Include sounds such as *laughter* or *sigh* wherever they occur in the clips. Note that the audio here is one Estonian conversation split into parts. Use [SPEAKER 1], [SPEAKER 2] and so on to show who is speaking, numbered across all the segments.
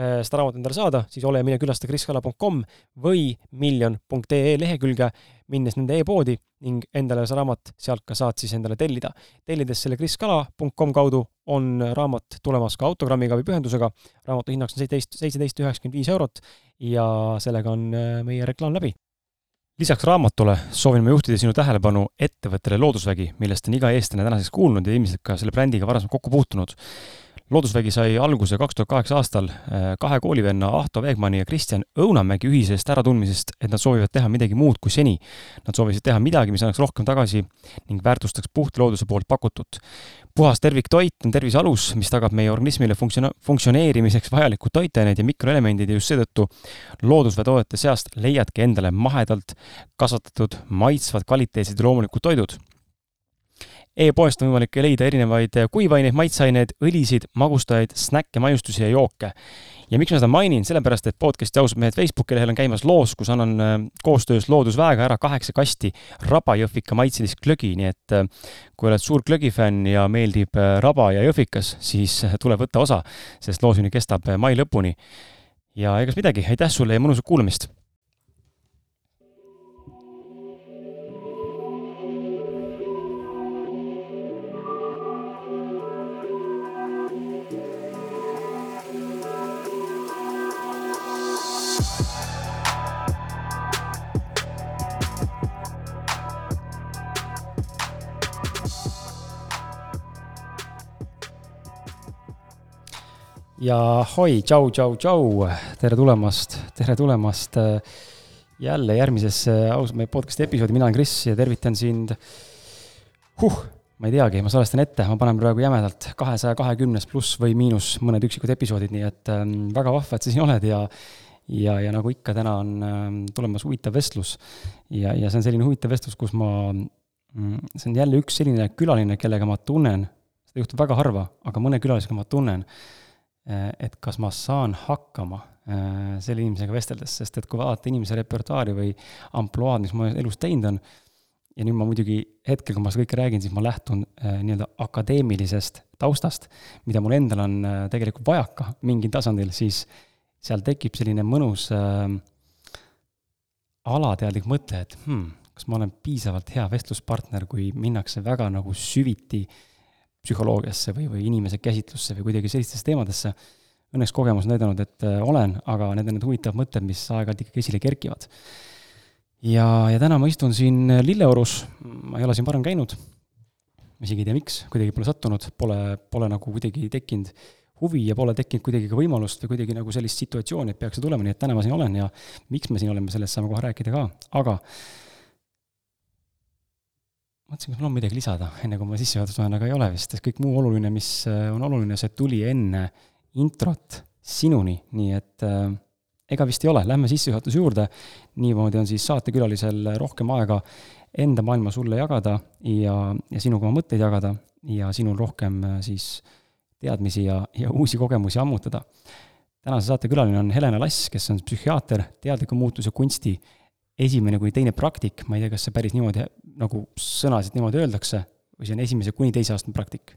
[SPEAKER 1] seda raamatut endale saada, siis ole ja mine külasta kriskala.com või miljon.ee lehekülge, minnes nende e-poodi ning endale see raamat sealt ka saad siis endale tellida. tellides selle kriskala.com kaudu on raamat tulemas ka autogrammiga või pühendusega. raamatu hinnaks on seitseteist, seitseteist üheksakümmend viis eurot ja sellega on äh, meie reklaam läbi lisaks raamatule soovin ma juhtida sinu tähelepanu ettevõttele Loodusvägi, millest on iga eestlane tänaseks kuulnud ja ilmselt ka selle brändiga varasemalt kokku puutunud loodusvägi sai alguse kaks tuhat kaheksa aastal äh, kahe koolivenna Ahto Veegmanni ja Kristjan Õunamägi ühisest äratundmisest, et nad soovivad teha midagi muud kui seni. Nad soovisid teha midagi, mis annaks rohkem tagasi ning väärtustaks puhta looduse poolt pakutut. puhas terviktoit on tervise alus, mis tagab meie organismile funktsioon-, funktsioneerimiseks vajalikud toitained ja mikroelemendid ja just seetõttu loodusveetoodete seast leiadki endale mahedalt kasvatatud, maitsvad, kvaliteetsed ja loomulikud toidud e-poest on võimalik leida erinevaid kuivaineid, maitseaineid, õlisid, magustajaid, snäkke, maiustusi ja jooke. ja miks ma seda mainin, sellepärast et podcast'i ausad mehed Facebooki lehel on käimas loos, kus annan äh, koostöös Loodusväega ära kaheksa kasti rabajõhvika maitselist glögi, nii et äh, kui oled suur glögifänn ja meeldib äh, raba ja jõhvikas, siis tule võtta osa, sest loosuni kestab mai lõpuni. ja egas midagi, aitäh sulle ja mõnusat kuulamist! Ja hoi, tšau, tšau, tšau, tere tulemast, tere tulemast äh, jälle järgmisesse ausalt meie podcast'i episoodi, mina olen Kris ja tervitan sind. huh, ma ei teagi, ma salvestan ette, ma panen praegu jämedalt kahesaja kahekümnes pluss või miinus mõned üksikud episoodid, nii et ähm, väga vahva, et sa siin oled ja ja, ja nagu ikka, täna on ähm, tulemas huvitav vestlus. ja, ja see on selline huvitav vestlus, kus ma, mm, see on jälle üks selline külaline, kellega ma tunnen, seda juhtub väga harva, aga mõne külalisega ma tunnen et kas ma saan hakkama äh, selle inimesega vesteldes, sest et kui vaadata inimese repertuaari või ampluaad, mis ma elus teinud on, ja nüüd ma muidugi hetkel, kui ma seda kõike räägin, siis ma lähtun äh, nii-öelda akadeemilisest taustast, mida mul endal on tegelikult vajaka mingil tasandil, siis seal tekib selline mõnus äh, alateadlik mõte, et hmm, kas ma olen piisavalt hea vestluspartner, kui minnakse väga nagu süviti äh, psühholoogiasse või, või inimese käsitlusse või kuidagi sellistesse teemadesse. Õnneks kogemus on näidanud, et äh, olen, aga need on need huvitavad mõtted, mis aeg-ajalt ikkagi esile kerkivad. ja, ja täna ma istun siin Lilleorus, ma ei ole siin varem käinud, ma isegi ei tea, miks, kuidagi pole sattunud, pole, pole nagu kuidagi tekkinud huvi ja pole tekkinud kuidagi ka võimalust või kuidagi nagu sellist situatsiooni, et peaks see tulema, nii et täna ma siin olen ja miks me siin oleme, sellest saame kohe rääkida ka, aga mõtlesin, kas mul on midagi lisada, enne kui ma sissejuhatust loen, aga ei ole vist, sest kõik muu oluline, mis äh, on oluline, see tuli enne introt sinuni, nii et äh, ega vist ei ole, lähme sissejuhatuse juurde. niimoodi on siis saatekülalisel rohkem aega enda maailma sulle jagada ja, ja sinuga oma mõtteid jagada ja sinul rohkem äh, siis teadmisi ja, ja uusi kogemusi ammutada. tänase saate külaline on Helena Lass, kes on psühhiaater, teadliku muutuse kunsti esimene kuni teine praktik, ma ei tea, kas see päris niimoodi, nagu sõnasid niimoodi öeldakse, või see on esimese kuni teise astme praktik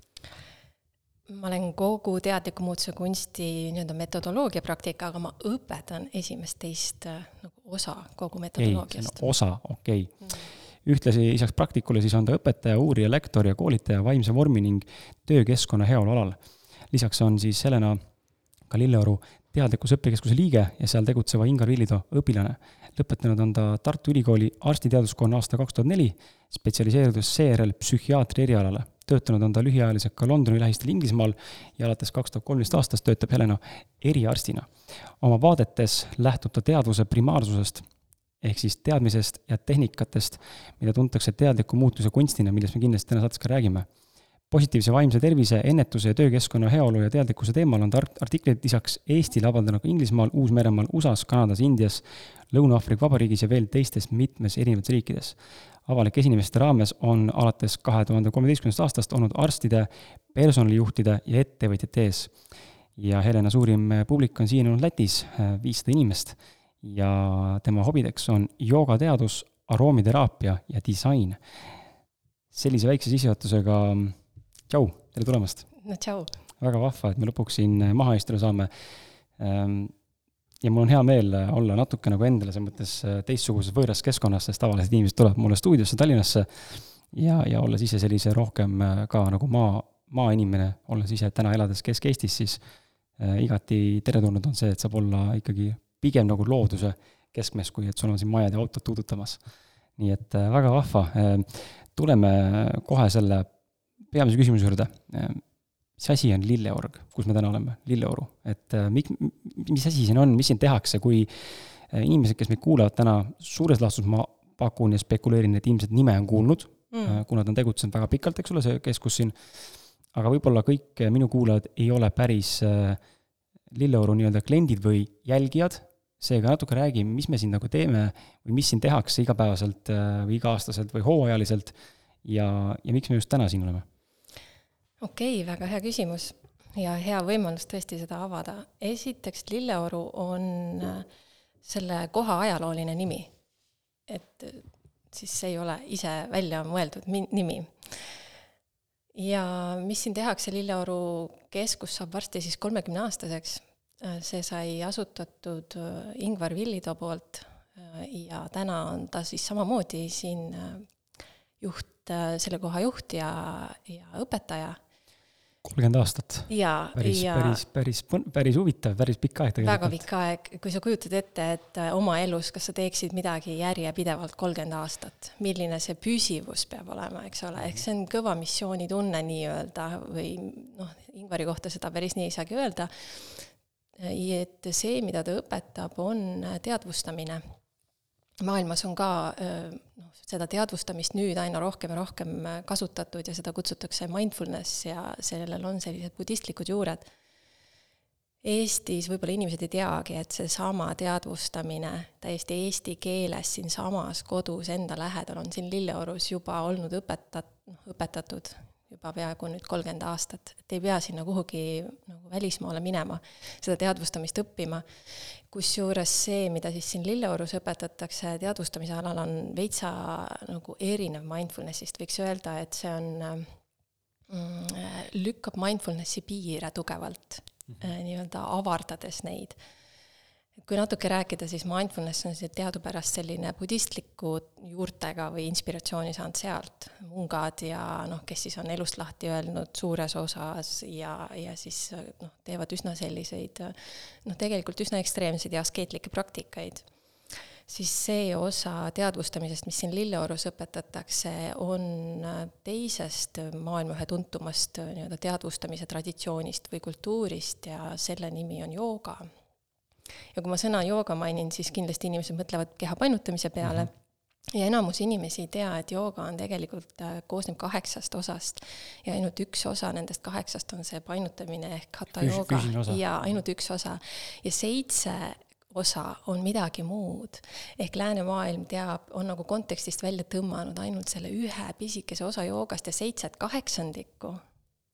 [SPEAKER 2] ma olen kogu teadliku muutuse kunsti nii-öelda metodoloogia praktika, aga ma õpetan esimest-teist äh, nagu osa kogu metodoloogiast.
[SPEAKER 1] osa, okei okay. mm. ühtlasi lisaks praktikule siis on ta õpetaja, uurija, lektor ja koolitaja vaimse vormi ning töökeskkonna heaolu alal. lisaks on siis Helena ka Lilleoru teadlikkuse õppekeskuse liige ja seal tegutseva Ingar Villido õpilane. Lõpetanud on ta Tartu Ülikooli arstiteaduskonna aasta kaks tuhat neli, spetsialiseerudes seejärel psühhiaatri erialale töötanud on ta lühiajaliselt ka Londoni lähistel Inglismaal ja alates kaks tuhat kolmteist aastast töötab Helena eriarstina. oma vaadetes lähtub ta teadvuse primaarsusest ehk siis teadmisest ja tehnikatest, mida tuntakse teadliku muutuse kunstina, millest me kindlasti täna saates ka räägime. Positiivse vaimse tervise, ennetuse ja töökeskkonna heaolu ja teadlikkuse teemal on ta artikleid lisaks Eestile avaldanud ka Inglismaal, Uus-Meremaal, USA-s, Kanadas, Indias, Lõuna-Aafrika Vabariigis ja veel teistes mitmes erinevates riikides avalike esinemiste raames on alates kahe tuhande kolmeteistkümnendast aastast olnud arstide, personalijuhtide ja ettevõtjate ees. ja Helena suurim publik on siiani olnud Lätis, viissada inimest, ja tema hobideks on joogateadus, aroomideraapia ja disain. sellise väikse sissejuhatusega tšau, tere tulemast!
[SPEAKER 2] no tšau!
[SPEAKER 1] väga vahva, et me lõpuks siin maha istuda saame ehm, ja mul on hea meel äh, olla natuke nagu endale selles mõttes äh, teistsuguses võõras keskkonnas, sest tavaliselt inimesed tulevad mulle stuudiosse Tallinnasse ja, ja olles ise sellise rohkem äh, ka nagu maa, maainimene, olles ise täna elades Kesk-Eestis, siis äh, igati teretulnud on see, et saab olla ikkagi pigem nagu looduse keskmes, kui et sul on siin majad ja autod tuudutamas. nii et äh, väga vahva äh,. tuleme kohe selle peamise küsimuse juurde. Mis asi on lilleorg, kus me täna oleme, Lilleoru, et äh, mik-, mis asi siin on, mis siin tehakse, kui äh, inimesed, kes meid kuulavad täna, suures laastus ma pakun ja spekuleerin, et ilmselt nime on kuulnud mm., äh, kuna ta on tegutsenud väga pikalt, eks ole, see keskus siin, aga võib-olla kõik minu kuulajad ei ole päris Lilleoru nii-öelda kliendid või jälgijad, seega natuke räägi, mis me siin nagu teeme või mis siin tehakse igapäevaselt või iga-aastaselt või hooajaliselt. Ja, ja miks me just täna siin oleme
[SPEAKER 2] okei okay,, väga hea küsimus ja hea võimalus tõesti seda avada. esiteks, Lilleoru on äh, selle koha ajalooline nimi. et äh, siis see ei ole ise välja mõeldud mi-, nimi. ja mis siin tehakse, Lilleoru keskus saab varsti siis kolmekümneaastaseks. Äh, see sai asutatud Ingvar Villido poolt ja täna on ta siis samamoodi siin juht, selle koha juht ja, ja õpetaja
[SPEAKER 1] kolmkümmend aastat. päris, päris, päris, päris huvitav, päris pikk aeg
[SPEAKER 2] tegelikult. väga pikk aeg, kui sa kujutad ette, et äh, oma elus, kas sa teeksid midagi järjepidevalt kolmkümmend aastat, milline see püsivus peab olema, eks ole, ehk see on kõva missioonitunne nii-öelda või noh, Ingvari kohta seda päris nii ei saagi öelda, et see, mida ta õpetab, on teadvustamine maailmas on ka noh, seda teadvustamist nüüd aina rohkem ja rohkem kasutatud ja seda kutsutakse mindfulness ja sellel on sellised budistlikud juured. Eestis võib-olla inimesed ei teagi, et seesama teadvustamine täiesti eesti keeles siinsamas kodus enda lähedal on siin Lilleorus juba olnud õpetat-, õpetatud juba peaaegu nüüd kolmkümmend aastat, et ei pea sinna kuhugi nagu välismaale minema seda teadvustamist õppima. kusjuures see, mida siis siin Lilleorus õpetatakse teadvustamise alal, on veitsa nagu erinev mindfulnessist, võiks öelda, et see on mm,, lükkab mindfulnessi piire tugevalt mm -hmm. nii-öelda avardades neid kui natuke rääkida, siis mindfulness on see teadupärast selline budistliku juurtega või inspiratsiooni saanud sealt, mungad ja noh, kes siis on elust lahti öelnud suures osas ja, ja siis noh, teevad üsna selliseid noh, tegelikult üsna ekstreemseid ja askeetlikke praktikaid. siis see osa teadvustamisest, mis siin Lilleorus õpetatakse, on teisest maailma ühe tuntumast nii-öelda teadvustamise traditsioonist või kultuurist ja selle nimi on jooga. Ja kui ma sõna jooga mainin, siis kindlasti inimesed mõtlevad keha painutamise peale mm. -hmm ja enamus inimesi ei tea, et jooga on tegelikult, koosneb kaheksast osast ja ainult üks osa nendest kaheksast on see painutamine ehk hatha jooga ja ainult üks osa. ja seitse osa on midagi muud. ehk läänemaailm teab, on nagu kontekstist välja tõmmanud ainult selle ühe pisikese osa joogast ja seitset kaheksandikku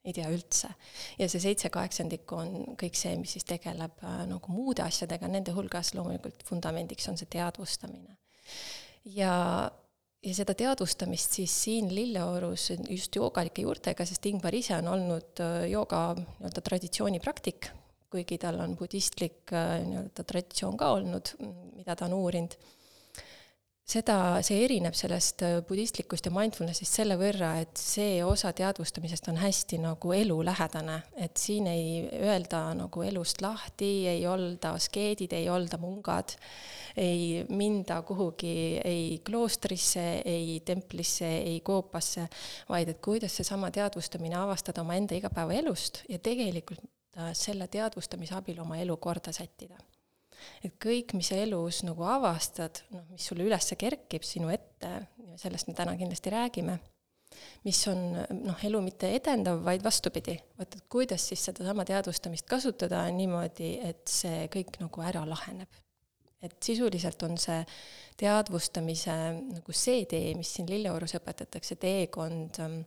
[SPEAKER 2] ei tea üldse. ja see seitse kaheksandikku on kõik see, mis siis tegeleb äh, nagu muude asjadega, nende hulgas loomulikult vundamendiks on see teadvustamine. ja ja seda teadvustamist siis siin Lilleorus just joogalike juurtega, sest Ingvar ise on olnud äh, jooga nii-öelda traditsioonipraktik kuigi tal on budistlik äh, nii-öelda traditsioon ka olnud, mida ta on uurinud, seda, see erineb sellest äh, budistlikust ja mindfulness'ist selle võrra, et see osa teadvustamisest on hästi nagu elulähedane, et siin ei öelda nagu elust lahti, ei olda askeedid, ei olda mungad, ei minda kuhugi ei kloostrisse, ei templisse, ei koopasse, vaid et kuidas seesama teadvustamine avastada omaenda igapäevaelust ja tegelikult selle teadvustamise abil oma elu korda sättida. Et kõik, mis sa elus nagu avastad, noh, mis sulle üles kerkib sinu ette, sellest me täna kindlasti räägime, mis on noh, elu mitte edendav, vaid vastupidi, vot et kuidas siis sedasama teadvustamist kasutada niimoodi, et see kõik nagu ära laheneb. et sisuliselt on see teadvustamise nagu see tee, mis siin Lilleorus õpetatakse, teekond ähm,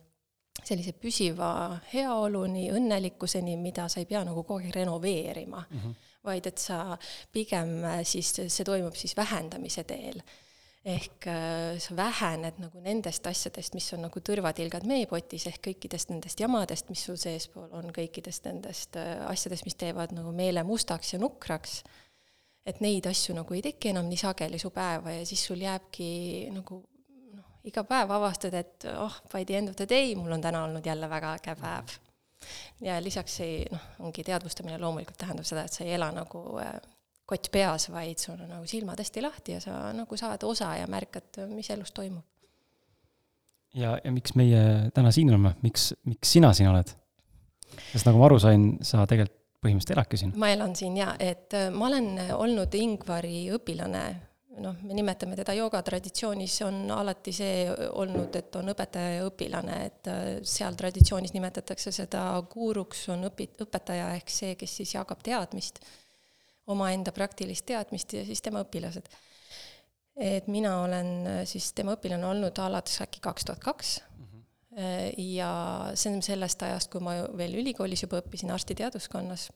[SPEAKER 2] sellise püsiva heaoluni, õnnelikkuseni, mida sa ei pea nagu kogu aeg renoveerima mm, -hmm. Vaid et sa pigem äh, siis, see toimub siis vähendamise teel. ehk äh, sa vähened nagu nendest asjadest, mis on nagu tõrvatilgad meepotis, ehk kõikidest nendest jamadest, mis sul seespool on, kõikidest nendest äh, asjadest, mis teevad nagu meele mustaks ja nukraks, et neid asju nagu ei teki enam nii sageli su päeva ja siis sul jääbki nagu iga päev avastad, et oh, by the end of the day mul on täna olnud jälle väga äge päev. Ja lisaks ei noh, ongi teadvustamine loomulikult tähendab seda, et sa ei ela nagu äh, kott peas, vaid sul on nagu silmad hästi lahti ja sa nagu saad osa ja märkad, mis elus toimub.
[SPEAKER 1] ja, ja miks meie täna siin oleme, miks, miks sina siin oled? sest nagu ma aru sain, sa tegelikult põhimõtteliselt eladki siin.
[SPEAKER 2] ma elan siin jaa, et äh, ma olen olnud Ingvari õpilane noh, me nimetame teda joogatraditsioonis, on alati see olnud, et on õpetaja ja õpilane, et äh, seal traditsioonis nimetatakse seda guuruks, on õpi-, õpetaja ehk see, kes siis jagab teadmist, omaenda praktilist teadmist ja siis tema õpilased. et mina olen äh, siis tema õpilane olnud alates äkki kaks tuhat kaks mhm. äh, ja see on sellest ajast, kui ma veel ülikoolis juba õppisin arstiteaduskonnas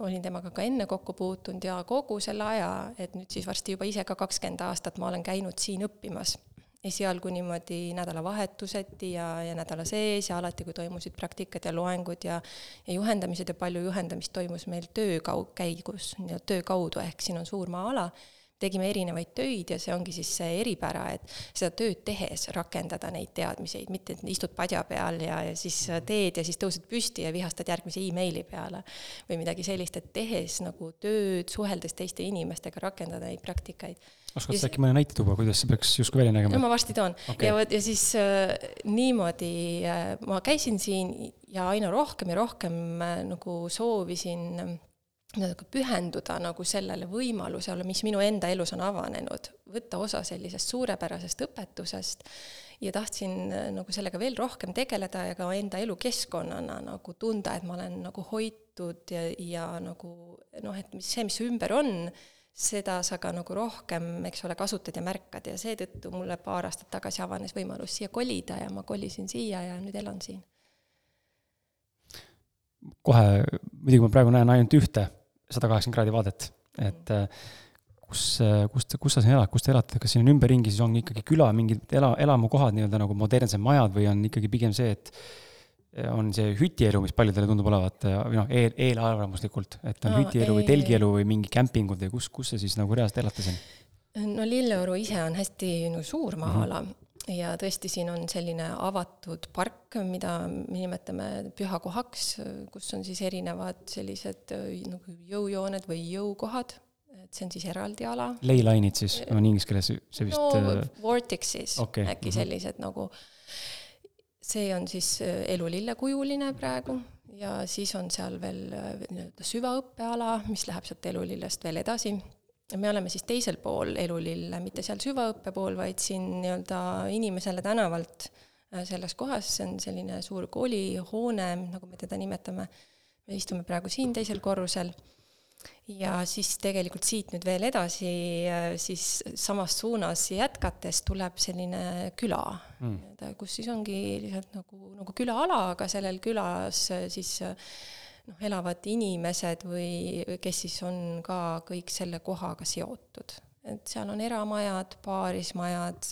[SPEAKER 2] olin temaga ka enne kokku puutunud ja kogu selle aja, et nüüd siis varsti juba ise ka kakskümmend aastat ma olen käinud siin õppimas. esialgu niimoodi nädalavahetuseti ja, ja nädala sees ja alati, kui toimusid praktikad ja loengud ja ja juhendamised ja palju juhendamist toimus meil töö kau-, käigus, nii-öelda töö kaudu, ehk siin on suur maa-ala tegime erinevaid töid ja see ongi siis see eripära, et seda tööd tehes rakendada neid teadmiseid, mitte et istud padja peal ja, ja siis teed ja siis tõused püsti ja vihastad järgmise emaili peale või midagi sellist, et tehes nagu tööd, suheldes teiste inimestega, rakendada neid praktikaid
[SPEAKER 1] oskad sa äkki mõne näite tuua, kuidas see peaks justkui välja nägema?
[SPEAKER 2] no ma varsti toon okay. ja vot ja siis äh, niimoodi äh, ma käisin siin ja aina rohkem ja rohkem äh, nagu soovisin äh, pühenduda nagu sellele võimalusele, mis minu enda elus on avanenud, võtta osa sellisest suurepärasest õpetusest ja tahtsin äh, nagu sellega veel rohkem tegeleda ja ka enda elukeskkonnana nagu tunda, et ma olen nagu hoitud ja, ja nagu noh, et mis see, mis ümber on, seda sa ka nagu rohkem, eks ole, kasutad ja märkad. Ja seetõttu mulle paar aastat tagasi avanes võimalus siia kolida ja ma kolisin siia ja nüüd elan siin.
[SPEAKER 1] kohe, muidugi ma praegu näen ainult ühte sada kaheksakümmend kraadi vaadet, et äh, kus, äh, kus, kus sa siin elad, kus te elate, kas siin on ümberringi, siis on ikkagi küla, mingid ela, elamukohad nii-öelda nagu modernsed majad või on ikkagi pigem see, et on see hütielu, mis paljudele tundub olevat, või noh, eel, eelarvamuslikult, et on no, hütielu või telgielu või mingi kämpingud või kus, kus te siis nagu reaalselt elate siin?
[SPEAKER 2] no Lilleoru ise on hästi no, suur maa-ala mm, -hmm ja tõesti, siin on selline avatud park, mida me nimetame pühakohaks, kus on siis erinevad sellised äh, nagu jõujooned või jõukohad, et see on siis eraldi ala.
[SPEAKER 1] Leyline'id siis, on inglise keeles see vist
[SPEAKER 2] no äh, vortex'is
[SPEAKER 1] okay.
[SPEAKER 2] äkki mm -hmm. sellised nagu, see on siis äh, elulillekujuline praegu ja siis on seal veel nii-öelda süvaõppeala, mis läheb sealt elulillest veel edasi me oleme siis teisel pool elulille, mitte seal süvaõppe pool, vaid siin nii-öelda inimesele tänavalt selles kohas, see on selline suur koolihoone, nagu me teda nimetame. me istume praegu siin teisel korrusel ja siis tegelikult siit nüüd veel edasi, siis samas suunas jätkates tuleb selline küla mm., kus siis ongi lihtsalt nagu, nagu külaala, aga sellel külas siis noh, elavad inimesed või kes siis on ka kõik selle kohaga seotud. et seal on eramajad, paarismajad,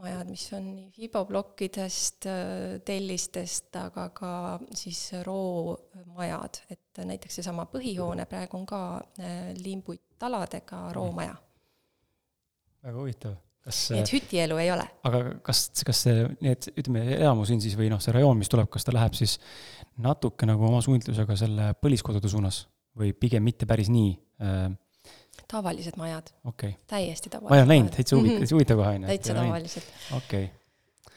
[SPEAKER 2] majad, mis on nii fiboplokkidest, tellistest, aga ka siis roomajad, et näiteks seesama põhihoone praegu on ka äh, limbuttaladega roomaja.
[SPEAKER 1] väga huvitav kas
[SPEAKER 2] nii et hütielu ei ole.
[SPEAKER 1] aga kas, kas see, need, ütleme, elamus siin siis või noh, see rajoon, mis tuleb, kas ta läheb siis natuke nagu oma suunitlusega selle põliskodude suunas või pigem mitte päris nii äh,?
[SPEAKER 2] tavalised majad
[SPEAKER 1] okay..
[SPEAKER 2] täiesti tavalised.
[SPEAKER 1] ma ei ole näinud, täitsa huvitav, täitsa huvitav kohe on ju.
[SPEAKER 2] täitsa tavalised.
[SPEAKER 1] okei okay..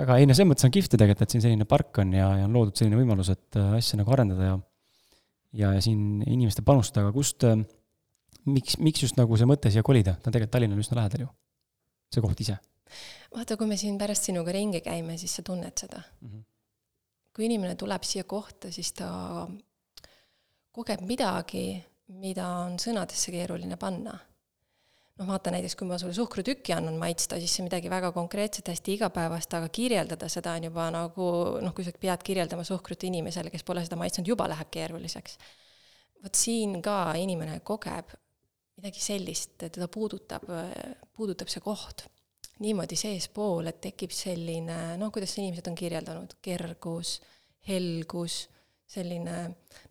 [SPEAKER 1] väga, ei no selles mõttes on kihvt tegelikult, et siin selline park on ja, ja on loodud selline võimalus, et äh, asja nagu arendada ja ja, ja siin inimeste panustada, aga kust äh,, miks, miks just nagu see mõte siia kolida, ta on tegelikult Tallinnale üsna lähedal ju see koht ise?
[SPEAKER 2] vaata, kui me siin pärast sinuga ringi käime, siis sa tunned seda mm. -hmm. Kui inimene tuleb siia kohta, siis ta kogeb midagi, mida on sõnadesse keeruline panna. noh, vaata näiteks, kui ma sulle suhkrutükki annan maitsta, siis see on midagi väga konkreetset, hästi igapäevast, aga kirjeldada seda on juba nagu noh, kui sa pead kirjeldama suhkrut inimesele, kes pole seda maitsnud, juba läheb keeruliseks. vot siin ka inimene kogeb midagi sellist, teda puudutab, puudutab see koht niimoodi seespool, et tekib selline noh, kuidas inimesed on kirjeldanud, kergus, helgus, selline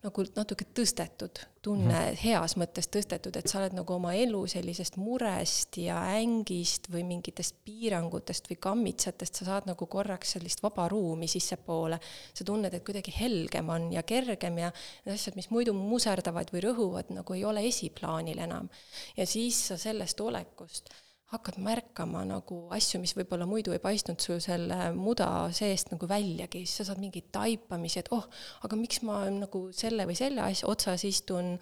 [SPEAKER 2] nagu natuke tõstetud tunne mm, -hmm. heas mõttes tõstetud, et sa oled nagu oma elu sellisest murest ja ängist või mingitest piirangutest või kammitsatest, sa saad nagu korraks sellist vaba ruumi sissepoole. sa tunned, et kuidagi helgem on ja kergem ja need asjad, mis muidu muserdavad või rõhuvad, nagu ei ole esiplaanil enam. ja siis sa sellest olekust hakkad märkama nagu asju, mis võib-olla muidu ei paistnud su selle muda seest nagu väljagi, siis sa saad mingeid taipamisi, et oh, aga miks ma nagu selle või selle asja otsas istun,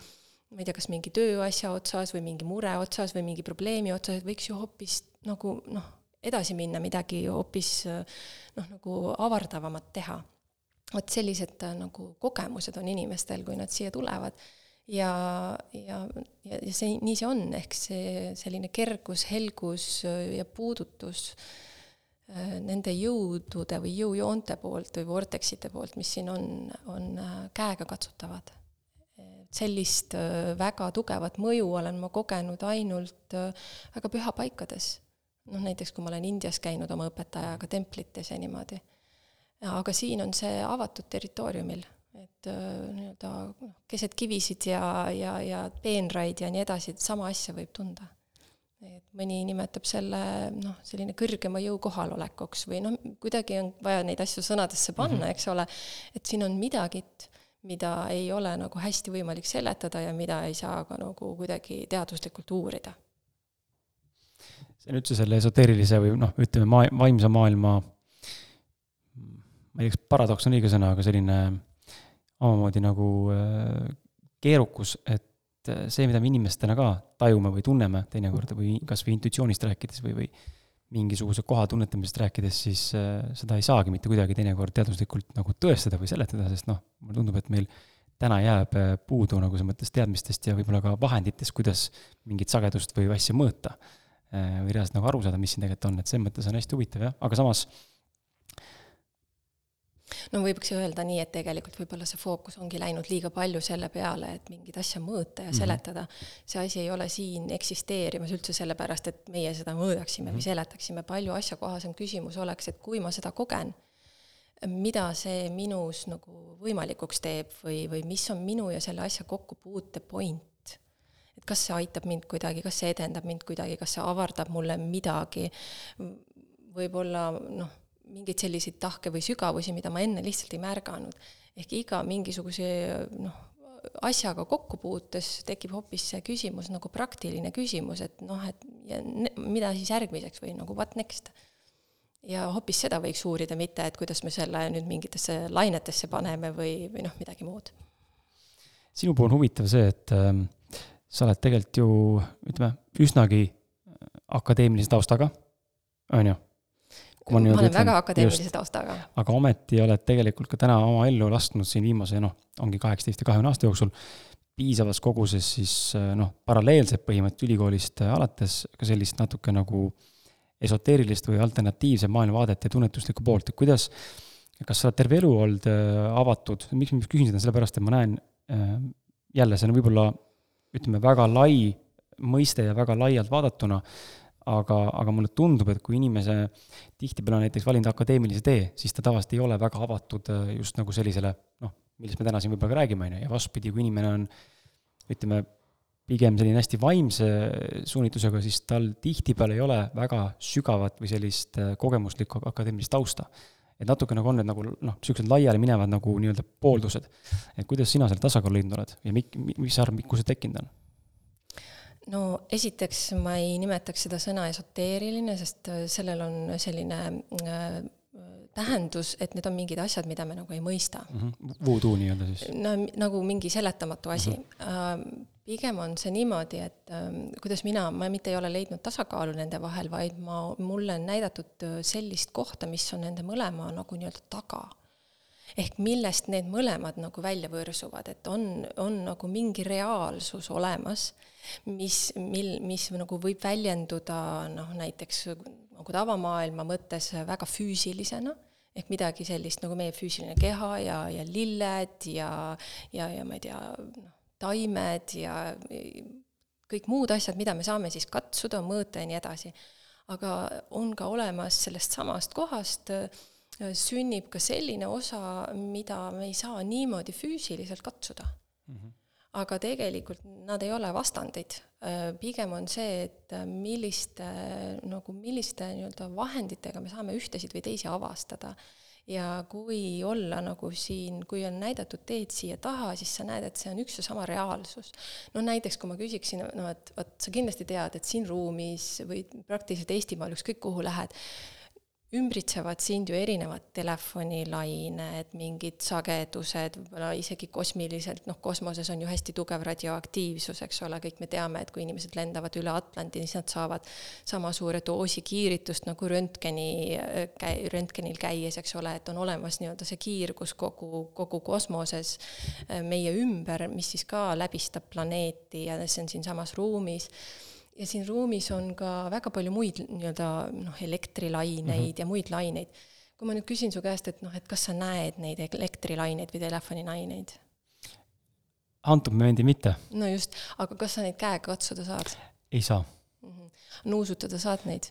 [SPEAKER 2] ma ei tea, kas mingi tööasja otsas või mingi mure otsas või mingi probleemi otsas, et võiks ju hoopis nagu noh, edasi minna, midagi hoopis noh, nagu avardavamat teha. vot sellised nagu kogemused on inimestel, kui nad siia tulevad ja, ja, ja, ja see, nii see on, ehk see selline kergus, helgus ja puudutus äh, nende jõudude või jõujoonte poolt või vortexite poolt, mis siin on, on äh, käegakatsutavad. sellist äh, väga tugevat mõju olen ma kogenud ainult väga pühapaikades. noh, näiteks kui ma olen Indias käinud oma õpetajaga templites ja niimoodi. aga siin on see avatud territooriumil et äh, nii-öelda noh, keset kivisid ja, ja, ja peenraid ja nii edasi, et sama asja võib tunda. et mõni nimetab selle noh, selline kõrgema jõu kohalolekuks või noh, kuidagi on vaja neid asju sõnadesse panna mm, -hmm. eks ole, et siin on midagit, mida ei ole nagu hästi võimalik seletada ja mida ei saa ka nagu kuidagi teaduslikult uurida.
[SPEAKER 1] see on üldse selle esoteerilise või noh, ütleme maa-, vaimse maailma ma ei tea, kas paradoks on õige sõna, aga selline omamoodi nagu äh, keerukus, et äh, see, mida me inimestena ka tajume või tunneme teinekord või kas või intuitsioonist rääkides või, või mingisuguse koha tunnetamisest rääkides, siis äh, seda ei saagi mitte kuidagi teinekord teaduslikult nagu tõestada või seletada, sest noh, mulle tundub, et meil täna jääb puudu nagu selles mõttes teadmistest ja võib-olla ka vahenditest, kuidas mingit sagedust või asja mõõta. või reaalselt nagu aru saada, mis siin tegelikult on, et selles mõttes on hästi huvitav jah, aga samas
[SPEAKER 2] no võiks öelda nii, et tegelikult võib-olla see fookus ongi läinud liiga palju selle peale, et mingit asja mõõta ja mhm. seletada see asi ei ole siin eksisteerimas üldse sellepärast, et meie seda mõõdaksime või mhm. seletaksime, palju asjakohasem küsimus oleks, et kui ma seda kogen, mida see minus nagu võimalikuks teeb või, või mis on minu ja selle asja kokkupuute point et kas see aitab mind kuidagi, kas see edendab mind kuidagi, kas see avardab mulle midagi, võib-olla noh, mingeid selliseid tahke või sügavusi, mida ma enne lihtsalt ei märganud. ehk iga mingisuguse noh, asjaga kokku puutes tekib hoopis see küsimus nagu praktiline küsimus, et noh, et ja ne, mida siis järgmiseks või nagu what next. ja hoopis seda võiks uurida, mitte et kuidas me selle nüüd mingitesse lainetesse paneme või, või noh, midagi muud.
[SPEAKER 1] sinu puhul on huvitav see, et äh, sa oled tegelikult ju ütleme, üsnagi akadeemilise taustaga, on ju
[SPEAKER 2] ma, ma olen ütlen, väga akadeemilise taustaga.
[SPEAKER 1] aga ometi oled tegelikult ka täna oma ellu lasknud siin viimase noh, ongi kaheksateist ja kahekümne aasta jooksul piisavas koguses siis noh, paralleelselt põhimõtteliselt ülikoolist alates ka sellist natuke nagu esoteerilist või alternatiivse maailmavaadet ja tunnetuslikku poolt, et kuidas, kas sa oled terve elu olnud äh, avatud, miks ma küsin seda, sellepärast et ma näen jälle, see on võib-olla ütleme, väga lai mõiste ja väga laialt vaadatuna aga, aga mulle tundub, et kui inimese tihtipeale on näiteks valinud akadeemilise tee, siis ta tavaliselt ei ole väga avatud äh, just nagu sellisele noh, millest me täna siin võib-olla ka räägime, on ju, ja vastupidi, kui inimene on ütleme, pigem selline hästi vaimse suunitlusega, siis tal tihtipeale ei ole väga sügavat või sellist äh, kogemuslikku akadeemilist tausta. et natuke nagu on need nagu noh, niisugused laiali minevad nagu nii-öelda pooldused. et kuidas sina selle tasakaalu leidnud oled ja mik-, mis sa arvad, kust see tekkinud on?
[SPEAKER 2] No esiteks ma ei nimetaks seda sõna esoteeriline, sest äh, sellel on selline äh, tähendus, et need on mingid asjad, mida me nagu ei mõista
[SPEAKER 1] mm. -hmm. Voodoo nii-öelda siis?
[SPEAKER 2] no nagu mingi seletamatu asi mm. -hmm. pigem on see niimoodi, et ähm, kuidas mina, ma mitte ei ole leidnud tasakaalu nende vahel, vaid ma, mulle on näidatud sellist kohta, mis on nende mõlema nagu nii-öelda taga ehk millest need mõlemad nagu välja võrsuvad, et on, on nagu mingi reaalsus olemas, mis, mil, mis nagu võib väljenduda noh, näiteks nagu tavamaailma mõttes väga füüsilisena, ehk midagi sellist nagu meie füüsiline keha ja, ja lilled ja, ja, ja ma ei tea, noh, taimed ja kõik muud asjad, mida me saame siis katsuda, mõõta ja nii edasi. aga on ka olemas sellest samast kohast sünnib ka selline osa, mida me ei saa niimoodi füüsiliselt katsuda mm. -hmm. Aga tegelikult nad ei ole vastandid. Äh, pigem on see, et milliste nagu, milliste nii-öelda vahenditega me saame ühtesid või teisi avastada ja kui olla nagu siin, kui on näidatud teed siia taha, siis sa näed, et see on üks ja sama reaalsus. no näiteks, kui ma küsiksin, no et vot sa kindlasti tead, et siin ruumis või praktiliselt Eestimaal ükskõik kuhu lähed, ümbritsevad sind ju erinevad telefonilained, mingid sagedused, võib-olla isegi kosmiliselt, noh, kosmoses on ju hästi tugev radioaktiivsus, eks ole, kõik me teame, et kui inimesed lendavad üle Atlandi, siis nad saavad sama suure doosi kiiritust nagu röntgeni käi-, röntgenil käies, eks ole, et on olemas nii-öelda see kiirgus kogu, kogu kosmoses äh, meie ümber, mis siis ka läbistab planeeti ja see on siinsamas ruumis ja siin ruumis on ka väga palju muid nii-öelda noh, elektrilaineid mm -hmm. ja muid laineid. kui ma nüüd küsin su käest, et noh, et kas sa näed neid elektrilaineid või telefonilaineid?
[SPEAKER 1] antud momendil mitte.
[SPEAKER 2] no just, aga kas sa neid käega katsuda saad?
[SPEAKER 1] ei saa
[SPEAKER 2] mm. -hmm. nuusutada saad neid?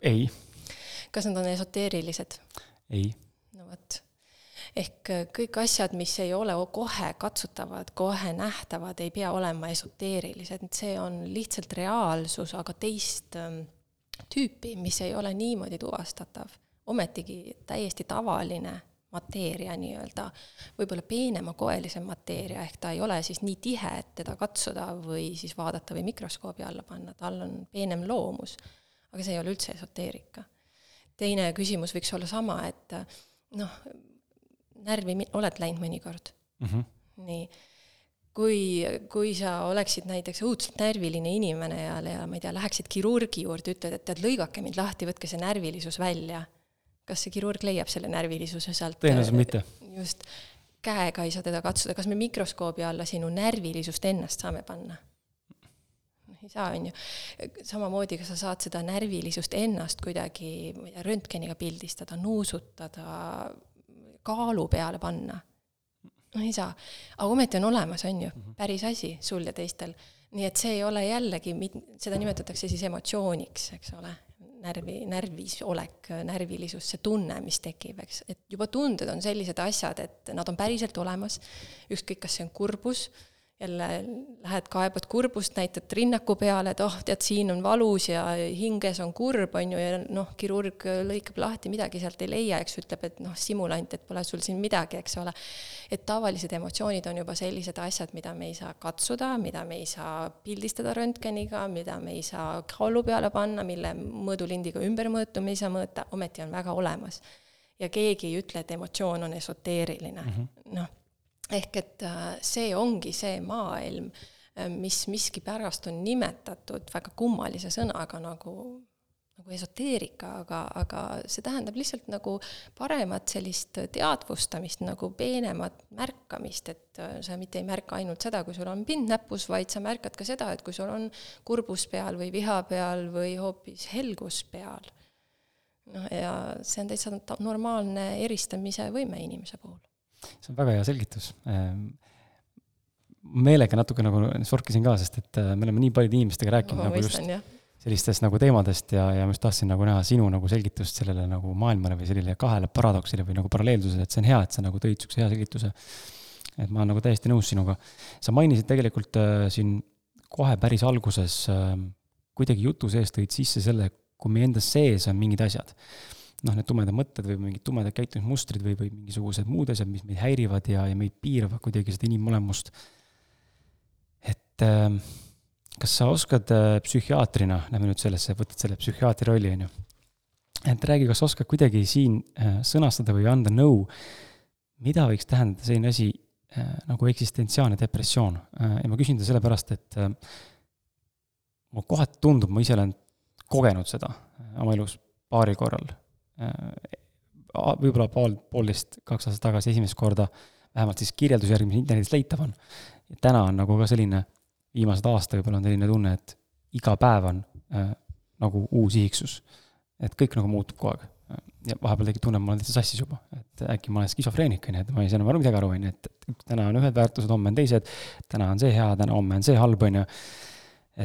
[SPEAKER 1] ei.
[SPEAKER 2] kas nad on esoteerilised?
[SPEAKER 1] ei.
[SPEAKER 2] no vot ehk äh, kõik asjad, mis ei ole kohe katsutavad, kohe nähtavad, ei pea olema esoteerilised, see on lihtsalt reaalsus, aga teist ähm, tüüpi, mis ei ole niimoodi tuvastatav. ometigi täiesti tavaline mateeria nii-öelda, võib-olla peenemakoelisem mateeria, ehk ta ei ole siis nii tihe, et teda katsuda või siis vaadata või mikroskoobi alla panna, tal on peenem loomus. aga see ei ole üldse esoteerika. teine küsimus võiks olla sama, et noh, närvi oled läinud mõnikord
[SPEAKER 1] mm. -hmm.
[SPEAKER 2] nii, kui, kui sa oleksid näiteks õudselt närviline inimene ja, ja ma ei tea, läheksid kirurgi juurde, ütled, et tead, lõigake mind lahti, võtke see närvilisus välja. kas see kirurg leiab selle närvilisuse sealt?
[SPEAKER 1] tõenäoliselt mitte.
[SPEAKER 2] just, käega ei saa teda katsuda, kas me mikroskoobi alla sinu närvilisust ennast saame panna? ei saa, on ju. samamoodi, kas sa saad seda närvilisust ennast kuidagi, ma ei tea, röntgeniga pildistada, nuusutada, kaalu peale panna. no ei saa, aga ometi on olemas, on ju, mhm. päris asi sul ja teistel. nii et see ei ole jällegi, seda nimetatakse siis emotsiooniks, eks ole, närvi, närvis olek, närvilisus, see tunne, mis tekib, eks, et juba tunded on sellised asjad, et nad on päriselt olemas, ükskõik, kas see on kurbus, jälle lähed, kaebad kurbust, näitad rinnaku peale, et oh, tead, siin on valus ja hinges on kurb, on ju, ja noh, kirurg lõikab lahti, midagi sealt ei leia, eks, ütleb, et noh, simulant, et pole sul siin midagi, eks ole. et tavalised emotsioonid on juba sellised asjad, mida me ei saa katsuda, mida me ei saa pildistada röntgeniga, mida me ei saa kaalu peale panna, mille mõõdulindiga ümber mõõtu me ei saa mõõta, ometi on väga olemas. ja keegi ei ütle, et emotsioon on esoteeriline mm -hmm., noh ehk et äh, see ongi see maailm, äh, mis miskipärast on nimetatud väga kummalise sõnaga nagu, nagu esoteerika, aga, aga see tähendab lihtsalt nagu paremat sellist teadvustamist, nagu peenemat märkamist, et äh, sa mitte ei märka ainult seda, kui sul on pind näpus, vaid sa märkad ka seda, et kui sul on kurbus peal või viha peal või hoopis helgus peal. noh, ja see on täitsa normaalne eristamise võime inimese puhul
[SPEAKER 1] see on väga hea selgitus. Ehm, meelega natuke nagu sorkisin ka, sest et äh, me oleme nii paljude inimestega rääkinud
[SPEAKER 2] ma
[SPEAKER 1] nagu
[SPEAKER 2] mõistan,
[SPEAKER 1] just sellistest nagu teemadest ja, ja ma just tahtsin nagu näha sinu nagu selgitust sellele nagu maailmale või sellele kahele paradoksile või nagu paralleelsusele, et see on hea, et sa nagu tõid niisuguse hea selgituse. et ma olen nagu täiesti nõus sinuga. sa mainisid tegelikult äh, siin kohe päris alguses äh, kuidagi jutu sees tõid sisse selle, kui meie enda sees on mingid asjad noh, need tumedad mõtted või mingid tumedad käitumismustrid või, või mingisugused muud asjad, mis meid häirivad ja, ja meid piiravad kuidagi seda inimolemust. et äh, kas sa oskad äh, psühhiaatrina, lähme nüüd sellesse, võtad selle psühhiaatri rolli, on ju. et räägi, kas oskad kuidagi siin äh, sõnastada või anda nõu, mida võiks tähendada selline asi äh, nagu eksistentsiaalne depressioon ja ma küsin seda sellepärast, et mulle kohati tundub, ma ise olen kogenud seda oma elus paaril korral võib-olla pool, poolteist, kaks aastat tagasi esimest korda, vähemalt siis kirjelduse järgi, mis internetis leitav on. täna on nagu ka selline, viimased aasta võib-olla on selline tunne, et iga päev on äh, nagu uus ihiksus. et kõik nagu muutub kogu aeg. ja vahepeal tekib tunne, et ma olen täitsa sassis juba, et äkki ma olen skisofreenik, on ju, et ma ei saa enam aru midagi aru, on ju, et täna on ühed väärtused, homme on teised, täna on see hea, täna, homme on see halb, on ju.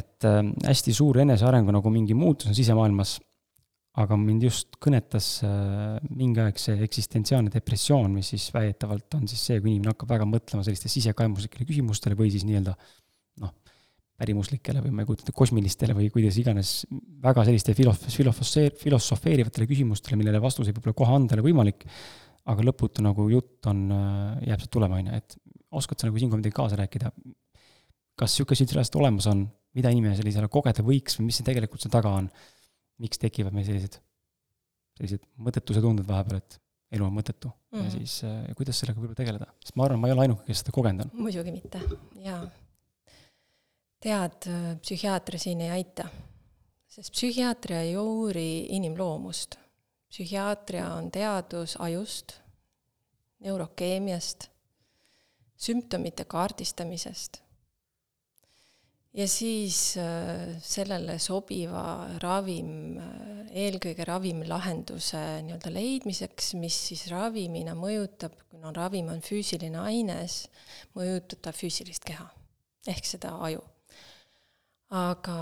[SPEAKER 1] et äh, hästi suur enesearengu nagu mingi muutus on sisemaailmas aga mind just kõnetas äh, mingi aeg see eksistentsiaalne depressioon, mis siis väidetavalt on siis see, kui inimene hakkab väga mõtlema sellistele sisekaimuslikele küsimustele või siis nii-öelda noh, pärimuslikele või ma ei kujuta ette, kosmilistele või kuidas iganes, väga selliste filof-, filosofeer-, filosofeerivatele küsimustele, millele vastuseid võib-olla kohe anda ei ole võimalik, aga lõputu nagu jutt on, äh, jääb sealt tulema, on ju, et oskad sa nagu siinkohal midagi kaasa rääkida? kas niisugune situatsioon olemas on, mida inimene sellisele kogeda võiks või mis see tegelikult seal taga on? Miks tekivad meil sellised, sellised mõttetuse tunded vahepeal, et elu on mõttetu mm ja mhm. siis äh, kuidas sellega võib-olla tegeleda, sest ma arvan, ma ei ole ainuke, kes seda kogenud on.
[SPEAKER 2] muidugi mitte, jaa. tead, äh, psühhiaater siin ei aita, sest psühhiaatria ei uuri inimloomust. psühhiaatria on teadus ajust, neurokeemiast, sümptomite kaardistamisest ja siis äh, sellele sobiva ravim, äh, eelkõige ravimlahenduse nii-öelda leidmiseks, mis siis ravimina mõjutab, kuna ravim on füüsiline aines, mõjutab ta füüsilist keha ehk seda aju. aga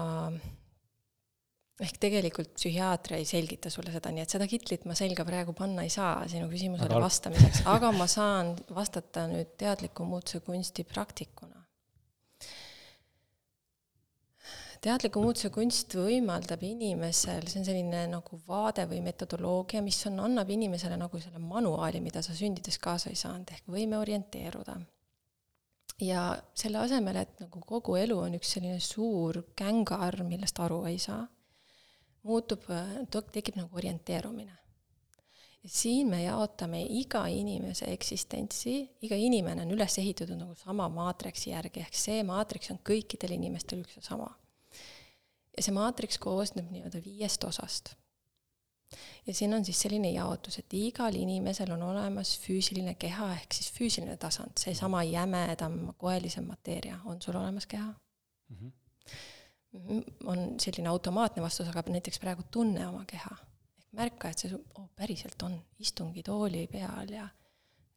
[SPEAKER 2] ehk tegelikult psühhiaater ei selgita sulle seda, nii et seda kitlit ma selga praegu panna ei saa sinu küsimusele vastamiseks, aga ma saan vastata nüüd teadliku muutuse kunsti praktikuna teadliku muutuse kunst võimaldab inimesel, see on selline nagu vaade või metodoloogia, mis on, annab inimesele nagu selle manuaali, mida sa sündides kaasa ei saanud, ehk võime orienteeruda. ja selle asemel, et nagu kogu elu on üks selline suur kängar, millest aru ei saa, muutub, tekib nagu orienteerumine siin me jaotame iga inimese eksistentsi, iga inimene on üles ehitatud nagu sama maatriksi järgi, ehk see maatriks on kõikidel inimestel üks ja sama ja see maatriks koosneb nii-öelda viiest osast. ja siin on siis selline jaotus, et igal inimesel on olemas füüsiline keha ehk siis füüsiline tasand, seesama jämedam, koelisem mateeria, on sul olemas keha mm? -hmm. on selline automaatne vastus, aga näiteks praegu tunne oma keha. ehk märka, et see oh, päriselt on, istungi tooli peal ja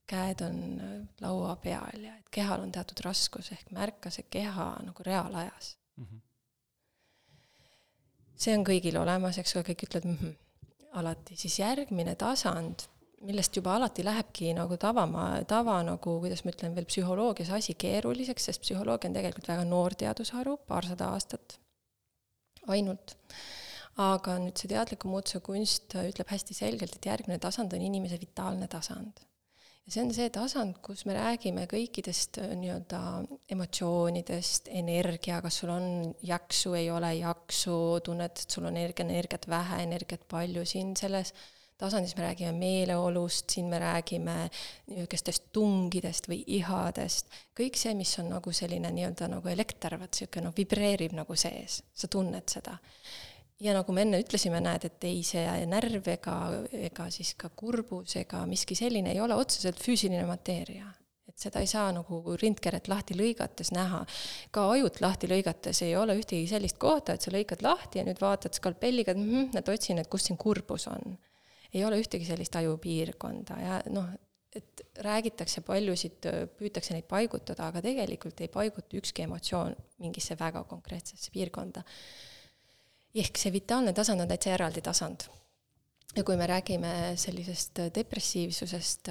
[SPEAKER 2] käed on äh, laua peal ja et kehal on teatud raskus, ehk märka see keha nagu reaalajas mm. -hmm see on kõigil olemas, eks ole, kõik ütlevad mm -hmm, alati, siis järgmine tasand, millest juba alati lähebki nagu tavama, tava nagu, kuidas ma ütlen, veel psühholoogias asi keeruliseks, sest psühholoogia on tegelikult väga noor teadusharu, paarsada aastat ainult. aga nüüd see teadliku muutuse kunst ütleb hästi selgelt, et järgmine tasand on inimese vitaalne tasand see on see tasand, kus me räägime kõikidest äh, nii-öelda emotsioonidest, energia, kas sul on jaksu, ei ole jaksu, tunned, et sul on energia, energiat vähe, energiat palju, siin selles tasandis me räägime meeleolust, siin me räägime niisugustest tungidest või ihadest, kõik see, mis on nagu selline nii-öelda nagu elekter, vaat niisugune noh, vibreerib nagu sees, sa tunned seda ja nagu me enne ütlesime, näed, et ei see närv ega, ega siis ka kurbus ega miski selline ei ole otseselt füüsiline mateeria. et seda ei saa nagu rindkeret lahti lõigates näha. ka ajut lahti lõigates ei ole ühtegi sellist kohta, et sa lõikad lahti ja nüüd vaatad skalpelliga, et mm, et otsin, et kus siin kurbus on. ei ole ühtegi sellist ajupiirkonda ja noh, et räägitakse paljusid, püütakse neid paigutada, aga tegelikult ei paiguta ükski emotsioon mingisse väga konkreetsesse piirkonda ehk see vitaalne tasand on täitsa eraldi tasand. ja kui me räägime sellisest depressiivsusest,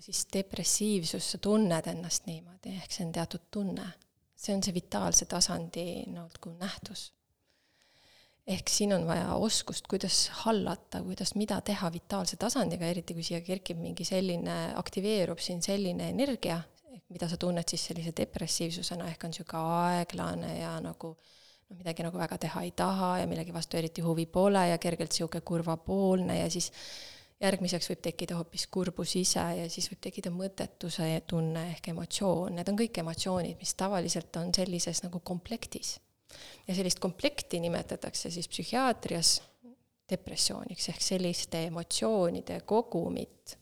[SPEAKER 2] siis depressiivsus, sa tunned ennast niimoodi, ehk see on teatud tunne. see on see vitaalse tasandi nagu nähtus. ehk siin on vaja oskust, kuidas hallata, kuidas, mida teha vitaalse tasandiga, eriti kui siia kerkib mingi selline, aktiveerub siin selline energia, mida sa tunned siis sellise depressiivsusena, ehk on niisugune aeglane ja nagu äh, noh, midagi nagu väga teha ei taha ja millegi vastu eriti huvi pole ja kergelt niisugune kurvapoolne ja siis järgmiseks võib tekkida hoopis kurbus ise ja siis võib tekkida mõttetuse tunne ehk emotsioon, need on kõik emotsioonid, mis tavaliselt on sellises nagu komplektis. ja sellist komplekti nimetatakse siis psühhiaatrias depressiooniks ehk selliste emotsioonide kogumit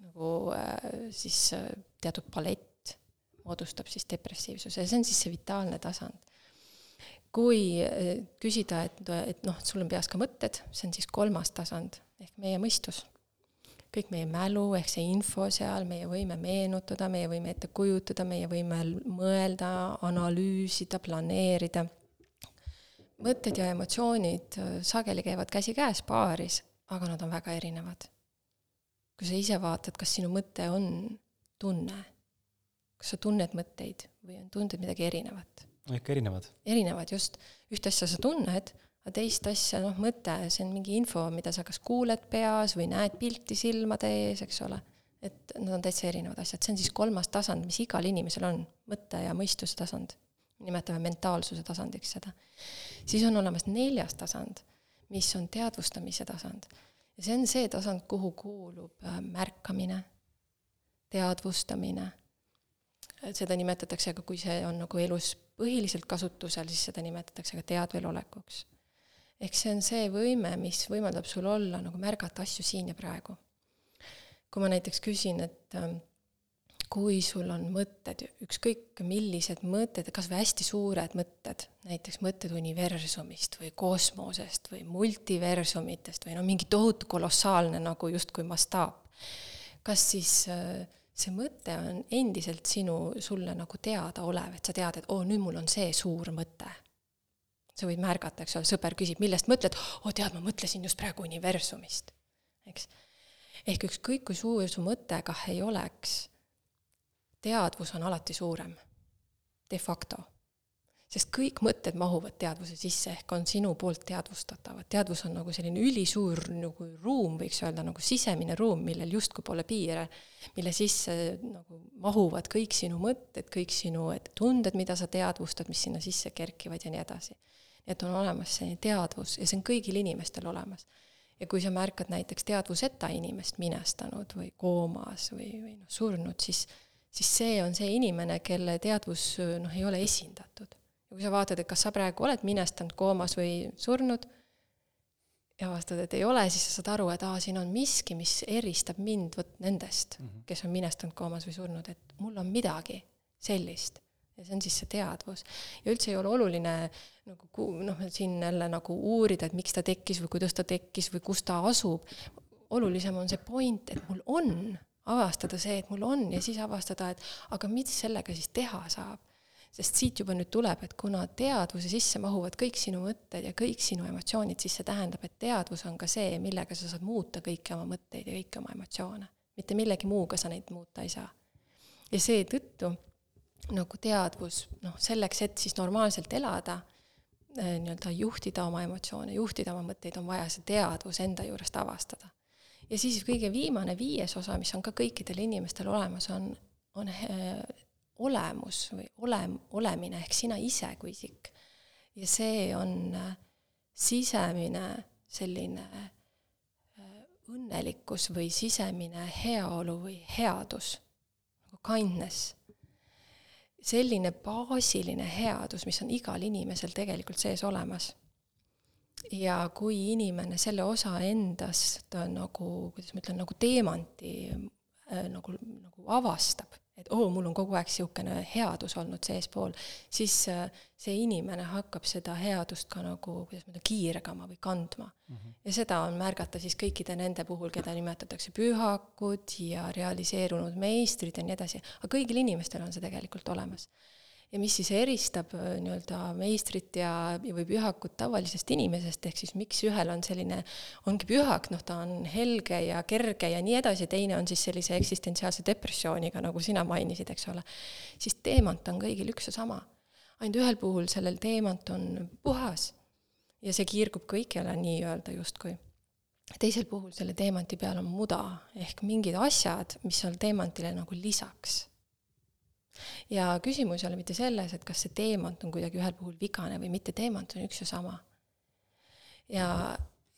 [SPEAKER 2] nagu äh, siis äh, teatud palett moodustab siis depressiivsuse. Ja see on siis see vitaalne tasand kui eh, küsida, et, et noh, sul on peas ka mõtted, see on siis kolmas tasand ehk meie mõistus. kõik meie mälu ehk see info seal, meie võime meenutada, meie võime ette kujutada, meie võime mõelda, analüüsida, planeerida. mõtted ja emotsioonid eh, sageli käivad käsikäes paaris, aga nad on väga erinevad. kui sa ise vaatad, kas sinu mõte on tunne, kas sa tunned mõtteid või on tunded midagi erinevat
[SPEAKER 1] ikka erinevad?
[SPEAKER 2] erinevad, just. ühte asja sa tunned, aga teist asja, noh, mõte, see on mingi info, mida sa kas kuuled peas või näed pilti silmade ees, eks ole. et nad on täitsa erinevad asjad, see on siis kolmas tasand, mis igal inimesel on, mõtte ja mõistuse tasand. nimetame mentaalsuse tasandiks seda. siis on olemas neljas tasand, mis on teadvustamise tasand. ja see on see tasand, kuhu kuulub äh, märkamine, teadvustamine seda nimetatakse ka, kui see on nagu elus põhiliselt kasutusel, siis seda nimetatakse ka teadvelolekuks. ehk see on see võime, mis võimaldab sul olla nagu märgata asju siin ja praegu. kui ma näiteks küsin, et ähm, kui sul on mõtted, ükskõik millised mõtted, kas või hästi suured mõtted, näiteks mõtted universumist või kosmosest või multiversumitest või no mingi tohutu kolossaalne nagu justkui mastaap, kas siis äh, see mõte on endiselt sinu, sulle nagu teadaolev, et sa tead, et oo oh,, nüüd mul on see suur mõte. sa võid märgata, eks ole, sõber küsib, millest mõtled, oo oh, tead, ma mõtlesin just praegu universumist, eks. ehk ükskõik, kui suur su mõte kah ei oleks, teadvus on alati suurem, de facto sest kõik mõtted mahuvad teadvuse sisse, ehk on sinu poolt teadvustatavad. teadvus on nagu selline ülisuur nagu ruum, võiks öelda, nagu sisemine ruum, millel justkui pole piire, mille sisse nagu mahuvad kõik sinu mõtted, kõik sinu tunded, mida sa teadvustad, mis sinna sisse kerkivad ja nii edasi. et on olemas selline teadvus ja see on kõigil inimestel olemas. ja kui sa märkad näiteks teadvuseta inimest minestanud või koomas või, või noh, surnud, siis siis see on see inimene, kelle teadvus noh, ei ole esindatud ja kui sa vaatad, et kas sa praegu oled minestanud, koomas või surnud, ja avastad, et ei ole, siis sa saad aru, et aa, siin on miski, mis eristab mind vot nendest mm, -hmm. kes on minestanud, koomas või surnud, et mul on midagi sellist. ja see on siis see teadvus. ja üldse ei ole oluline nagu noh, siin jälle nagu uurida, et miks ta tekkis või kuidas ta tekkis või kus ta asub. olulisem on see point, et mul on, avastada see, et mul on ja siis avastada, et aga mis sellega siis teha saab sest siit juba nüüd tuleb, et kuna teadvuse sisse mahuvad kõik sinu mõtted ja kõik sinu emotsioonid, siis see tähendab, et teadvus on ka see, millega sa saad muuta kõiki oma mõtteid ja kõiki oma emotsioone. mitte millegi muuga sa neid muuta ei saa. ja seetõttu nagu teadvus, noh, selleks, et siis normaalselt elada, eh, nii-öelda juhtida oma emotsioone, juhtida oma mõtteid, on vaja see teadvus enda juurest avastada. ja siis kõige viimane, viies osa, mis on ka kõikidel inimestel olemas, on, on äh, olemus või olem-, olemine ehk sina ise kui isik. ja see on äh, sisemine selline äh, õnnelikkus või sisemine heaolu või headus, nagu kindness selline baasiline headus, mis on igal inimesel tegelikult sees olemas. ja kui inimene selle osa endast nagu, kuidas ma ütlen, nagu teemanti äh, nagu, nagu avastab, et oo oh,, mul on kogu aeg niisugune headus olnud seespool, siis äh, see inimene hakkab seda headust ka nagu, kuidas ma ütlen, kiirgama või kandma mm. -hmm. ja seda on märgata siis kõikide nende puhul, keda nimetatakse pühakud ja realiseerunud meistrid ja nii edasi, aga kõigil inimestel on see tegelikult olemas ja mis siis eristab äh, nii-öelda meistrit ja, või pühakut tavalisest inimesest, ehk siis miks ühel on selline, ongi pühak, noh, ta on helge ja kerge ja nii edasi, teine on siis sellise eksistentsiaalse depressiooniga, nagu sina mainisid, eks ole, siis teemant on kõigil üks ja sama. ainult ühel puhul sellel teemant on puhas ja see kiirgub kõikjale nii-öelda justkui. Teisel puhul selle teemanti peal on muda. Ehk mingid asjad, mis seal teemantile nagu lisaks ja küsimus ei ole mitte selles, et kas see teemant on kuidagi ühel puhul vigane või mitte, teemant on üks ja sama. ja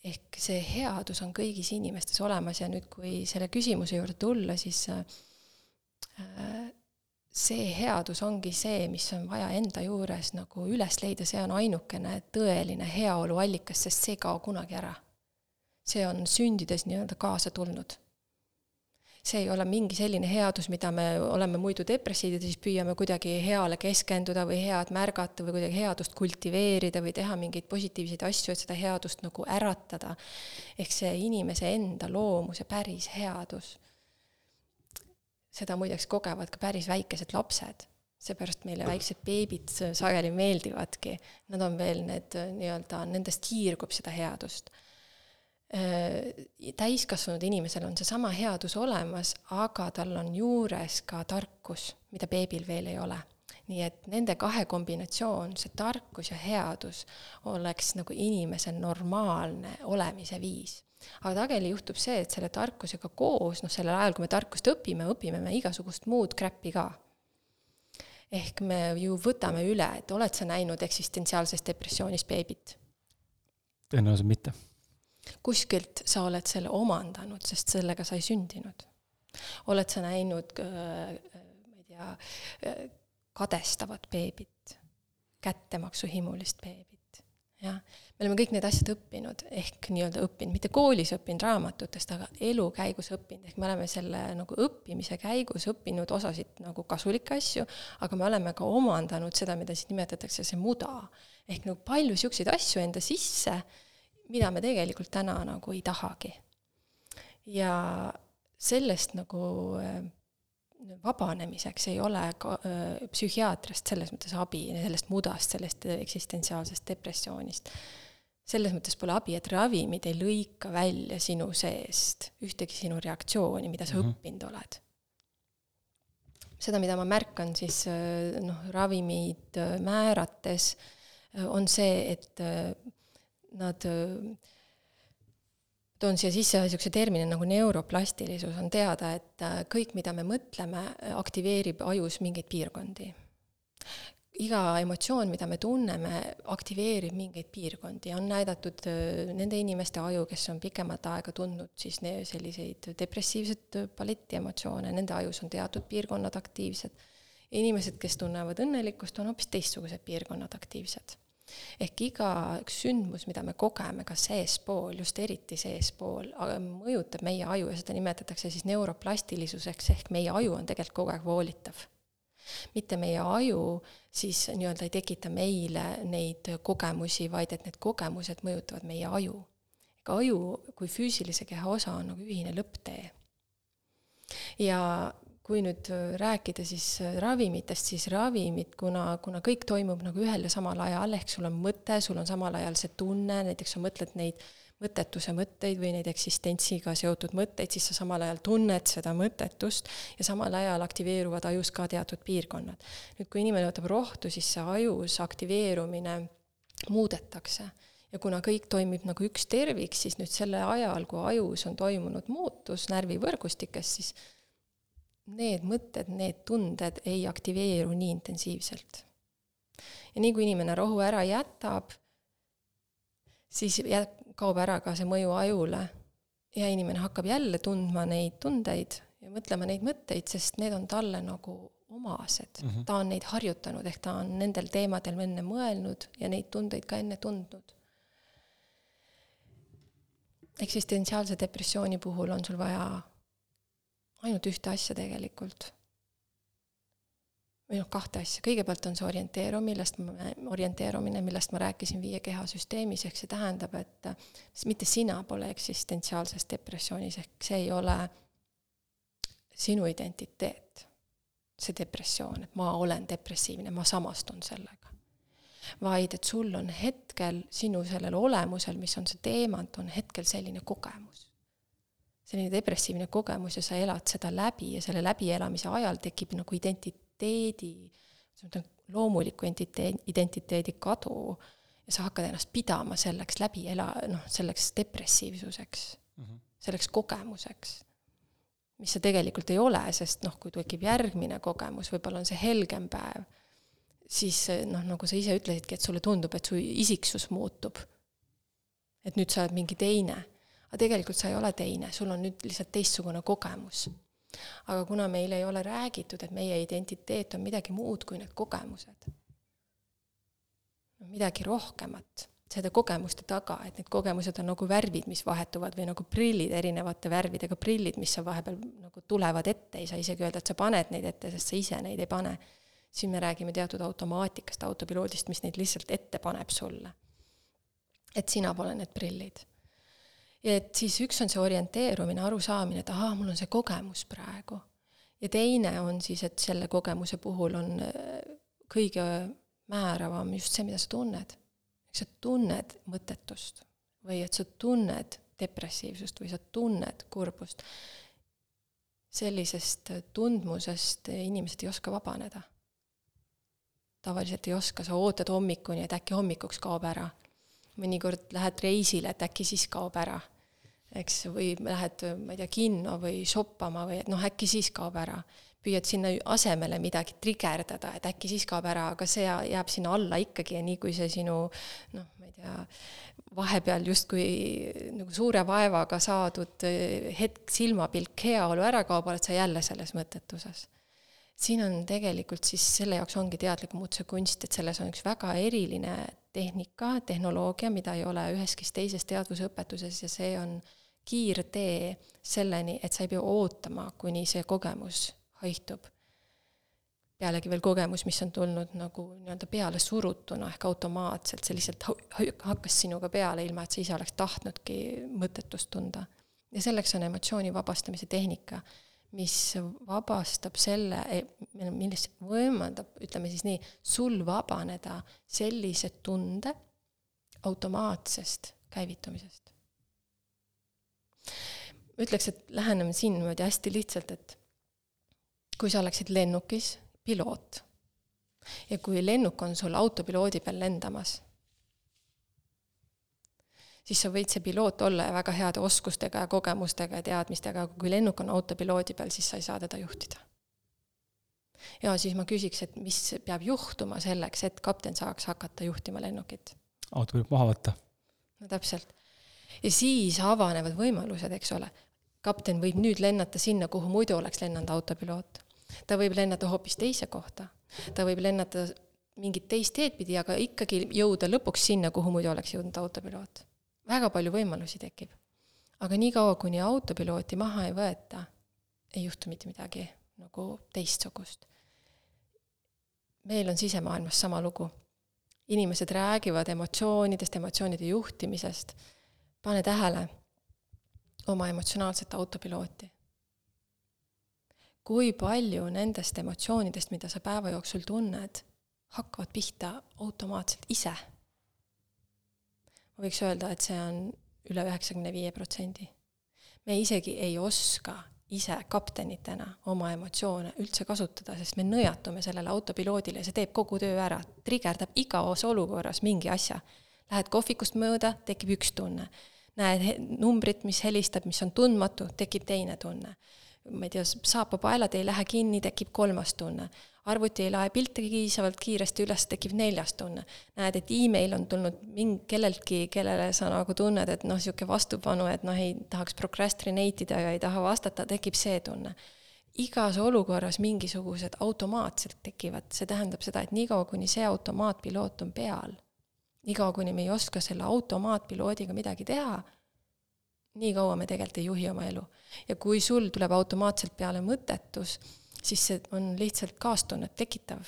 [SPEAKER 2] ehk see headus on kõigis inimestes olemas ja nüüd, kui selle küsimuse juurde tulla, siis äh, see headus ongi see, mis on vaja enda juures nagu üles leida, see on ainukene tõeline heaolu allikas, sest see ei kao kunagi ära. see on sündides nii-öelda kaasa tulnud see ei ole mingi selline headus, mida me oleme muidu depressiivide, siis püüame kuidagi heale keskenduda või head märgata või kuidagi headust kultiveerida või teha mingeid positiivseid asju, et seda headust nagu äratada. ehk see inimese enda loomus ja päris headus. seda muideks kogevad ka päris väikesed lapsed seepärast meile väiksed beebid sageli meeldivadki, nad on veel need nii-öelda, nendest kiirgub seda headust Äh, täiskasvanud inimesel on seesama headus olemas, aga tal on juures ka tarkus, mida beebil veel ei ole. nii et nende kahe kombinatsioon, see tarkus ja headus, oleks nagu inimese normaalne olemise viis. aga sageli juhtub see, et selle tarkusega koos, noh, sellel ajal, kui me tarkust õpime, õpime me igasugust muud crap'i ka ehk me ju võtame üle, et oled sa näinud eksistentsiaalses depressioonis beebit?
[SPEAKER 1] tõenäoliselt mitte
[SPEAKER 2] kuskilt sa oled selle omandanud, sest sellega sa ei sündinud. oled sa näinud, äh, ma ei tea, äh, kadestavat beebit, kättemaksuhimulist beebit, jah. me oleme kõik need asjad õppinud, ehk nii-öelda õppinud, mitte koolis õppinud raamatutest, aga elu käigus õppinud, ehk me oleme selle nagu õppimise käigus õppinud osasid nagu kasulikke asju, aga me oleme ka omandanud seda, mida siis nimetatakse see muda. ehk nagu palju niisuguseid asju enda sisse mida me tegelikult täna nagu ei tahagi. ja sellest nagu äh, vabanemiseks ei ole ka äh, psühhiaatriast selles mõttes abi, sellest mudast, sellest eksistentsiaalsest depressioonist. selles mõttes pole abi, et ravimid ei lõika välja sinu seest ühtegi sinu reaktsiooni, mida sa mm -hmm. õppinud oled. seda, mida ma märkan siis äh, noh, ravimid määrates, on see, et nad toon siia sisse niisuguse termini nagu neuroplastilisus, on teada, et äh, kõik, mida me mõtleme, aktiveerib ajus mingeid piirkondi. iga emotsioon, mida me tunneme, aktiveerib mingeid piirkondi, on näidatud äh, nende inimeste aju, kes on pikemat aega tundnud siis selliseid depressiivset baletiemotsioone, nende ajus on teatud piirkonnad aktiivsed. inimesed, kes tunnevad õnnelikkust, on hoopis teistsugused piirkonnad aktiivsed ehk iga sündmus, mida me kogeme ka seespool, just eriti seespool, mõjutab meie aju ja seda nimetatakse siis neuroplastilisuseks, ehk meie aju on tegelikult kogu aeg voolitav. mitte meie aju siis nii-öelda ei tekita meile neid kogemusi, vaid et need kogemused mõjutavad meie aju. ega aju kui füüsilise keha osa on nagu ühine lõpptee. ja kui nüüd äh, rääkida siis äh, ravimitest, siis ravimid, kuna, kuna kõik toimub nagu ühel ja samal ajal, ehk sul on mõte, sul on samal ajal see tunne, näiteks sa mõtled neid mõttetuse mõtteid või neid eksistentsiga seotud mõtteid, siis sa samal ajal tunned seda mõttetust ja samal ajal aktiveeruvad ajus ka teatud piirkonnad. nüüd, kui inimene võtab rohtu, siis see ajus aktiveerumine muudetakse ja kuna kõik toimib nagu üks tervik, siis nüüd selle ajal, kui ajus on toimunud muutus närvivõrgustikes, siis need mõtted, need tunded ei aktiveeru nii intensiivselt. ja nii kui inimene rohu ära jätab, siis jät-, kaob ära ka see mõju ajule ja inimene hakkab jälle tundma neid tundeid ja mõtlema neid mõtteid, sest need on talle nagu omased mm. -hmm. ta on neid harjutanud, ehk ta on nendel teemadel enne mõelnud ja neid tundeid ka enne tundnud. eksistentsiaalse depressiooni puhul on sul vaja ainult ühte asja tegelikult. või noh, kahte asja, kõigepealt on see orienteeru, millest ma, orienteerumine, millest ma rääkisin viie keha süsteemis, ehk see tähendab, et mitte sina pole eksistentsiaalses depressioonis, ehk see ei ole sinu identiteet, see depressioon, et ma olen depressiivne, ma samastun sellega. Vaid et sul on hetkel sinu sellel olemusel, mis on see teemant, on hetkel selline kogemus selline depressiivne kogemus ja sa elad seda läbi ja selle läbielamise ajal tekib nagu identiteedi, loomuliku identiteedi, identiteedi kadu ja sa hakkad ennast pidama selleks läbi ela-, noh, selleks depressiivsuseks mm, -hmm. selleks kogemuseks. mis see tegelikult ei ole, sest noh, kui tekib järgmine kogemus, võib-olla on see helgem päev, siis noh, nagu sa ise ütlesidki, et sulle tundub, et su isiksus muutub. et nüüd sa oled mingi teine aga tegelikult sa ei ole teine, sul on nüüd lihtsalt teistsugune kogemus. aga kuna meil ei ole räägitud, et meie identiteet on midagi muud kui need kogemused, midagi rohkemat, selle kogemuste taga, et need kogemused on nagu värvid, mis vahetuvad või nagu prillid, erinevate värvidega prillid, mis sa vahepeal nagu tulevad ette, ei saa isegi öelda, et sa paned neid ette, sest sa ise neid ei pane. siin me räägime teatud automaatikast, autopiloodist, mis neid lihtsalt ette paneb sulle. et sina pole need prillid et siis üks on see orienteerumine, arusaamine, et ahaa, mul on see kogemus praegu. ja teine on siis, et selle kogemuse puhul on äh, kõige määravam just see, mida sa tunned. sa tunned mõttetust või et sa tunned depressiivsust või sa tunned kurbust. sellisest tundmusest inimesed ei oska vabaneda. tavaliselt ei oska, sa ootad hommikuni, et äkki hommikuks kaob ära mõnikord lähed reisile, et äkki siis kaob ära eks, või lähed, ma ei tea, kinno või shoppama või et noh, äkki siis kaob ära. püüad sinna asemele midagi trigerdada, et äkki siis kaob ära, aga see jääb sinna alla ikkagi ja nii kui see sinu noh, ma ei tea, vahepeal justkui nagu suure vaevaga saadud eh, hetk, silmapilk, heaolu ära kaob, oled sa jälle selles mõttetuses siin on tegelikult siis selle jaoks ongi teadliku muutuse kunst, et selles on üks väga eriline tehnika, tehnoloogia, mida ei ole üheski teises teadvusõpetuses ja see on kiirtee selleni, et sa ei pea ootama, kuni see kogemus haihtub. pealegi veel kogemus, mis on tulnud nagu nii-öelda peale surutuna ehk automaatselt, see lihtsalt hakkas sinuga peale, ilma et sa ise oleks tahtnudki mõttetust tunda. ja selleks on emotsiooni vabastamise tehnika, mis vabastab selle, e-, milles võimaldab, ütleme siis nii, sul vabaneda sellise tunde automaatsest käivitumisest ütleks, et läheneme siin niimoodi hästi lihtsalt, et kui sa oleksid lennukis, piloot, ja kui lennuk on sul autopiloodi peal lendamas, siis sa võid see piloot olla ja väga heade oskustega ja kogemustega ja teadmistega, aga kui lennuk on autopiloodi peal, siis sa ei saa teda juhtida. ja siis ma küsiks, et mis peab juhtuma selleks, et kapten saaks hakata juhtima lennukit?
[SPEAKER 1] auto võib maha võtta.
[SPEAKER 2] no täpselt ja siis avanevad võimalused, eks ole. kapten võib nüüd lennata sinna, kuhu muidu oleks lennanud autopiloot. ta võib lennata hoopis teise kohta, ta võib lennata mingit teist teed pidi, aga ikkagi jõuda lõpuks sinna, kuhu muidu oleks jõudnud autopiloot. väga palju võimalusi tekib. aga niikaua, kuni autopilooti maha ei võeta, ei juhtu mitte midagi nagu teistsugust. meil on sisemaailmas sama lugu. inimesed räägivad emotsioonidest, emotsioonide juhtimisest pane tähele oma emotsionaalset autopilooti. kui palju nendest emotsioonidest, mida sa päeva jooksul tunned, hakkavad pihta automaatselt ise. ma võiks öelda, et see on üle üheksakümne viie protsendi. me isegi ei oska ise kaptenitena oma emotsioone üldse kasutada, sest me nõjatume sellele autopiloodile ja see teeb kogu töö ära, trigerdab igas olukorras mingi asja. Lähed kohvikust mööda, tekib üks tunne. Näed numbrit, mis helistab, mis on tundmatu, tekib teine tunne. ma ei tea, saapapaelad ei lähe kinni, tekib kolmas tunne arvuti ei lae pilte piisavalt kiiresti üles, tekib neljas tunne. näed, et email on tulnud mingi, kelleltki, kellele sa nagu tunned, et noh, niisugune vastupanu, et noh, ei tahaks procrastinate ida ja ei taha vastata, tekib see tunne. igas olukorras mingisugused automaatselt tekivad, see tähendab seda, et niikaua, kuni see automaatpiloot on peal, niikaua, kuni me ei oska selle automaatpiloodiga midagi teha, nii kaua me tegelikult ei juhi oma elu. ja kui sul tuleb automaatselt peale mõttetus, siis see on lihtsalt kaastunnet tekitav.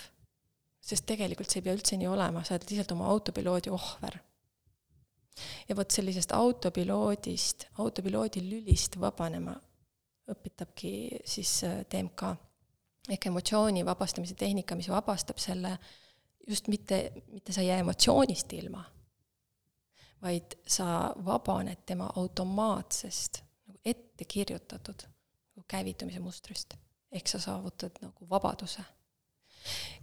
[SPEAKER 2] sest tegelikult see ei pea üldse nii olema, sa oled lihtsalt oma autopiloodi ohver. ja vot sellisest autopiloodist, autopiloodi lülist vabanema õpetabki siis äh, ehk emotsiooni vabastamise tehnika, mis vabastab selle just mitte, mitte sa ei jää emotsioonist ilma, vaid sa vabaned tema automaatsest, nagu ette kirjutatud nagu käivitumise mustrist ehk sa saavutad nagu vabaduse.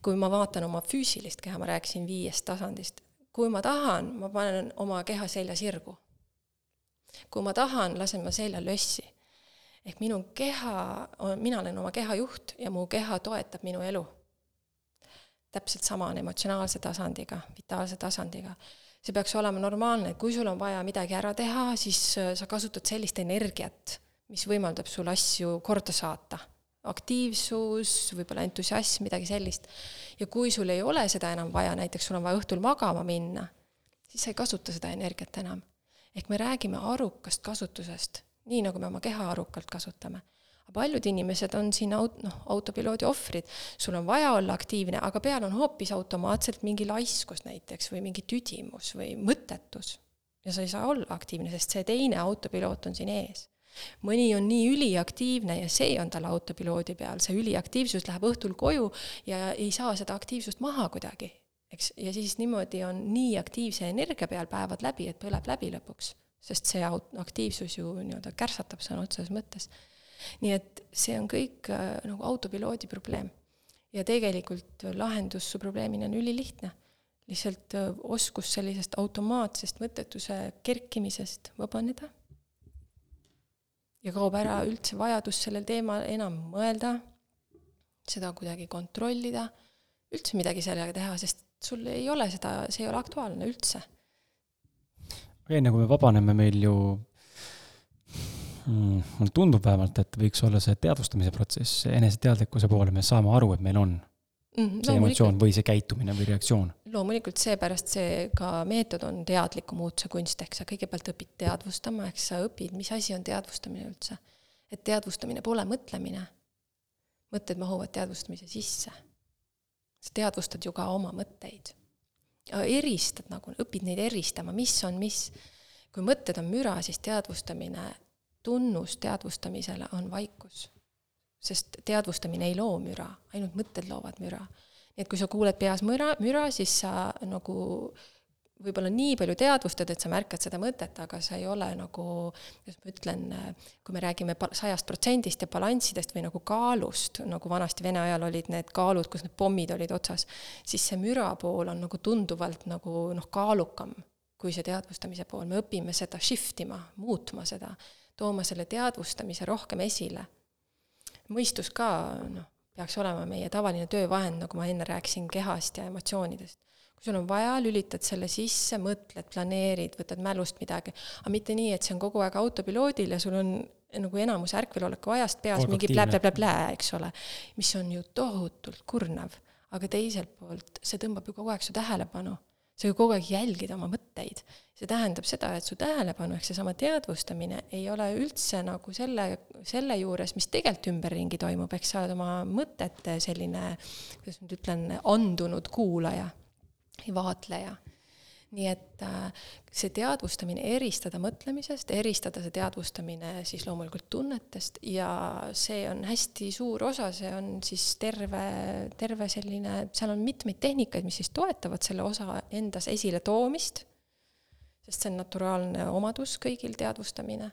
[SPEAKER 2] kui ma vaatan oma füüsilist keha, ma rääkisin viiest tasandist, kui ma tahan, ma panen oma keha selja sirgu. kui ma tahan, lasen ma selja lössi. ehk minu keha, mina olen oma keha juht ja mu keha toetab minu elu. Täpselt sama on emotsionaalse tasandiga, vitaalse tasandiga see peaks olema normaalne, et kui sul on vaja midagi ära teha, siis sa kasutad sellist energiat, mis võimaldab sul asju korda saata aktiivsus, võib-olla entusiasm, midagi sellist. ja kui sul ei ole seda enam vaja, näiteks sul on vaja õhtul magama minna, siis sa ei kasuta seda energiat enam. ehk me räägime arukast kasutusest, nii nagu me oma keha arukalt kasutame. Paljud inimesed on siin aut-, noh, autopiloodi ohvrid, sul on vaja olla aktiivne, aga peal on hoopis automaatselt mingi laiskus näiteks või mingi tüdimus või mõttetus. ja sa ei saa olla aktiivne, sest see teine autopiloot on siin ees mõni on nii üliaktiivne ja see on tal autopiloodi peal, see üliaktiivsus läheb õhtul koju ja ei saa seda aktiivsust maha kuidagi, eks, ja siis niimoodi on nii aktiivse energia peal päevad läbi, et põleb läbi lõpuks. sest see aktiivsus ju nii-öelda kärsatab sõna otseses mõttes. Nii et see on kõik äh, nagu autopiloodi probleem. ja tegelikult lahendus su probleemini on ülilihtne lihtsalt äh, oskus sellisest automaatsest mõttetuse kerkimisest vabaneda ja kaob ära üldse vajadus sellel teemal enam mõelda, seda kuidagi kontrollida, üldse midagi sellega teha, sest sul ei ole seda, see ei ole aktuaalne üldse.
[SPEAKER 1] aga enne kui me vabaneme, meil ju mulle tundub vähemalt, et võiks olla see teadvustamise protsess, eneseteadlikkuse poole, me saame aru, et meil on mm, see emotsioon või see käitumine või reaktsioon?
[SPEAKER 2] loomulikult seepärast see ka meetod on teadliku muutuse kunst, ehk sa kõigepealt õpid teadvustama, ehk sa õpid, mis asi on teadvustamine üldse. et teadvustamine pole mõtlemine. mõtted mahuvad teadvustamise sisse. sa teadvustad ju ka oma mõtteid. eristad nagu, õpid neid eristama, mis on mis. kui mõtted on müra, siis teadvustamine, tunnus teadvustamisele on vaikus. Sest teadvustamine ei loo müra, ainult mõtted loovad müra. nii et kui sa kuuled peas müra, müra, siis sa nagu võib-olla nii palju teadvustad, et sa märkad seda mõtet, aga sa ei ole nagu, kuidas ma ütlen, kui me räägime sajast protsendist ja balanssidest või nagu kaalust, nagu vanasti Vene ajal olid need kaalud, kus need pommid olid otsas, siis see müra pool on nagu tunduvalt nagu noh, kaalukam kui see teadvustamise pool, me õpime seda shift ima, muutma seda, tooma selle teadvustamise rohkem esile mõistus ka noh, peaks olema meie tavaline töövahend, nagu ma enne rääkisin kehast ja emotsioonidest. kui sul on vaja, lülitad selle sisse, mõtled, planeerid, võtad mälust midagi, aga mitte nii, et see on kogu aeg autopiloodil ja sul on nagu enamus ärkveloleku ajast peas mingi plä-plä-plä-plä, eks ole, mis on ju tohutult kurnav. aga teiselt poolt see tõmbab ju kogu aeg su tähelepanu sa ju kogu aeg jälgid oma mõtteid. See tähendab seda, et su tähelepanu ehk seesama teadvustamine ei ole üldse nagu selle, selle juures, mis tegelikult ümberringi toimub, ehk sa oled oma mõtete selline, kuidas ma nüüd ütlen, andunud kuulaja, vaatleja. nii et äh, see teadvustamine, eristada mõtlemisest, eristada see teadvustamine siis loomulikult tunnetest ja see on hästi suur osa, see on siis terve, terve selline, seal on mitmeid tehnikaid, mis siis toetavad selle osa endas esiletoomist, sest see on naturaalne omadus kõigil, teadvustamine.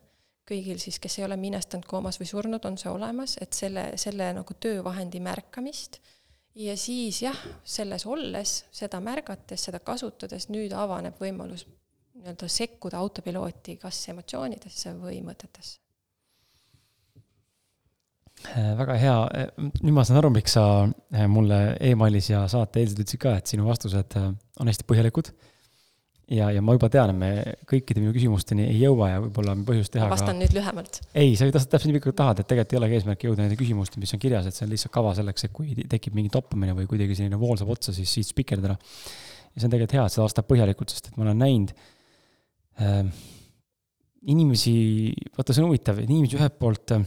[SPEAKER 2] Kõigil siis, kes ei ole minestanud, koomas või surnud, on see olemas, et selle, selle nagu töövahendi märkamist. Ja siis jah, selles olles, seda märgates, seda kasutades, nüüd avaneb võimalus nii-öelda sekkuda autopilooti kas emotsioonidesse või mõtetesse.
[SPEAKER 1] Äh, väga hea, äh, nüüd ma saan aru, miks sa äh, mulle emailis ja saate eelsalt ütlesid ka, et sinu vastused on hästi põhjalikud ja, ja ma juba tean, et me kõikide minu küsimusteni ei jõua ja võib-olla on põhjust teha
[SPEAKER 2] vastan ka... nüüd lühemalt.
[SPEAKER 1] ei, sa täpselt nii pikalt, tahad, et tegelikult ei olegi eesmärk jõuda nende küsimusteni, mis on kirjas, et see on lihtsalt kava selleks, et kui tekib mingi toppamine või kuidagi selline vool saab otsa, siis siit spikerdada. ja see on tegelikult hea, et seda vastab põhjalikult, sest et ma olen näinud äh, inimesi, vaata, see on huvitav, et inimesi ühelt poolt,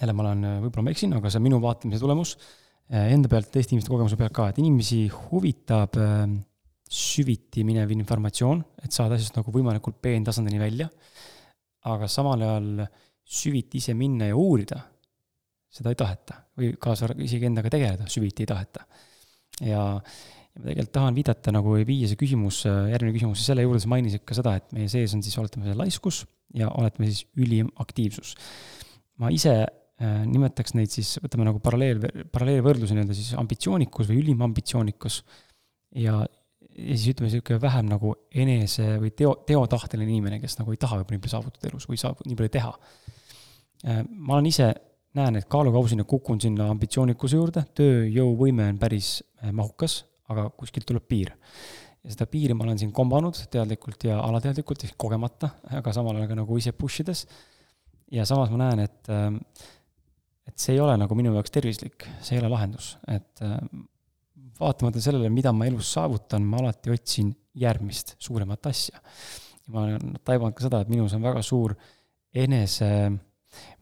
[SPEAKER 1] jälle ma olen, võib-olla ma eksin, aga see on minu vaatamise tulemus, äh, enda pealt, teiste inimeste kogemuse pealt ka, et inimesi huvitab äh, süviti minev informatsioon, et saada asjast nagu võimalikult peentasandini välja, aga samal ajal süviti ise minna ja uurida, seda ei taheta või kaasa isegi endaga tegeleda süviti ei taheta. ja, ja ma tegelikult tahan viidata nagu viia see küsimus, järgmine küsimus selle juurde, sa mainisid ka seda, et meie sees on siis, oletame, laiskus ja oletame siis ülim aktiivsus. ma ise äh, nimetaks neid siis, võtame nagu paralleel, paralleelvõrdluse nii-öelda siis ambitsioonikus või ülim ambitsioonikus ja, ja siis ütleme, niisugune vähem nagu enese või teo, teotahteline inimene, kes nagu ei taha võib-olla nii palju saavutada elus või saab nii palju teha. Äh, ma olen ise, näen, et kaalukausina kukun sinna ambitsioonikuse juurde, tööjõuvõime on päris äh, mahukas, aga kuskilt tuleb piir. ja seda piiri ma olen siin kombanud teadlikult ja alateadlikult, ehk kogemata, aga samal ajal ka nagu ise push ides. ja samas ma näen, et, äh, et see ei ole nagu minu jaoks tervislik, see ei ole lahendus, et vaatamata sellele, mida ma elus saavutan, ma alati otsin järgmist suuremat asja. ma olen taibanud ka seda, et minus on väga suur enese,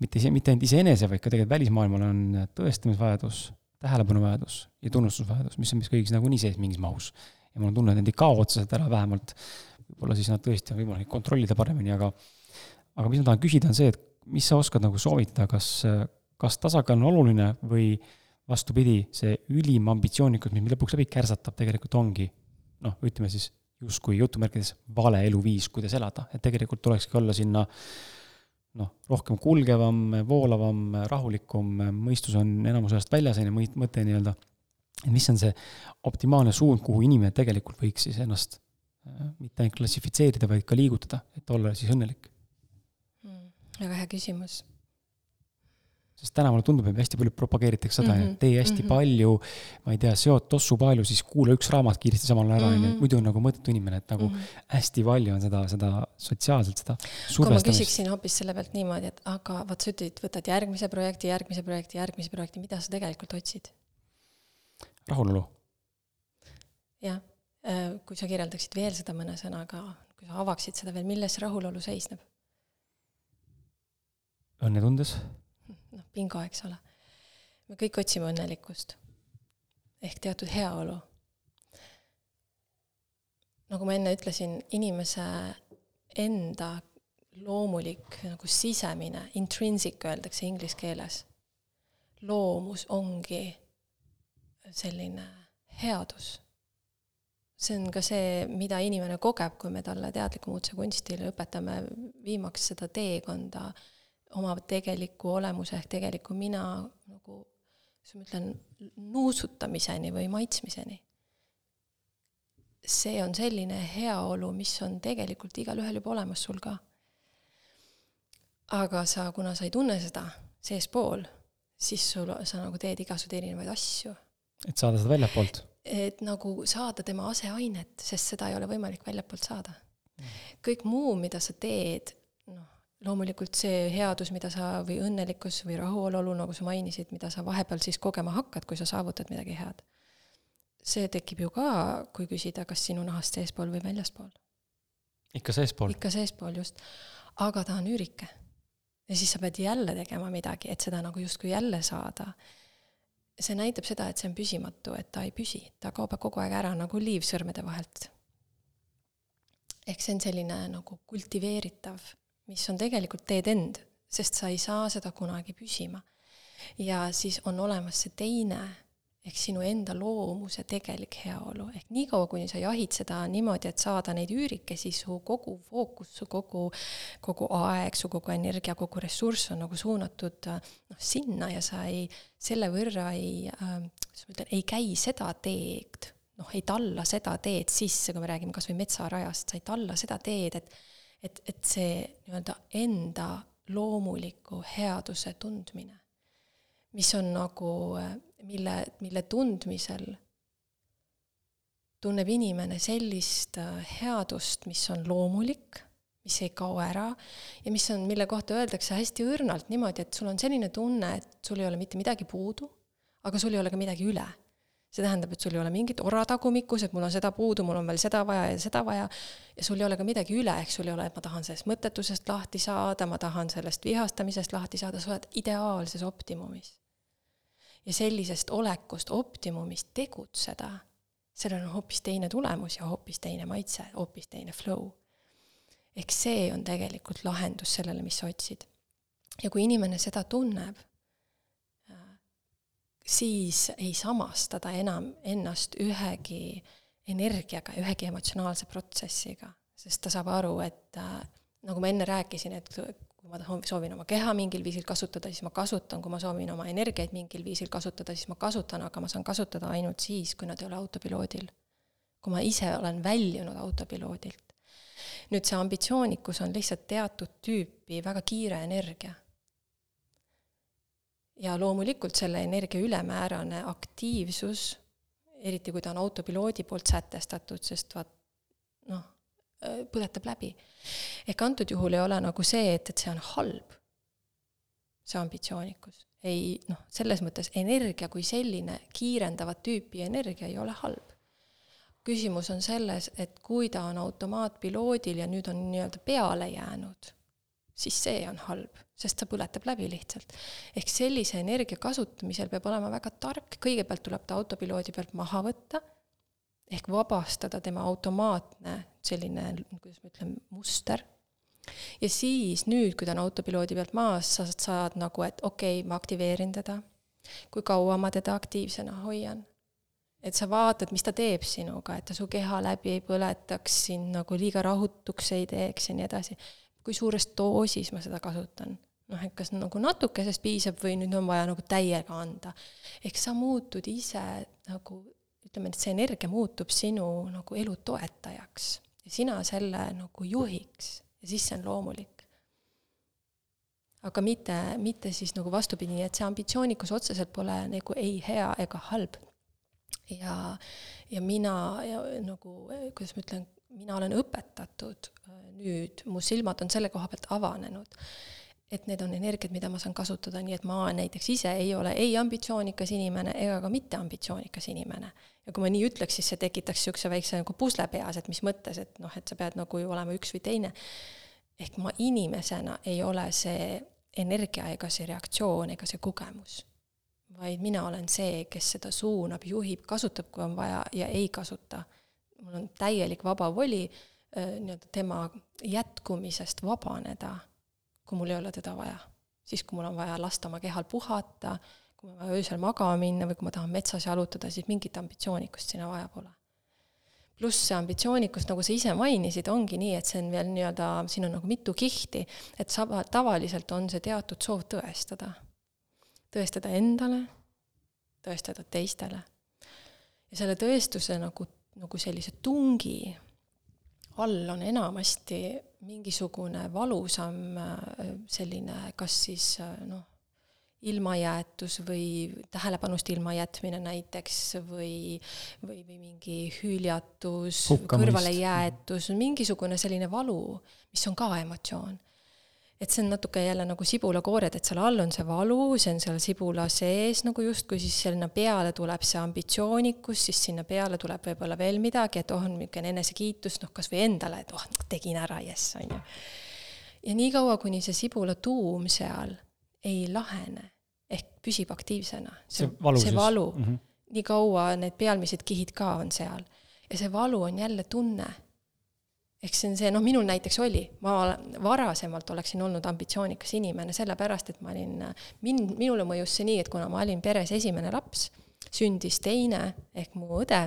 [SPEAKER 1] mitte ise, mitte ainult iseenese, vaid ka tegelikult välismaailmal on tõestamisvajadus, tähelepanuvajadus ja tunnustusvajadus, mis on meis kõigis nagunii sees mingis mahus. ja mul on tunne, et need ei kao otseselt ära, vähemalt võib-olla siis nad tõesti on võimalik kontrollida paremini, aga aga mis ma tahan küsida, on see, et mis sa oskad nagu soovitada, kas, kas tasakaal on oluline või vastupidi, see ülim ambitsioonikus, mis lõpuks läbi kärsatab, tegelikult ongi noh, ütleme siis justkui jutumärkides vale eluviis, kuidas elada, et tegelikult tulekski olla sinna noh, rohkem kulgevam, voolavam, rahulikum, mõistus on enamuse ajast väljas, on ju, mõte nii-öelda, et mis on see optimaalne suund, kuhu inimene tegelikult võiks siis ennast äh, mitte ainult klassifitseerida, vaid ka liigutada, et olla siis õnnelik.
[SPEAKER 2] Mm,? väga hea küsimus
[SPEAKER 1] sest täna mulle tundub, et hästi palju propageeritakse seda mm, -hmm. et tee hästi mm -hmm. palju, ma ei tea, seod tossu palju, siis kuula üks raamat kiiresti samal ajal ära, on ju, muidu on nagu mõttetu inimene, et nagu mm -hmm. hästi palju on seda, seda sotsiaalselt, seda
[SPEAKER 2] aga ma küsiksin hoopis selle pealt niimoodi, et aga vot sa ütled, võtad järgmise projekti, järgmise projekti, järgmise projekti, mida sa tegelikult otsid?
[SPEAKER 1] rahulolu.
[SPEAKER 2] jah, äh, kui sa kirjeldaksid veel seda mõne sõnaga, kui sa avaksid seda veel, milles rahulolu seisneb?
[SPEAKER 1] õnnetundes
[SPEAKER 2] noh, bingo, eks ole. me kõik otsime õnnelikkust ehk teatud heaolu. nagu ma enne ütlesin, inimese enda loomulik nagu sisemine, intrinsic öeldakse inglise keeles, loomus ongi selline headus. see on ka see, mida inimene kogeb, kui me talle teadliku muutuse kunstile õpetame viimaks seda teekonda äh, oma tegeliku olemuse ehk tegeliku mina nagu, kuidas ma ütlen, nuusutamiseni või maitsmiseni. see on selline heaolu, mis on tegelikult igalühel juba olemas sul ka. aga sa, kuna sa ei tunne seda seespool, siis sul, sa nagu teed igasuguseid erinevaid asju.
[SPEAKER 1] et saada seda väljapoolt?
[SPEAKER 2] et nagu saada tema aseainet, sest seda ei ole võimalik väljapoolt saada. kõik muu, mida sa teed, loomulikult see headus, mida sa, või õnnelikkus või rahulolu, nagu sa mainisid, mida sa vahepeal siis kogema hakkad, kui sa saavutad midagi head. see tekib ju ka, kui küsida, kas sinu nahast seespool või väljaspool.
[SPEAKER 1] ikka seespool?
[SPEAKER 2] ikka seespool, just. aga ta on üürike. ja siis sa pead jälle tegema midagi, et seda nagu justkui jälle saada. see näitab seda, et see on püsimatu, et ta ei püsi, ta kaob kogu aeg ära nagu liiv sõrmede vahelt ehk see on selline nagu kultiveeritav, mis on tegelikult teed end, sest sa ei saa seda kunagi püsima. ja siis on olemas see teine ehk sinu enda loomuse tegelik heaolu, ehk niikaua, kuni sa jahid seda niimoodi, et saada neid üürikesi, su kogu fookus, su kogu, kogu aeg, su kogu energia, kogu ressurss on nagu suunatud noh, sinna ja sa ei, selle võrra ei äh,, kuidas ma ütlen, ei käi seda teed, noh, ei talla seda teed sisse, kui me räägime kas või metsarajast, sa ei talla seda teed, et et, et see nii-öelda enda loomuliku headuse tundmine, mis on nagu äh, mille, mille tundmisel tunneb inimene sellist äh, headust, mis on loomulik, mis ei kao ära ja mis on, mille kohta öeldakse hästi õrnalt niimoodi, et sul on selline tunne, et sul ei ole mitte midagi puudu, aga sul ei ole ka midagi üle. See tähendab, et sul ei ole mingit ora tagumikus, et mul on seda puudu, mul on veel seda vaja ja seda vaja, ja sul ei ole ka midagi üle, ehk sul ei ole, et ma tahan sellest mõttetusest lahti saada, ma tahan sellest vihastamisest lahti saada, sa oled ideaalses optimumis ja sellisest olekust, optimumist tegutseda, sellel on hoopis teine tulemus ja hoopis teine maitse, hoopis teine flow. ehk see on tegelikult lahendus sellele, mis sa otsid. ja kui inimene seda tunneb, siis ei samasta ta enam ennast ühegi energiaga, ühegi emotsionaalse protsessiga, sest ta saab aru, et äh, nagu ma enne rääkisin, et kui ma soovin oma keha mingil viisil kasutada, siis ma kasutan, kui ma soovin oma energiaid mingil viisil kasutada, siis ma kasutan, aga ma saan kasutada ainult siis, kui nad ei ole autopiloodil. kui ma ise olen väljunud autopiloodilt. nüüd see ambitsioonikus on lihtsalt teatud tüüpi väga kiire energia. Ja loomulikult selle energia ülemäärane aktiivsus, eriti kui ta on autopiloodi poolt sätestatud, sest vaat noh, Äh, põletab läbi. ehk antud juhul ei ole nagu see, et, et see on halb, see ambitsioonikus. ei noh, selles mõttes energia kui selline, kiirendavat tüüpi energia ei ole halb. küsimus on selles, et kui ta on automaatpiloodil ja nüüd on nii-öelda peale jäänud, siis see on halb, sest ta põletab läbi lihtsalt. ehk sellise energia kasutamisel peab olema väga tark, kõigepealt tuleb ta autopiloodi pealt maha võtta ehk vabastada tema automaatne selline, kuidas ma ütlen, muster. ja siis nüüd, kui ta on autopiloodi pealt maas, sa saad nagu, et okei okay,, ma aktiveerin teda. kui kaua ma teda aktiivsena hoian. et sa vaatad, mis ta teeb sinuga, et ta su keha läbi ei põletaks, sind nagu liiga rahutuks ei teeks ja nii edasi. Kui suures doosis ma seda kasutan noh, et kas nagu natukesest piisab või nüüd on vaja nagu täiega anda. ehk sa muutud ise nagu ütleme, et see energia muutub sinu nagu elu toetajaks ja sina selle nagu juhiks ja siis see on loomulik. aga mitte, mitte siis nagu vastupidi, nii et see ambitsioonikus otseselt pole nagu ei hea ega halb. ja, ja mina ja nagu, kuidas ma ütlen, mina olen õpetatud nüüd, mu silmad on selle koha pealt avanenud et need on energiad, mida ma saan kasutada, nii et ma näiteks ise ei ole ei ambitsioonikas inimene ega ka mitteambitsioonikas inimene. ja kui ma nii ütleks, siis see tekitaks niisuguse väikse nagu pusle peas, et mis mõttes, et noh, et sa pead nagu ju olema üks või teine. ehk ma inimesena ei ole see energia ega see reaktsioon ega see kogemus, vaid mina olen see, kes seda suunab, juhib, kasutab, kui on vaja, ja ei kasuta. Mul on täielik vaba voli äh, nii-öelda tema jätkumisest vabaneda kui mul ei ole teda vaja. siis, kui mul on vaja lasta oma kehal puhata, kui mul on vaja öösel magama minna või kui ma tahan metsas jalutada, siis mingit ambitsioonikust sinna vaja pole. pluss see ambitsioonikus, nagu sa ise mainisid, ongi nii, et see on veel nii-öelda, siin on nagu mitu kihti, et sa, tavaliselt on see teatud soov tõestada. tõestada endale, tõestada teistele. ja selle tõestuse nagu, nagu sellise tungi all on enamasti mingisugune valusam äh, selline, kas siis äh, noh, ilmajäetus või tähelepanust ilmajätmine näiteks või, või, või mingi hüljatus, kõrvalejäetus, mingisugune selline valu, mis on ka emotsioon et see on natuke jälle nagu sibulakoored, et seal all on see valu, see on seal sibula sees nagu justkui, siis sinna peale tuleb see ambitsioonikus, siis sinna peale tuleb võib-olla veel midagi, et oh, on niisugune enesekiitus, noh, kas või endale, et oh, tegin ära, jess, on ju. ja niikaua, kuni see sibula tuum seal ei lahene, ehk püsib aktiivsena, see, see, see valu mm, -hmm. nii kaua need pealmised kihid ka on seal. ja see valu on jälle tunne ehk see on see, noh, minul näiteks oli, ma varasemalt oleksin olnud ambitsioonikas inimene, sellepärast et ma olin, mind, minule mõjus see nii, et kuna ma olin peres esimene laps, sündis teine ehk mu õde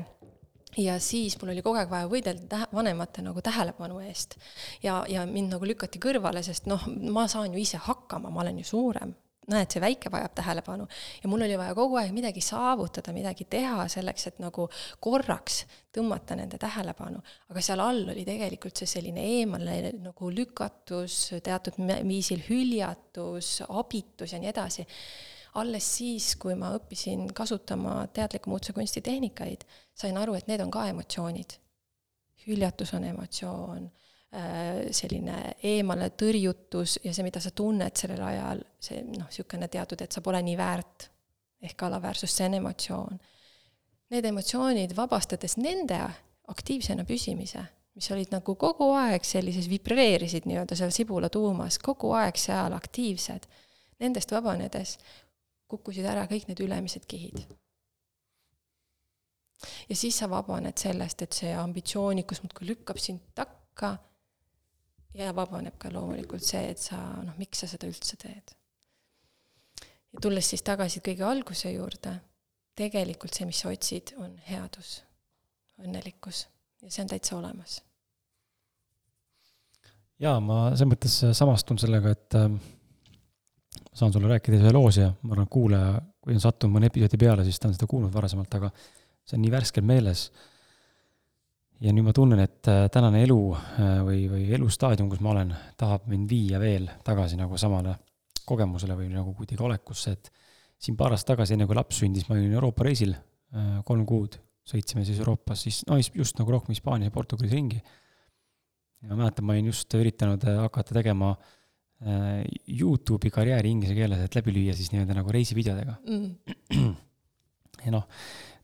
[SPEAKER 2] ja siis mul oli kogu aeg vaja võidelda tähe, vanemate nagu tähelepanu eest. ja, ja mind nagu lükati kõrvale, sest noh, ma saan ju ise hakkama, ma olen ju suurem, näed, see väike vajab tähelepanu. ja mul oli vaja kogu aeg midagi saavutada, midagi teha selleks, et nagu korraks tõmmata nende tähelepanu. aga seal all oli tegelikult see selline eemale nagu lükatus, teatud viisil hüljatus, abitus ja nii edasi. alles siis, kui ma õppisin kasutama teadliku muutuse kunstitehnikaid, sain aru, et need on ka emotsioonid. hüljatus on emotsioon selline eemale tõrjutus ja see, mida sa tunned sellel ajal, see noh, niisugune teatud, et sa pole nii väärt, ehk alaväärsus, see on emotsioon. Need emotsioonid vabastades nende aktiivsena püsimise, mis olid nagu kogu aeg sellises, vibreerisid nii-öelda seal sibula tuumas, kogu aeg seal aktiivsed, nendest vabanedes kukkusid ära kõik need ülemised kihid ja siis sa vabaned sellest, et see ambitsioonikus muudkui lükkab sind takka ja vabaneb ka loomulikult see, et sa noh, miks sa seda üldse teed. ja tulles siis tagasi kõige alguse juurde, tegelikult see, mis sa otsid, on headus, õnnelikkus ja see on täitsa olemas.
[SPEAKER 1] jaa, ma selles mõttes samastun sellega, et äh, saan sulle rääkida ühe loos ja ma arvan, et kuulaja, kui on sattunud mõne episoodi peale, siis ta on seda kuulnud varasemalt, aga see on nii värskelt meeles ja nüüd ma tunnen, et äh, tänane elu äh, või, või elustaadium, kus ma olen, tahab mind viia veel tagasi nagu samale kogemusele või nagu kuidagi olekusse, et siin paar aastat tagasi, enne kui laps sündis, ma olin Euroopa reisil äh, kolm kuud, sõitsime siis Euroopas siis, no just nagu rohkem Hispaanias ja Portugalis ringi. ja ma mäletan, ma olin just üritanud hakata tegema Youtube'i karjääri inglise keeles, et läbi lüüa siis nii-öelda nagu reisivideodega. Mm.. ja noh,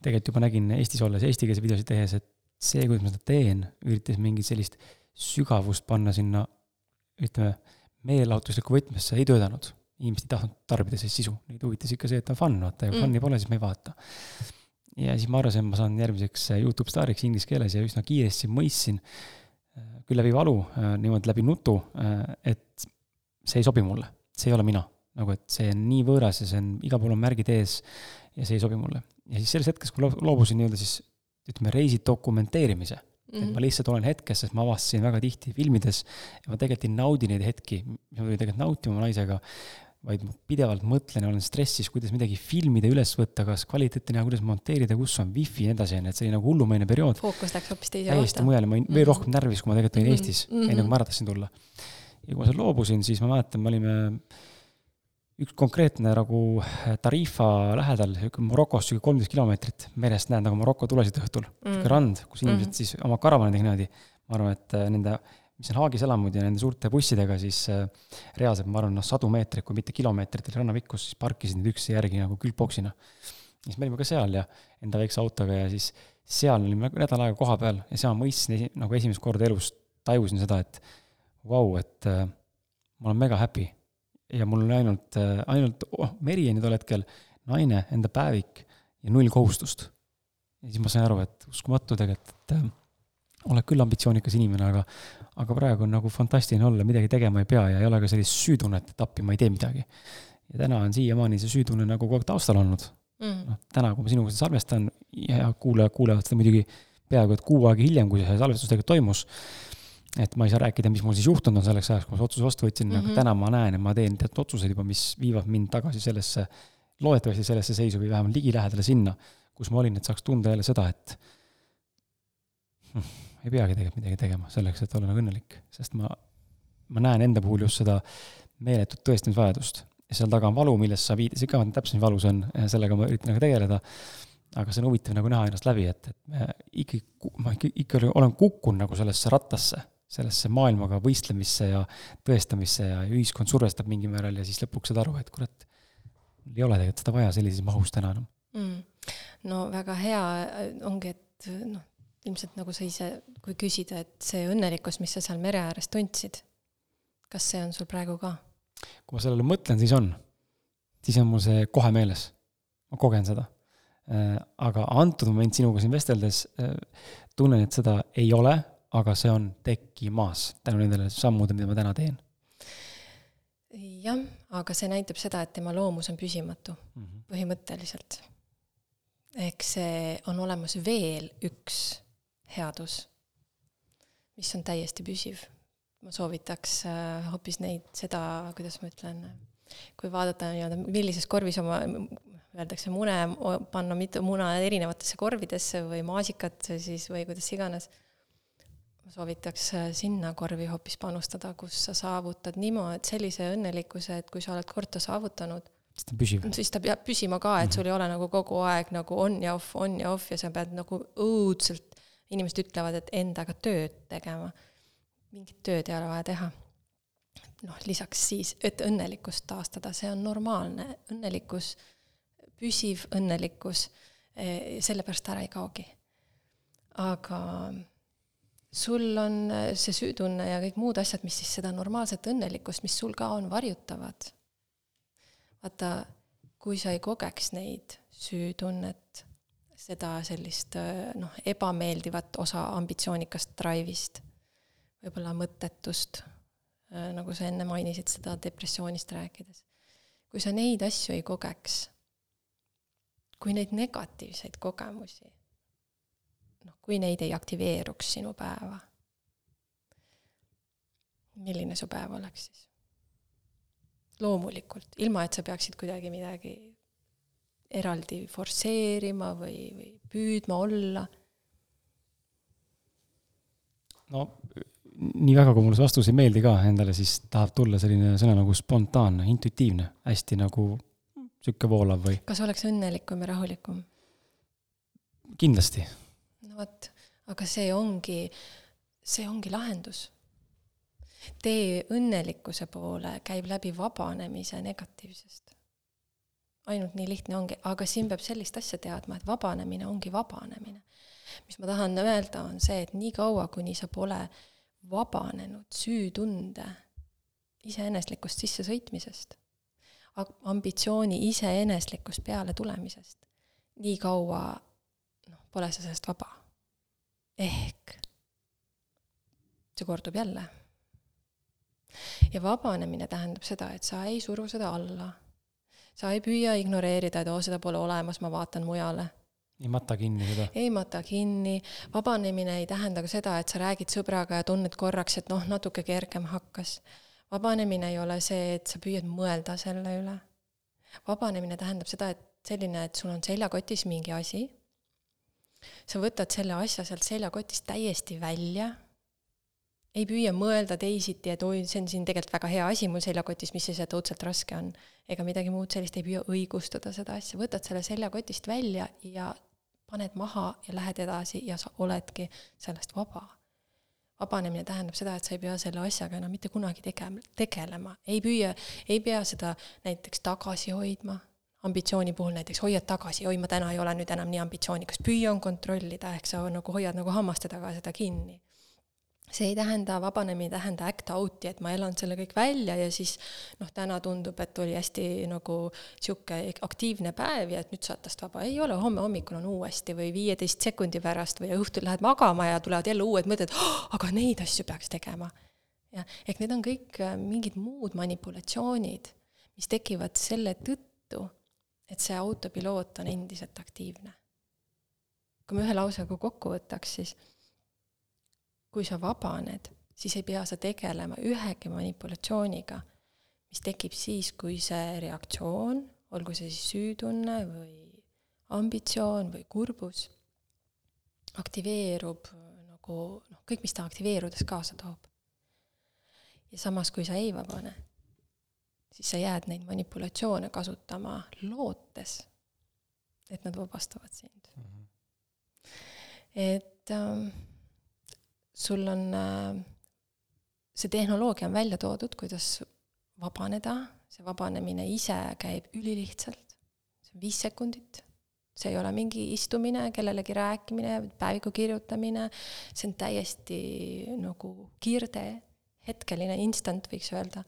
[SPEAKER 1] tegelikult juba nägin Eestis olles eestikeelse videosid tehes, et see, kuidas ma seda teen, üritas mingit sellist sügavust panna sinna, ütleme, meelelahutuslikku võtmesse, ei töötanud. inimesed ei tahtnud tarbida sellist sisu, neid huvitas ikka see, et on fun, vaata, ja mm. fun'i pole, siis me ei vaata. ja siis ma arvasin, ma saan järgmiseks äh, Youtube staariks inglise keeles ja üsna kiiresti mõistsin, äh, küll läbi valu, äh, niimoodi läbi nutu, et see ei sobi mulle, see ei ole mina. nagu, et see on nii võõras ja see on, igal pool on märgid ees ja see ei sobi mulle. ja siis selles hetkes, kui loobusin nii-öelda siis ütleme, reisi dokumenteerimise mm. -hmm. et ma mhm. lihtsalt olen hetkes, sest ma avastasin väga tihti filmides ja ma tegelikult ei naudi neid hetki, mis ma pidin tegelikult nautima oma naisega, vaid ma pidevalt mõtlen ja olen stressis, kuidas midagi filmida, üles võtta, kas kvaliteeti näha, kuidas monteerida, kus on wifi ja nii edasi, onju, et see oli nagu hullumeelne periood.
[SPEAKER 2] fookus läks hoopis teise
[SPEAKER 1] kohta. täiesti mujale, ma olin mm -hmm. veel rohkem närvis, kui ma tegelikult olin mm -hmm. Eestis mm, -hmm. enne kui ma ära tahtsin tulla. ja kui ma seal loobusin, siis ma mäletan, me olime üks konkreetne nagu äh, Tarifa lähedal, Marokost sihuke kolmteist kilomeetrit merest näed nagu Maroko tulesid õhtul mm.. sihuke rand, kus inimesed mm. siis oma karavanidega niimoodi, ma arvan, et äh, nende, mis on haagiselamud ja nende suurte bussidega siis äh, reaalselt, ma arvan, noh, sadu meetreid, kui mitte kilomeetrit oli rannapikkus, siis parkisid need üksteise järgi nagu külgboksina. siis me olime ka seal ja enda väikse autoga ja siis seal olime nädal aega koha peal ja seal mõistsin nagu esimest korda elus tajusin seda, et vau wow,, et ma olen mega happy ja mul oli ainult, äh, ainult oh, meri oli tol hetkel, naine, enda päevik ja null kohustust. ja siis ma sain aru, et uskumatu tegelikult, et äh, oled küll ambitsioonikas inimene, aga, aga praegu on nagu fantastiline olla, midagi tegema ei pea ja ei ole ka sellist süütunnet, et appi, ma ei tee midagi. ja täna on siiamaani see süütunne nagu kogu aeg taustal olnud mm.. noh, täna, kui ma sinuga seda salvestan ja kuulajad kuulevad seda muidugi peaaegu et kuu aega hiljem, kui see salvestus tegelikult toimus et ma ei saa rääkida, mis mul siis juhtunud on selleks ajaks, kui ma selle otsuse vastu võtsin mm, -hmm. aga mhm. täna ma näen, et ma teen teatud otsuseid juba, mis viivad mind tagasi sellesse, loodetavasti sellesse seisu või vähemalt ligilähedale sinna, kus ma olin, et saaks tunda jälle seda, et hm, ei peagi tegelikult midagi tegema selleks, et olla nagu õnnelik, sest ma, ma näen enda puhul just seda meeletut tõestamisvajadust. ja seal taga on valu, millest sa viitasid ka, täpselt mis valu see on, sellega ma üritan nagu tegeleda aga see on huvitav nagu näha ennast läbi, et, et me ikkagi, ma ikka, ikka olen kukkunud nagu sellesse rattasse sellesse maailmaga võistlemisse ja tõestamisse ja ühiskond survestab mingil määral ja siis lõpuks saad aru, et kurat, ei ole tegelikult seda vaja sellises mahus täna enam
[SPEAKER 2] mm.. no väga hea ongi, et noh, ilmselt nagu sa ise, kui küsida, et see õnnelikkus, mis sa seal mere ääres tundsid, kas see on sul praegu ka?
[SPEAKER 1] kui ma sellele mõtlen, siis on. siis on mul see kohe meeles. ma kogen seda. Äh, aga antud moment sinuga siin vesteldes äh, tunnen, et seda ei ole aga see on tekkimas tänu nendele sammudele, mida ma täna teen.
[SPEAKER 2] jah, aga see näitab seda, et tema loomus on püsimatu mm, -hmm. põhimõtteliselt. ehk see on olemas veel üks headus, mis on täiesti püsiv. ma soovitaks äh, hoopis neid, seda, kuidas ma ütlen, kui vaadata nii-öelda, millises korvis oma öeldakse mune, panna mitu muna erinevatesse korvidesse või maasikat siis või kuidas iganes. Ma soovitaks äh, sinna korvi hoopis panustada, kus sa saavutad niimoodi sellise õnnelikkuse, et kui sa oled kord ta saavutanud,
[SPEAKER 1] siis ta püsib.
[SPEAKER 2] siis ta peab püsima ka, et sul ei ole nagu kogu aeg nagu on ja off, on ja off ja sa pead nagu õudselt, inimesed ütlevad, et endaga tööd tegema. mingit tööd ei ole vaja teha noh, lisaks siis, et õnnelikkust taastada, see on normaalne, õnnelikkus püsiv õnnelikkus, eh, sellepärast ära ei kaogi. aga sul on eh, see süütunne ja kõik muud asjad, mis siis seda normaalset õnnelikkust, mis sul ka on, varjutavad. vaata, kui sa ei kogeks neid süütunnet, seda sellist eh, noh, ebameeldivat osa ambitsioonikast drive'ist, võib-olla mõttetust, nagu sa enne mainisid seda depressioonist rääkides. kui sa neid asju ei kogeks kui neid negatiivseid kogemusi, noh, kui neid ei aktiveeruks sinu päeva, milline su päev oleks siis? loomulikult, ilma et sa peaksid kuidagi midagi eraldi forsseerima või, või püüdma olla.
[SPEAKER 1] no nii väga, kui mulle see vastus ei meeldi ka endale, siis tahab tulla selline sõna nagu spontaanne, intuitiivne, hästi nagu sihuke voolav või?
[SPEAKER 2] kas oleks õnnelikum ja rahulikum?
[SPEAKER 1] kindlasti.
[SPEAKER 2] No vot, aga see ongi, see ongi lahendus. tee õnnelikkuse poole käib läbi vabanemise negatiivsest. ainult nii lihtne ongi, aga siin peab sellist asja teadma, et vabanemine ongi vabanemine. mis ma tahan öelda, on see, et niikaua, kuni sa pole vabanenud süütunde iseeneslikust sissesõitmisest ambitsiooni iseeneslikust pealetulemisest. nii kaua noh, pole sa sellest vaba. Ehk see kordub jälle. ja vabanemine tähendab seda, et sa ei suru seda alla. sa ei püüa ignoreerida, et oo, seda pole olemas, ma vaatan mujale
[SPEAKER 1] ei mata kinni seda?
[SPEAKER 2] ei mata kinni, vabanemine ei tähenda ka seda, et sa räägid sõbraga ja tunned korraks, et noh, natuke kergem hakkas vabanemine ei ole see, et sa püüad mõelda selle üle. vabanemine tähendab seda, et selline, et sul on seljakotis mingi asi, sa võtad selle asja sealt seljakotist täiesti välja, ei püüa mõelda teisiti, et oi, see on siin tegelikult väga hea asi mul seljakotis, mis siis, et õudselt raske on, ega midagi muud sellist, ei püüa õigustada seda asja, võtad selle seljakotist välja ja paned maha ja lähed edasi ja sa oledki sellest vaba. Vabanemine tähendab seda, et sa ei pea selle asjaga enam mitte kunagi tege-, tegelema, ei püüa, ei pea seda näiteks tagasi hoidma, ambitsiooni puhul näiteks hoiad tagasi, oi, ma täna ei ole nüüd enam nii ambitsioonikas, püüan kontrollida, ehk sa nagu hoiad nagu hammaste taga seda kinni see ei tähenda, vabanemine ei tähenda act out'i, et ma elan selle kõik välja ja siis noh, täna tundub, et oli hästi nagu sihuke aktiivne päev ja et nüüd saad tast vaba. ei ole, homme hommikul on uuesti või viieteist sekundi pärast või õhtul lähed magama ja tulevad jälle uued mõtted oh,, aga neid asju peaks tegema. jah, ehk need on kõik äh, mingid muud manipulatsioonid, mis tekivad selle tõttu, et see autopiloot on endiselt aktiivne. kui me ühe lausega kokku võtaks, siis kui sa vabaned, siis ei pea sa tegelema ühegi manipulatsiooniga, mis tekib siis, kui see reaktsioon, olgu see siis süütunne või ambitsioon või kurbus, aktiveerub nagu noh, kõik, mis ta aktiveerudes kaasa toob. ja samas, kui sa ei vabane, siis sa jääd neid manipulatsioone kasutama lootes, et nad vabastavad sind. Mm. -hmm. et ähm, sul on, äh, see tehnoloogia on välja toodud, kuidas vabaneda, see vabanemine ise käib ülilihtsalt, see on viis sekundit, see ei ole mingi istumine, kellelegi rääkimine, päeviku kirjutamine, see on täiesti nagu kiirtee, hetkeline, instant, võiks öelda,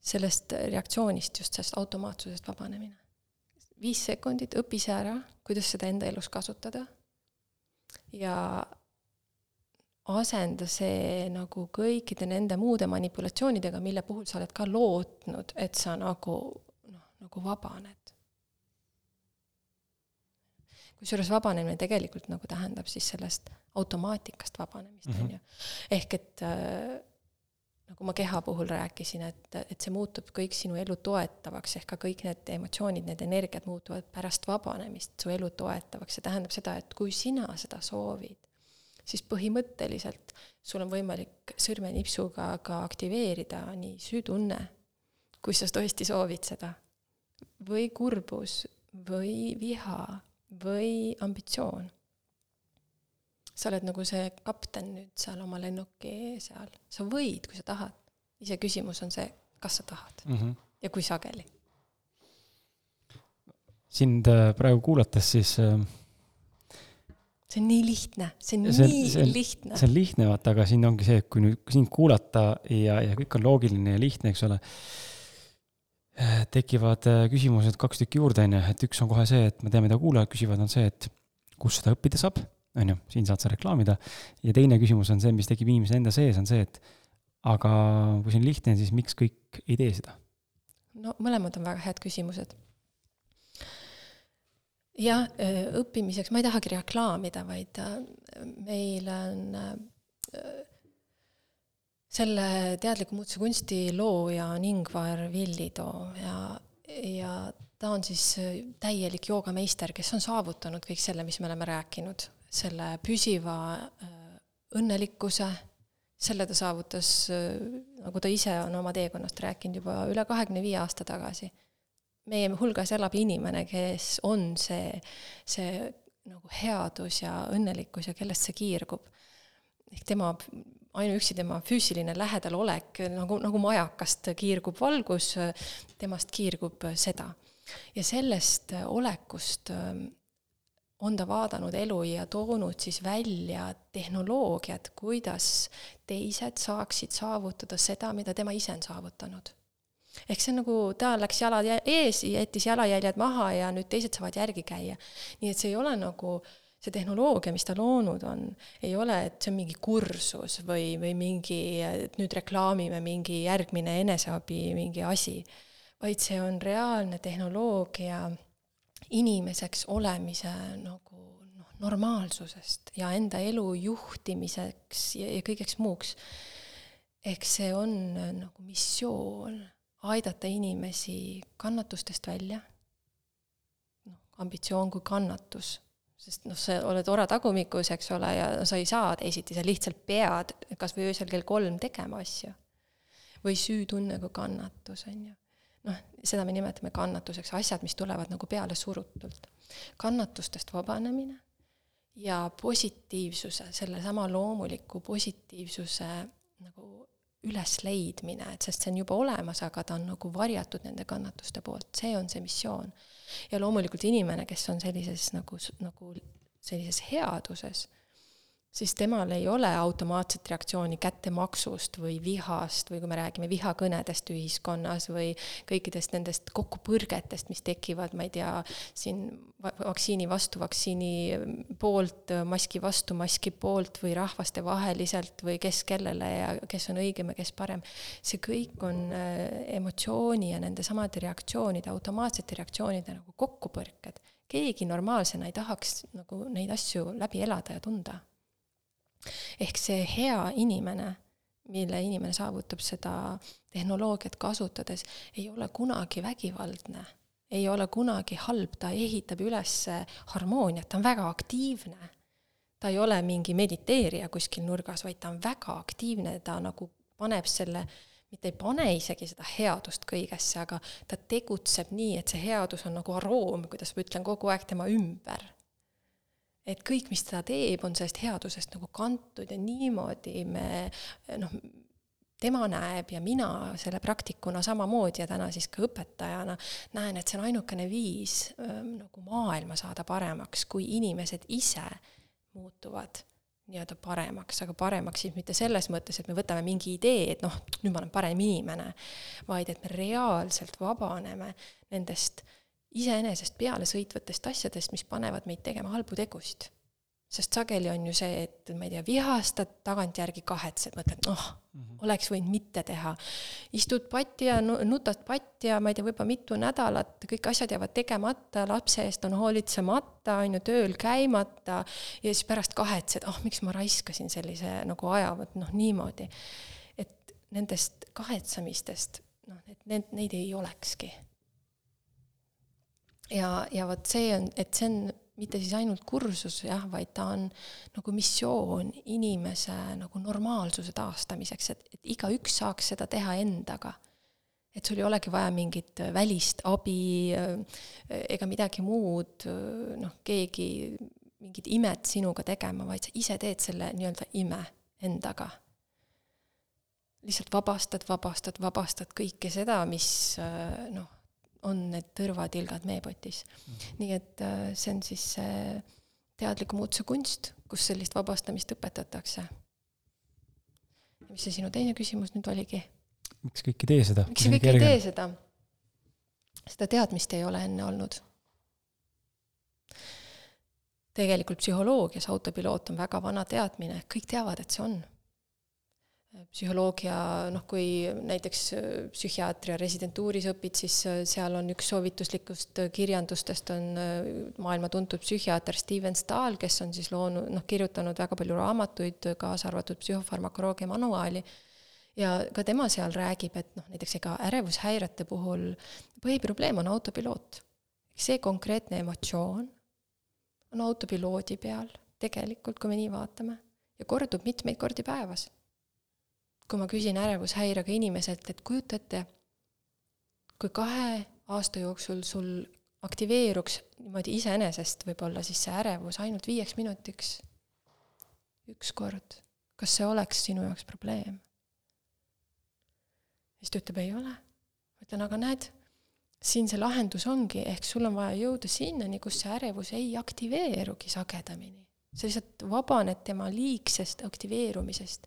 [SPEAKER 2] sellest reaktsioonist, just sellest automaatsusest vabanemine. viis sekundit, õpi see ära, kuidas seda enda elus kasutada ja asenda see nagu kõikide nende muude manipulatsioonidega, mille puhul sa oled ka lootnud, et sa nagu noh, nagu vabaned. kusjuures vabanemine tegelikult nagu tähendab siis sellest automaatikast vabanemist, mhm. on ju. ehk et äh, nagu ma keha puhul rääkisin, et, et see muutub kõik sinu elu toetavaks, ehk ka kõik need emotsioonid, need energiad muutuvad pärast vabanemist su elu toetavaks, see tähendab seda, et kui sina seda soovid, siis põhimõtteliselt sul on võimalik sõrmenipsuga ka aktiveerida nii süütunne, kui sa tõesti soovid seda, või kurbus, või viha, või ambitsioon sa oled nagu see kapten nüüd seal oma lennuki seal, sa võid, kui sa tahad. iseküsimus on see, kas sa tahad mm -hmm. ja kui sageli.
[SPEAKER 1] sind äh, praegu kuulates, siis äh,
[SPEAKER 2] see on nii lihtne, see on see, nii see lihtne.
[SPEAKER 1] see on lihtne, vaata, aga siin ongi see, et kui nüüd sind kuulata ja, ja kõik on loogiline ja lihtne, eks ole, äh, tekivad küsimused kaks tükki juurde, on ju, et üks on kohe see, et ma tean, mida kuulajad küsivad, on see, et kus seda õppida saab on ju, siin saad sa reklaamida. ja teine küsimus on see, mis tekib inimese enda sees, on see, et aga kui see on lihtne, siis miks kõik ei tee seda?
[SPEAKER 2] no mõlemad on väga head küsimused. jah, õppimiseks ma ei tahagi reklaamida, vaid äh, meil on äh, selle teadliku muutuse kunsti looja on Ingvar Villitoo ja, ja ta on siis täielik joogameister, kes on saavutanud kõik selle, mis me oleme rääkinud selle püsiva äh, õnnelikkuse, selle ta saavutas, äh, nagu ta ise on oma teekonnast rääkinud juba üle kahekümne viie aasta tagasi. meie hulgas elab inimene, kes on see, see nagu headus ja õnnelikkus ja kellest see kiirgub. ehk tema, ainuüksi tema füüsiline lähedalolek, nagu, nagu majakast kiirgub valgus, temast kiirgub seda. ja sellest olekust on ta vaadanud elu ja toonud siis välja tehnoloogiad, kuidas teised saaksid saavutada seda, mida tema ise on saavutanud. ehk see on nagu, ta läks jalad ees, jättis jalajäljed maha ja nüüd teised saavad järgi käia. nii et see ei ole nagu see tehnoloogia, mis ta loonud on, ei ole, et see on mingi kursus või, või mingi, et nüüd reklaamime mingi järgmine eneseabi mingi asi, vaid see on reaalne tehnoloogia inimeseks olemise nagu noh, normaalsusest ja enda elu juhtimiseks ja, ja kõigeks muuks. ehk see on nagu missioon aidata inimesi kannatustest välja, noh, ambitsioon kui kannatus, sest noh, sa oled ora tagumikus, eks ole, ja sa ei saa teisiti, sa lihtsalt pead kas või öösel kell kolm tegema asju. või süütunne kui kannatus, on ju noh, seda me nimetame kannatuseks, asjad, mis tulevad nagu peale surutult. kannatustest vabanemine ja positiivsuse, sellesama loomuliku positiivsuse nagu ülesleidmine, et sest see on juba olemas, aga ta on nagu varjatud nende kannatuste poolt, see on see missioon. ja loomulikult inimene, kes on sellises nagu, nagu sellises headuses siis temal ei ole automaatset reaktsiooni kättemaksust või vihast või kui me räägime vihakõnedest ühiskonnas või kõikidest nendest kokkupõrgetest, mis tekivad, ma ei tea, siin vaktsiini vastu vaktsiini poolt, maski vastu maski poolt või rahvastevaheliselt või kes kellele ja kes on õigem ja kes parem. see kõik on äh, emotsiooni ja nendesamade reaktsioonide, automaatsete reaktsioonide nagu kokkupõrked. keegi normaalsena ei tahaks nagu neid asju läbi elada ja tunda ehk see hea inimene, mille inimene saavutab seda tehnoloogiat kasutades, ei ole kunagi vägivaldne, ei ole kunagi halb, ta ehitab üles harmooniat, ta on väga aktiivne. ta ei ole mingi mediteerija kuskil nurgas, vaid ta on väga aktiivne, ta nagu paneb selle, mitte ei pane isegi seda headust kõigesse, aga ta tegutseb nii, et see headus on nagu aroom, kuidas ma ütlen, kogu aeg tema ümber et kõik, mis ta teeb, on sellest headusest nagu kantud ja niimoodi me noh, tema näeb ja mina selle praktikuna samamoodi ja täna siis ka õpetajana näen, et see on ainukene viis ähm, nagu maailma saada paremaks, kui inimesed ise muutuvad nii-öelda paremaks, aga paremaks siis mitte selles mõttes, et me võtame mingi idee, et noh, nüüd ma olen parem inimene, vaid et me reaalselt vabaneme nendest äh, iseenesest pealesõitvatest asjadest, mis panevad meid tegema halbu tegusid. sest sageli on ju see, et ma ei tea, vihastad, tagantjärgi kahetsed, mõtled, oh mm, -hmm. oleks võinud mitte teha. istud patti ja nutad patti ja ma ei tea, võib-olla mitu nädalat, kõik asjad jäävad tegemata, lapse eest on hoolitsemata, on ju, tööl käimata ja siis pärast kahetsed, oh, miks ma raiskasin sellise nagu aja, vot noh, niimoodi. et nendest kahetsemistest, noh, et need, neid ei olekski. Ja, ja vot see on, et see on mitte siis ainult kursus jah, vaid ta on nagu missioon inimese nagu normaalsuse taastamiseks, et, et igaüks saaks seda teha endaga. et sul ei olegi vaja mingit välist abi äh, ega midagi muud, noh, keegi mingit imet sinuga tegema, vaid sa ise teed selle nii-öelda ime endaga. lihtsalt vabastad, vabastad, vabastad kõike seda, mis äh, noh on need tõrvatilgad meepotis mm.. nii et äh, see on siis see teadliku muutuse kunst, kus sellist vabastamist õpetatakse. mis see sinu teine küsimus nüüd oligi?
[SPEAKER 1] miks kõik ei tee seda?
[SPEAKER 2] miks kõik ei tee seda? seda teadmist ei ole enne olnud. tegelikult psühholoogias autopiloot on väga vana teadmine, kõik teavad, et see on psühholoogia, noh, kui näiteks äh, psühhiaatria residentuuris õpid, siis äh, seal on üks soovituslikust äh, kirjandustest on maailma tuntud psühhiaater Steven Stahl, kes on siis loonud, noh, kirjutanud väga palju raamatuid, kaasa arvatud psühhofarmakoloogia manuaali. ja ka tema seal räägib, et noh, näiteks ega ärevushäirete puhul põhiprobleem on autopiloot. see konkreetne emotsioon on autopiloodi peal tegelikult, kui me nii vaatame, ja kordub mitmeid kordi päevas kui ma küsin ärevushäirega inimeselt, et kujuta ette, kui kahe aasta jooksul sul aktiveeruks niimoodi iseenesest võib-olla siis see ärevus ainult viieks minutiks, üks kord, kas see oleks sinu jaoks probleem? siis ta ütleb, ei ole. ma ütlen, aga näed, siin see lahendus ongi, ehk sul on vaja jõuda sinnani, kus see ärevus ei aktiveerugi sagedamini. sa lihtsalt vabaned tema liigsest aktiveerumisest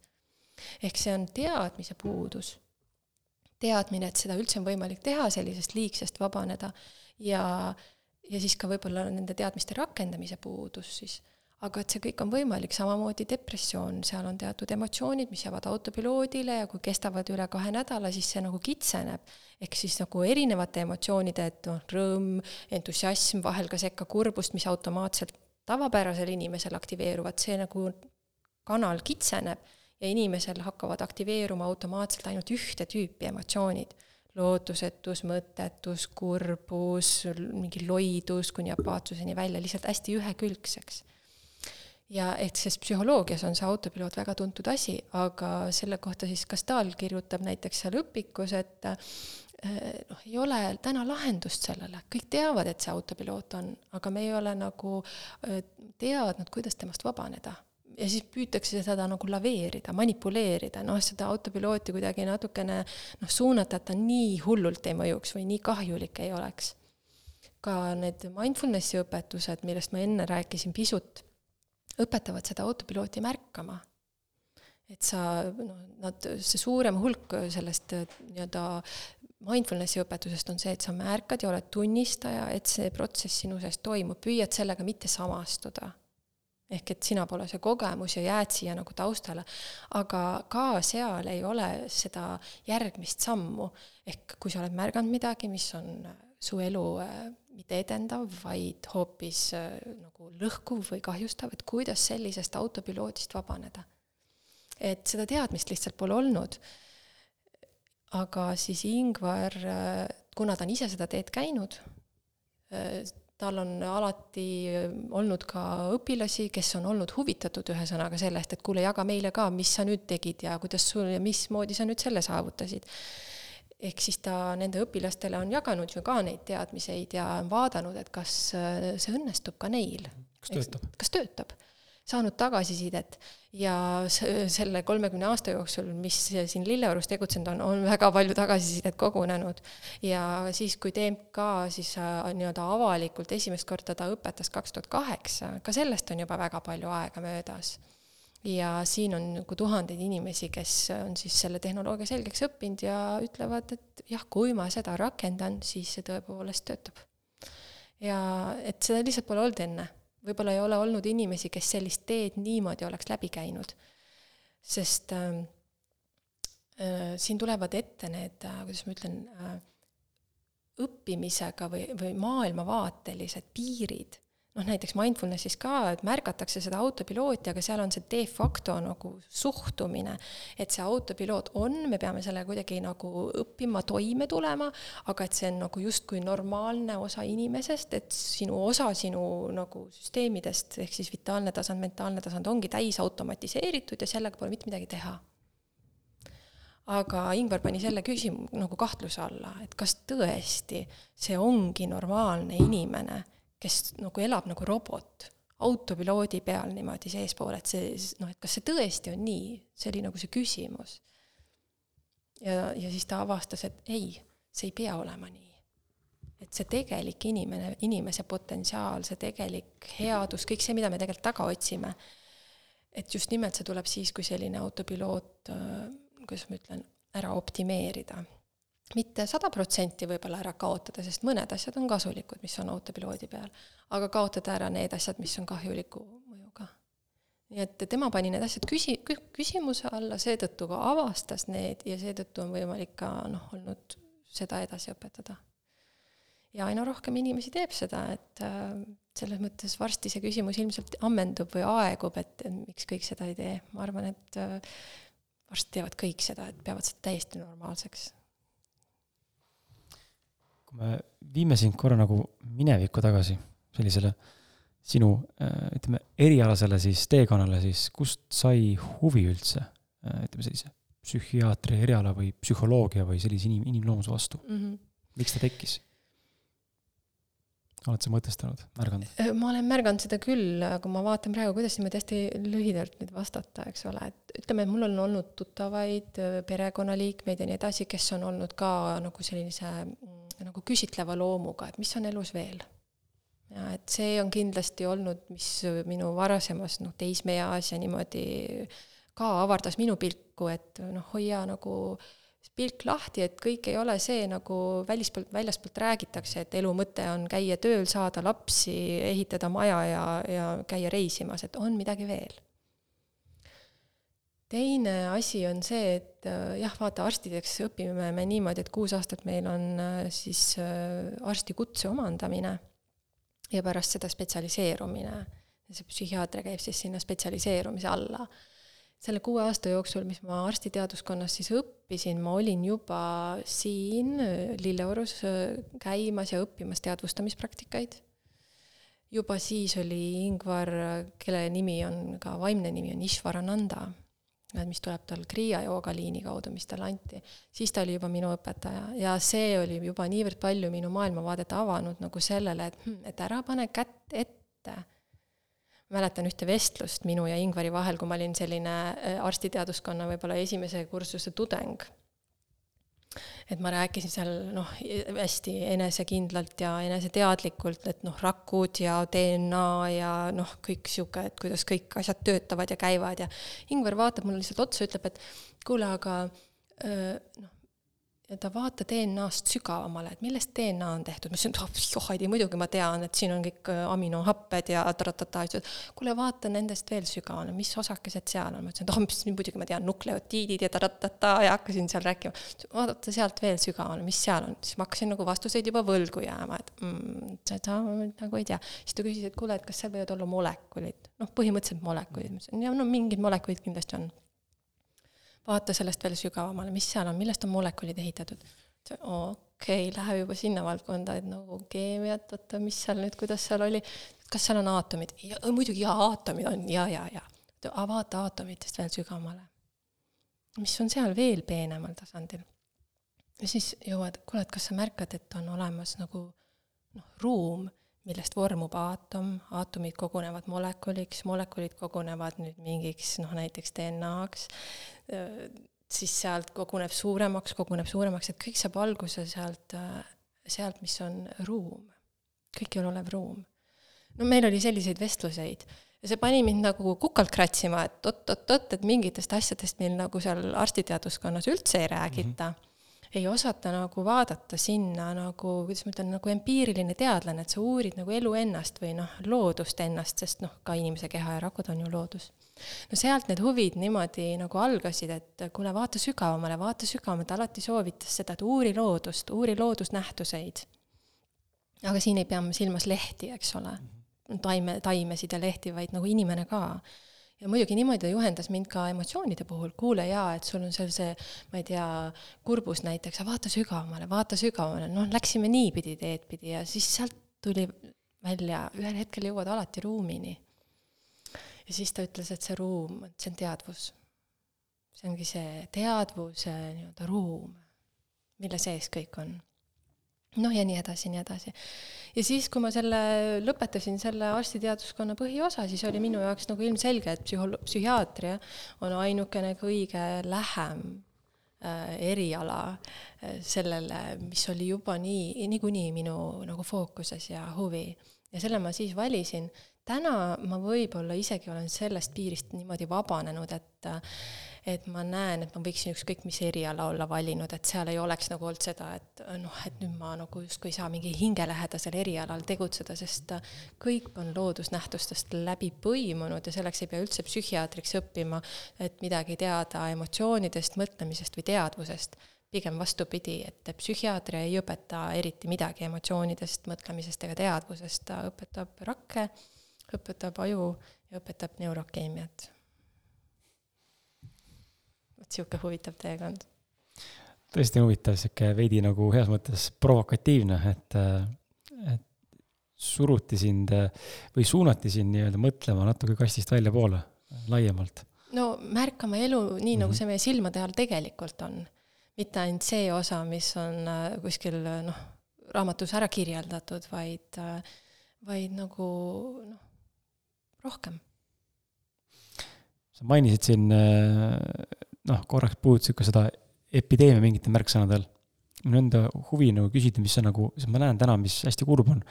[SPEAKER 2] ehk see on teadmise puudus. teadmine, et seda üldse on võimalik teha, sellisest liigsest vabaneda ja, ja siis ka võib-olla nende teadmiste rakendamise puudus siis aga et see kõik on võimalik, samamoodi depressioon, seal on teatud emotsioonid, mis jäävad autopiloodile ja kui kestavad üle kahe nädala, siis see nagu kitseneb. ehk siis nagu erinevate emotsioonide, et noh, rõõm, entusiasm, vahel ka sekka kurbust, mis automaatselt tavapärasel inimesel aktiveeruvad, see nagu kanal kitseneb ja inimesel hakkavad aktiveeruma automaatselt ainult ühte tüüpi emotsioonid. lootusetus, mõttetus, kurbus, mingi loidus kuni apaatsuseni välja, lihtsalt hästi ühekülgseks. ja et sest psühholoogias on see autopiloot väga tuntud asi, aga selle kohta siis Kastal kirjutab näiteks seal õpikus, et eh, noh, ei ole täna lahendust sellele, kõik teavad, et see autopiloot on, aga me ei ole nagu eh, teadnud, kuidas temast vabaneda ja siis püütakse seda nagu laveerida, manipuleerida, noh, seda autopilooti kuidagi natukene noh, suunata, et ta nii hullult ei mõjuks või nii kahjulik ei oleks. ka need mindfulnessi õpetused, millest ma enne rääkisin pisut, õpetavad seda autopilooti märkama. et sa, noh, nad, see suurem hulk sellest nii-öelda mindfulnessi õpetusest on see, et sa märkad ja oled tunnistaja, et see protsess sinu sees toimub, püüad sellega mitte samastuda ehk et sina pole see kogemus ja jääd siia nagu taustale, aga ka seal ei ole seda järgmist sammu, ehk kui sa oled märganud midagi, mis on su elu äh, mitte edendav, vaid hoopis äh, nagu lõhkuv või kahjustav, et kuidas sellisest autopiloodist vabaneda. et seda teadmist lihtsalt pole olnud. aga siis Ingvar, äh, kuna ta on ise seda teed käinud, tal on alati olnud ka õpilasi, kes on olnud huvitatud ühesõnaga sellest, et kuule, jaga meile ka, mis sa nüüd tegid ja kuidas sul ja mismoodi sa nüüd selle saavutasid. ehk siis ta nende õpilastele on jaganud ju ka neid teadmiseid ja on vaadanud, et kas see õnnestub ka neil.
[SPEAKER 1] kas töötab?
[SPEAKER 2] kas töötab saanud tagasisidet ja selle kolmekümne aasta jooksul, mis siin Lilleorus tegutsenud on, on väga palju tagasisidet kogunenud. ja siis, kui TMK siis äh, nii-öelda avalikult esimest korda ta õpetas kaks tuhat kaheksa, ka sellest on juba väga palju aega möödas. ja siin on nagu tuhandeid inimesi, kes on siis selle tehnoloogia selgeks õppinud ja ütlevad, et jah, kui ma seda rakendan, siis see tõepoolest töötab. ja et seda lihtsalt pole olnud enne võib-olla ei ole olnud inimesi, kes sellist teed niimoodi oleks läbi käinud. sest äh, äh, siin tulevad ette need äh,, kuidas ma ütlen äh,, õppimisega või, või maailmavaatelised piirid noh, näiteks mindfulnessis ka, et märgatakse seda autopilooti, aga seal on see de facto nagu suhtumine, et see autopiloot on, me peame selle kuidagi nagu õppima, toime tulema, aga et see on nagu justkui normaalne osa inimesest, et sinu osa sinu nagu süsteemidest, ehk siis vitaalne tasand, mentaalne tasand ongi täis automatiseeritud ja sellega pole mitte midagi teha. Aga Ingvar pani selle küsim-, nagu kahtluse alla, et kas tõesti see ongi normaalne inimene kes nagu elab nagu robot, autopiloodi peal niimoodi seespool, et see noh, et kas see tõesti on nii, see oli nagu see küsimus. ja, ja siis ta avastas, et ei, see ei pea olema nii. et see tegelik inimene, inimese potentsiaal, see tegelik headus, kõik see, mida me tegelikult taga otsime, et just nimelt see tuleb siis, kui selline autopiloot, kuidas ma ütlen, ära optimeerida mitte sada protsenti võib-olla ära kaotada, sest mõned asjad on kasulikud, mis on autopiloodi peal, aga kaotada ära need asjad, mis on kahjuliku mõjuga. nii et tema pani need asjad küsi-, küsimuse alla, seetõttu ka avastas need ja seetõttu on võimalik ka noh, olnud seda edasi õpetada. ja aina rohkem inimesi teeb seda, et äh, selles mõttes varsti see küsimus ilmselt ammendub või aegub, et miks kõik seda ei tee, ma arvan, et äh, varsti teevad kõik seda, et peavad seda täiesti normaalseks
[SPEAKER 1] kui me viime sind korra nagu minevikku tagasi, sellisele sinu äh, ütleme, erialasele siis teekonnale, siis kust sai huvi üldse, äh, ütleme sellise psühhiaatri eriala või psühholoogia või sellise inim, inimloomuse vastu mm? -hmm. miks ta tekkis? oled sa mõtestanud, märganud?
[SPEAKER 2] Äh, ma olen märganud seda küll, aga ma vaatan praegu, kuidas niimoodi hästi lühidalt nüüd vastata, eks ole, et ütleme, et mul on olnud tuttavaid, perekonnaliikmeid ja nii edasi, kes on olnud ka nagu sellise nagu küsitleva loomuga, et mis on elus veel. ja et see on kindlasti olnud, mis minu varasemas noh, teismeeas ja niimoodi ka avardas minu pilku, et noh, hoia nagu pilk lahti, et kõik ei ole see, nagu välispoolt, väljaspoolt räägitakse, et elu mõte on käia tööl, saada lapsi, ehitada maja ja, ja käia reisimas, et on midagi veel teine asi on see, et äh, jah, vaata, arstideks õpime me niimoodi, et kuus aastat meil on äh, siis äh, arstikutse omandamine ja pärast seda spetsialiseerumine. see psühhiaater käib siis sinna spetsialiseerumise alla. selle kuue aasta jooksul, mis ma arstiteaduskonnas siis õppisin, ma olin juba siin Lilleorus käimas ja õppimas teadvustamispraktikaid juba siis oli Ingvar, kelle nimi on ka vaimne nimi on Ishvarananda mis tuleb tal Kriia joogaliini kaudu, mis talle anti, siis ta oli juba minu õpetaja ja see oli juba niivõrd palju minu maailmavaadet avanud nagu sellele, et, hm, et ära pane kätt ette. mäletan ühte vestlust minu ja Ingvari vahel, kui ma olin selline äh, arstiteaduskonna võib-olla esimese kursuse tudeng et ma rääkisin seal noh, hästi enesekindlalt ja eneseteadlikult, et noh, rakud ja DNA ja noh, kõik sihuke, et kuidas kõik asjad töötavad ja käivad ja Ingvar vaatab mulle lihtsalt otsa, ütleb, et kuule, aga noh, ta vaata DNA-st sügavamale, et millest DNA on tehtud, ma ütlesin, et *laughs* oh, johhaidi, muidugi ma tean, et siin on kõik äh, aminohapped ja taratata, ütles, et kuule, vaata nendest veel sügavamale, mis osakesed seal on, ma ütlesin, et oh, muidugi ma tean, nukleotiidid ja taratata ja hakkasin seal rääkima. vaadata sealt veel sügavamale, mis seal on, siis ma hakkasin nagu vastuseid juba võlgu jääma, et mm, seda ma nagu ei tea. siis ta küsis, et kuule, et kas seal võivad olla molekulid, noh, põhimõtteliselt molekulid, ma ütlesin, ja no mingid molekulid kindlasti on vaata sellest veel sügavamale, mis seal on, millest on molekulid ehitatud. okei okay,, läheb juba sinna valdkonda, et nagu keemiat, oota, mis seal nüüd, kuidas seal oli, kas seal on aatomid? muidugi jaa, aatomid on ja, ja, ja. aga vaata aatomitest veel sügavamale. mis on seal veel peenemal tasandil? ja siis jõuad, kuule, et kas sa märkad, et on olemas nagu noh, ruum millest vormub aatom, aatomid kogunevad molekuliks, molekulid kogunevad nüüd mingiks noh, näiteks DNA-ks, siis sealt koguneb suuremaks, koguneb suuremaks, et kõik saab alguse sealt, sealt, mis on ruum, kõikjal olev ruum. no meil oli selliseid vestluseid ja see pani mind nagu kukalt kratsima, et oot-oot-oot, et mingitest asjadest meil nagu seal arstiteaduskonnas üldse ei räägita mm. -hmm ei osata nagu vaadata sinna nagu, kuidas ma ütlen, nagu empiiriline teadlane, et sa uurid nagu elu ennast või noh, loodust ennast, sest noh, ka inimese keha ja rakud on ju loodus. no sealt need huvid niimoodi nagu algasid, et kuule, vaata sügavamale, vaata sügavamale, ta alati soovitas seda, et uuri loodust, uuri loodusnähtuseid. aga siin ei pea ma silmas lehti, eks ole, taime, taimesid ja lehti, vaid nagu inimene ka ja muidugi niimoodi ta juhendas mind ka emotsioonide puhul, kuule jaa, et sul on seal see, ma ei tea, kurbus näiteks, vaata sügavamale, vaata sügavamale, noh, läksime niipidi teed pidi ja siis sealt tuli välja, ühel hetkel jõuad alati ruumini. ja siis ta ütles, et see ruum, see on teadvus. see ongi see teadvuse nii-öelda ruum, mille sees kõik on noh, ja nii edasi, nii edasi. ja siis, kui ma selle, lõpetasin selle arstiteaduskonna põhiosa, siis oli minu jaoks nagu ilmselge, et psühholo-, psühhiaatria on ainukene kõige lähem äh, eriala äh, sellele, mis oli juba nii, niikuinii minu nagu fookuses ja huvi. ja selle ma siis valisin. täna ma võib-olla isegi olen sellest piirist niimoodi vabanenud, et äh, et ma näen, et ma võiksin ükskõik mis eriala olla valinud, et seal ei oleks nagu olnud seda, et noh, et nüüd ma nagu justkui ei saa mingi hingelähedasel erialal tegutseda, sest kõik on loodusnähtustest läbi põimunud ja selleks ei pea üldse psühhiaatriks õppima, et midagi teada emotsioonidest, mõtlemisest või teadvusest. Pigem vastupidi, et psühhiaatria ei õpeta eriti midagi emotsioonidest, mõtlemisest ega teadvusest, ta õpetab rakke, õpetab aju ja õpetab neurokeemiat niisugune huvitav teekond.
[SPEAKER 1] tõesti huvitav, sihuke veidi nagu heas mõttes provokatiivne, et, et suruti sind või suunati sind nii-öelda mõtlema natuke kastist väljapoole, laiemalt.
[SPEAKER 2] no märkama elu nii mm, -hmm. nagu mhm. see meie silmade all tegelikult on. mitte ainult see osa, mis on äh, kuskil noh, raamatus ära kirjeldatud, vaid, äh, vaid nagu noh, rohkem
[SPEAKER 1] sa mainisid siin äh, noh, korraks puudutasid ka seda epideemia mingitel märksõnadel. minu enda huvi nagu küsida, mis see nagu, sest ma näen täna, mis hästi kurb on.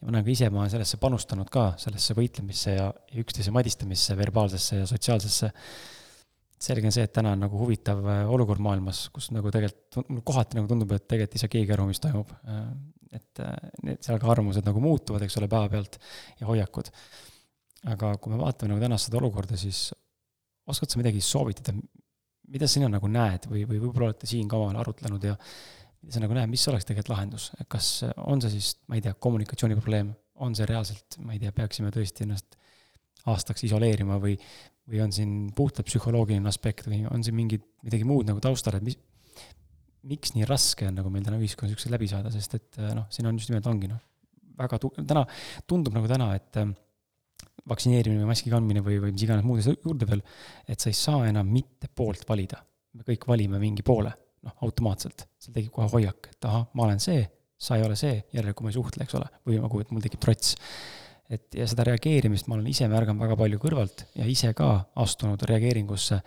[SPEAKER 1] ja ma näen ka ise, ma olen sellesse panustanud ka, sellesse võitlemisse ja, üksteise madistamisse, verbaalsesse ja sotsiaalsesse. selge on see, et täna on nagu huvitav äh, olukord maailmas, kus nagu tegelikult, kohati nagu tundub, et tegelikult ei saa keegi aru, mis toimub. Äh, et äh, need, seal ka arvamused nagu muutuvad, eks ole, päevapealt ja hoiakud. aga kui me vaatame nagu tänast seda olukorda, siis oskad sa midagi soovitada, mida sina nagu näed või, või võib-olla olete siin ka omavahel arutlenud ja mida sa nagu näed, mis oleks tegelikult lahendus, kas on see siis, ma ei tea, kommunikatsiooniprobleem, on see reaalselt, ma ei tea, peaksime tõesti ennast aastaks isoleerima või, või on siin puhtalt psühholoogiline aspekt või on siin mingi, midagi muud nagu taustal, et mis, miks nii raske on nagu meil täna ühiskonnas üksteist läbi saada, sest et noh, siin on just nimelt ongi noh, väga tu-, täna tundub nagu täna, et vaktsineerimine või maski kandmine või, või mis iganes muud juurde veel, et sa ei saa enam mitte poolt valida. me kõik valime mingi poole, noh, automaatselt. seal tekib kohe hoiak, et ahah, ma olen see, sa ei ole see, järelikult ma ei suhtle, eks ole, või nagu, et mul tekib trots. et ja seda reageerimist ma olen ise märganud väga palju kõrvalt ja ise ka astunud reageeringusse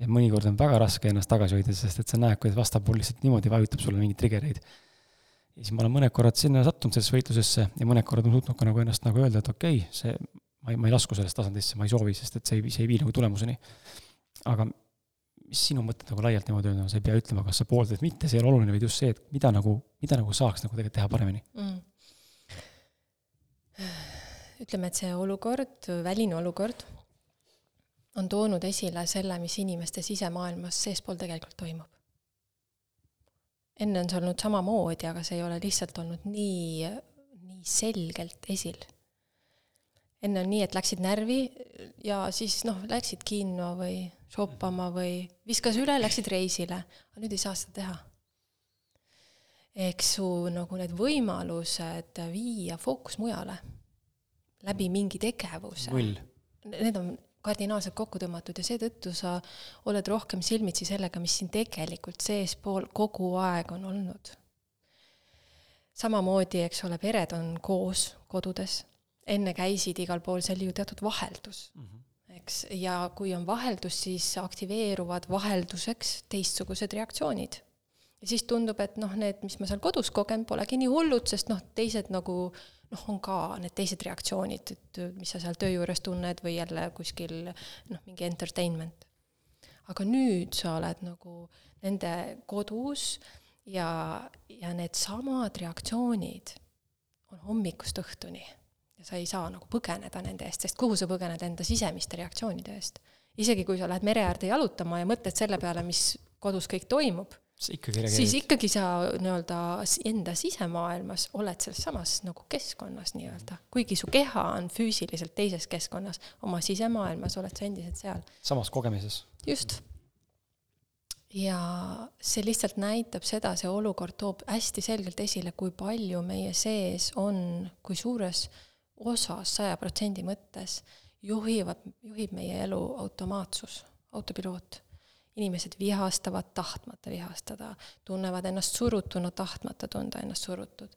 [SPEAKER 1] ja mõnikord on väga raske ennast tagasi hoida, sest et sa näed, kuidas vastaspool lihtsalt niimoodi vajutab sulle mingeid trigger'eid. ja siis ma olen mõned korrad sinna sattunud sellesse võitlusesse ja mõned korrad on suutnud ka nagu ennast nagu öelda, et okei okay,, see, ma ei, ma ei lasku sellest tasandisse, ma ei soovi, sest et see ei, see ei vii nagu tulemuseni. aga mis sinu mõtted nagu laialt niimoodi on, sa ei pea ütlema, kas sa pooldad või mitte, see ei ole oluline, vaid just see, et mida nagu, mida nagu saaks nagu tegelikult teha paremini mm.?
[SPEAKER 2] ütleme, et see olukord, väline olukord on toonud esile selle, mis inimeste sisemaailmas seespool tegelikult toimub. enne on see olnud samamoodi, aga see ei ole lihtsalt olnud nii, nii selgelt esil enne on nii, et läksid närvi ja siis noh, läksid kinno või shoppama või viskas üle, läksid reisile, aga nüüd ei saa seda teha. eks su nagu need võimalused viia fookus mujale läbi mingi tegevuse, need on kardinaalselt kokku tõmmatud ja seetõttu sa oled rohkem silmitsi sellega, mis sind tegelikult seespool kogu aeg on olnud. samamoodi, eks ole, pered on koos kodudes enne käisid igal pool, see oli ju teatud vaheldus mm, -hmm. eks, ja kui on vaheldus, siis aktiveeruvad vahelduseks teistsugused reaktsioonid. ja siis tundub, et noh, need, mis ma seal kodus kogen, polegi nii hullud, sest noh, teised nagu noh, on ka need teised reaktsioonid, et mis sa seal töö juures tunned või jälle kuskil noh, mingi entertainment. aga nüüd sa oled nagu nende kodus ja, ja needsamad reaktsioonid on hommikust õhtuni ja sa ei saa nagu põgeneda nende eest, sest kuhu sa põgened enda sisemiste reaktsioonide eest. isegi kui sa lähed mere äärde jalutama ja mõtled selle peale, mis kodus kõik toimub, siis ikkagi sa nii-öelda enda sisemaailmas oled selles samas nagu keskkonnas nii-öelda. kuigi su keha on füüsiliselt teises keskkonnas, oma sisemaailmas oled sa endiselt seal.
[SPEAKER 1] samas kogemises.
[SPEAKER 2] just. ja see lihtsalt näitab seda, see olukord toob hästi selgelt esile, kui palju meie sees on, kui suures osas, saja protsendi mõttes juhivad, juhib meie elu automaatsus, autopiloot inimesed vihastavad tahtmata vihastada, tunnevad ennast surutuna tahtmata tunda ennast surutud.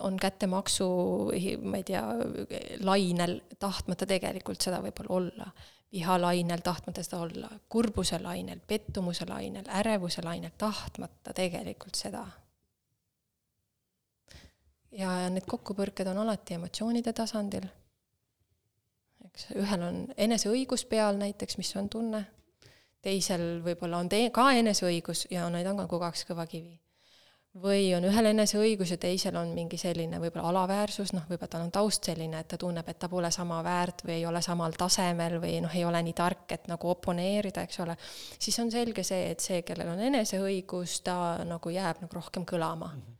[SPEAKER 2] on kättemaksu, ma ei tea, lainel tahtmata tegelikult seda võib-olla olla, vihalainel tahtmata seda olla, kurbuse lainel, pettumuse lainel, ärevuse lainel tahtmata tegelikult seda. Ja need kokkupõrked on alati emotsioonide tasandil eks ühel on eneseõigus peal näiteks, mis on tunne, teisel võib-olla on tee-, ka eneseõigus ja neid on ka kogu aeg kõva kivi. või on ühel eneseõigus ja teisel on mingi selline võib-olla alaväärsus, noh, võib-olla tal on taust selline, et ta tunneb, et ta pole sama väärt või ei ole samal tasemel või noh, ei ole nii tark, et nagu oponeerida, eks ole, siis on selge see, et see, kellel on eneseõigus, ta nagu jääb nagu rohkem kõlama mm. -hmm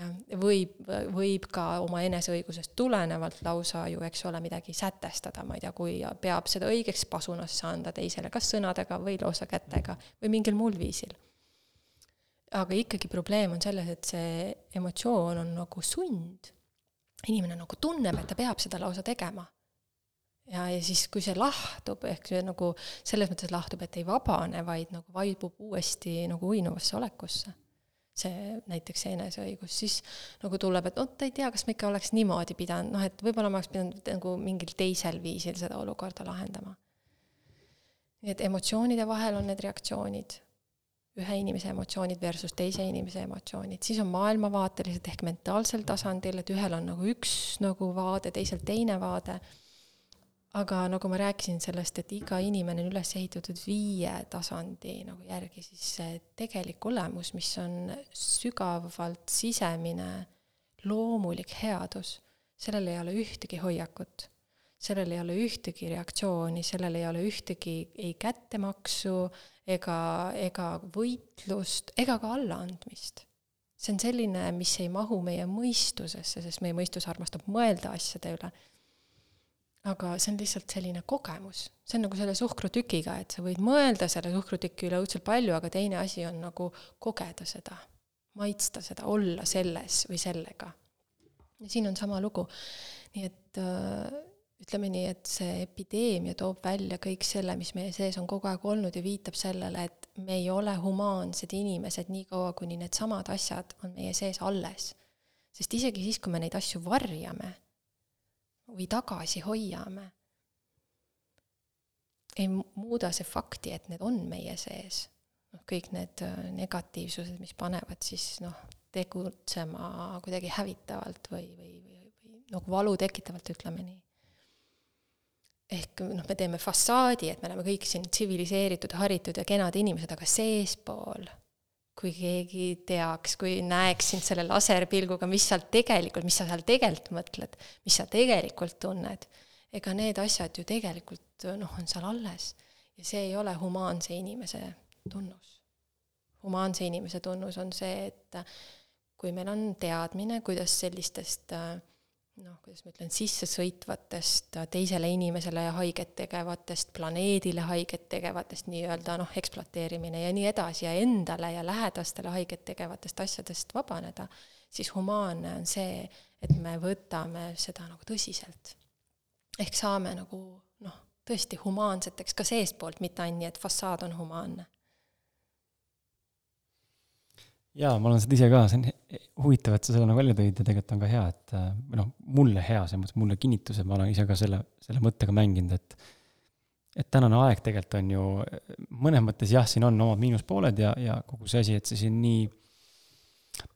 [SPEAKER 2] jah, võib, võib ka oma eneseõigusest tulenevalt lausa ju, eks ole, midagi sätestada, ma ei tea, kui peab seda õigeks pasunasse anda teisele, kas sõnadega või lausa kätega või mingil muul viisil. aga ikkagi probleem on selles, et see emotsioon on nagu sund. inimene nagu tunneb, et ta peab seda lausa tegema. ja, ja siis, kui see lahtub, ehk see nagu selles mõttes lahtub, et ei vabane, vaid nagu vaibub uuesti nagu uinuvasse olekusse see näiteks eneseõigus, siis nagu tuleb, et vot ei tea, kas ma ikka oleks niimoodi pidanud, noh et võib-olla ma oleks pidanud nagu mingil teisel viisil seda olukorda lahendama. nii et emotsioonide vahel on need reaktsioonid, ühe inimese emotsioonid versus teise inimese emotsioonid, siis on maailmavaateliselt ehk mentaalsel tasandil, et ühel on nagu üks nagu vaade, teisel teine vaade aga nagu ma rääkisin sellest, et iga inimene on üles ehitatud viie tasandi nagu järgi, siis see tegelik olemus, mis on sügavalt sisemine loomulik headus, sellel ei ole ühtegi hoiakut, sellel ei ole ühtegi reaktsiooni, sellel ei ole ühtegi ei kättemaksu ega, ega võitlust ega ka allaandmist. see on selline, mis ei mahu meie mõistusesse, sest meie mõistus armastab mõelda asjade üle aga see on lihtsalt selline kogemus, see on nagu selle suhkrutükiga, et sa võid mõelda selle suhkrutüki üle õudselt palju, aga teine asi on nagu kogeda seda, maitsta seda, olla selles või sellega. ja siin on sama lugu. nii et äh, ütleme nii, et see epideemia toob välja kõik selle, mis meie sees on kogu aeg olnud ja viitab sellele, et me ei ole humaansed inimesed niikaua, kuni needsamad asjad on meie sees alles. sest isegi siis, kui me neid asju varjame või tagasi hoiame, ei muuda see fakti, et need on meie sees. noh, kõik need äh, negatiivsused, mis panevad siis noh, tegutsema kuidagi hävitavalt või, või, või, või nagu valu tekitavalt, ütleme nii. ehk noh, me teeme fassaadi, et me oleme kõik siin tsiviliseeritud, haritud ja kenad inimesed, aga seespool kui keegi teaks, kui näeks sind selle laserpilguga, mis seal tegelikult, mis sa seal tegelikult mõtled, mis sa tegelikult tunned, ega need asjad ju tegelikult noh, on seal alles. ja see ei ole humaanse inimese tunnus. humaanse inimese tunnus on see, et kui meil on teadmine, kuidas sellistest äh, noh, kuidas ma ütlen, sissesõitvatest, teisele inimesele haiget tegevatest, planeedile haiget tegevatest nii-öelda noh, ekspluateerimine ja nii edasi ja endale ja lähedastele haiget tegevatest asjadest vabaneda, siis humaanne on see, et me võtame seda nagu tõsiselt. ehk saame nagu noh, tõesti humaanseteks ka seestpoolt, mitte ainult nii, et fassaad on humaanne
[SPEAKER 1] jaa, ma olen seda ise ka, see on huvitav, et sa selle nagu välja tõid ja tegelikult on ka hea, et või noh, mulle hea, selles mõttes mulle kinnitus, et ma olen ise ka selle, selle mõttega mänginud, et et tänane aeg tegelikult on ju mõnes mõttes jah, siin on omad miinuspooled ja, ja kogu see asi, et see siin nii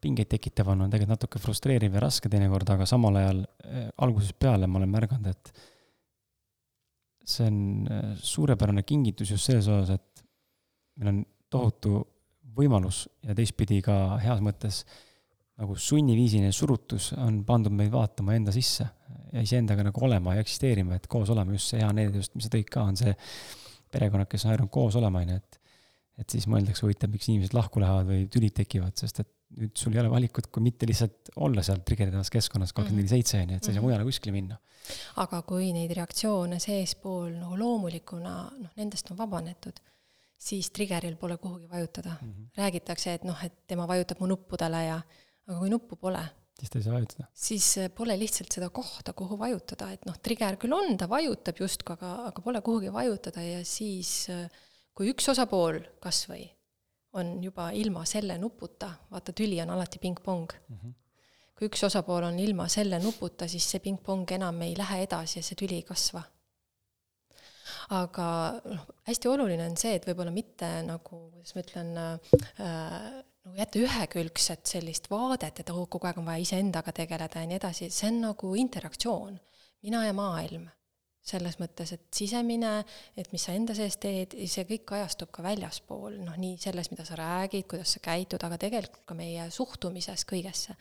[SPEAKER 1] pingeid tekitav on, on tegelikult natuke frustreeriv ja raske teinekord, aga samal ajal äh, algusest peale ma olen märganud, et see on äh, suurepärane kingitus just selles osas, et meil on tohutu võimalus ja teistpidi ka heas mõttes nagu sunniviisiline surutus on pandud meid vaatama enda sisse ja iseendaga nagu olema ja eksisteerima, et koos olema, just see hea näide just, mis sa tõid ka, on see perekonnad, kes on harjunud koos olema, on ju, et et siis mõeldakse huvitav, miks inimesed lahku lähevad või tülid tekivad, sest et nüüd sul ei ole valikut, kui mitte lihtsalt olla seal trigerdas keskkonnas kakskümmend neli seitse, on ju, et sa ei saa
[SPEAKER 2] Mhm.
[SPEAKER 1] mujale kuskile minna.
[SPEAKER 2] aga kui neid reaktsioone seespool nagu loomulikuna, noh, nendest on vabanetud, siis trigeril pole kuhugi vajutada. räägitakse, et noh, et tema vajutab mu nuppudele ja, aga kui nuppu pole,
[SPEAKER 1] siis ta ei saa vajutada.
[SPEAKER 2] siis äh, pole lihtsalt seda kohta, kuhu vajutada, et noh, triger küll on, ta vajutab justkui, aga, aga pole kuhugi vajutada ja siis äh, kui üks osapool kas või on juba ilma selle nuputa, vaata tüli on alati pingpong mm. -hmm. kui üks osapool on ilma selle nuputa, siis see pingpong enam ei lähe edasi ja see tüli ei kasva. Aga noh, hästi oluline on see, et võib-olla mitte nagu, kuidas ma ütlen äh,, nagu jätta ühekülgset sellist vaadet, et oh, kogu aeg on vaja iseendaga tegeleda ja nii edasi, see on nagu interaktsioon, mina ja maailm. selles mõttes, et sisemine, et mis sa enda sees teed, see kõik kajastub ka väljaspool, noh nii selles, mida sa räägid, kuidas sa käitud, aga tegelikult ka meie suhtumises kõigesse.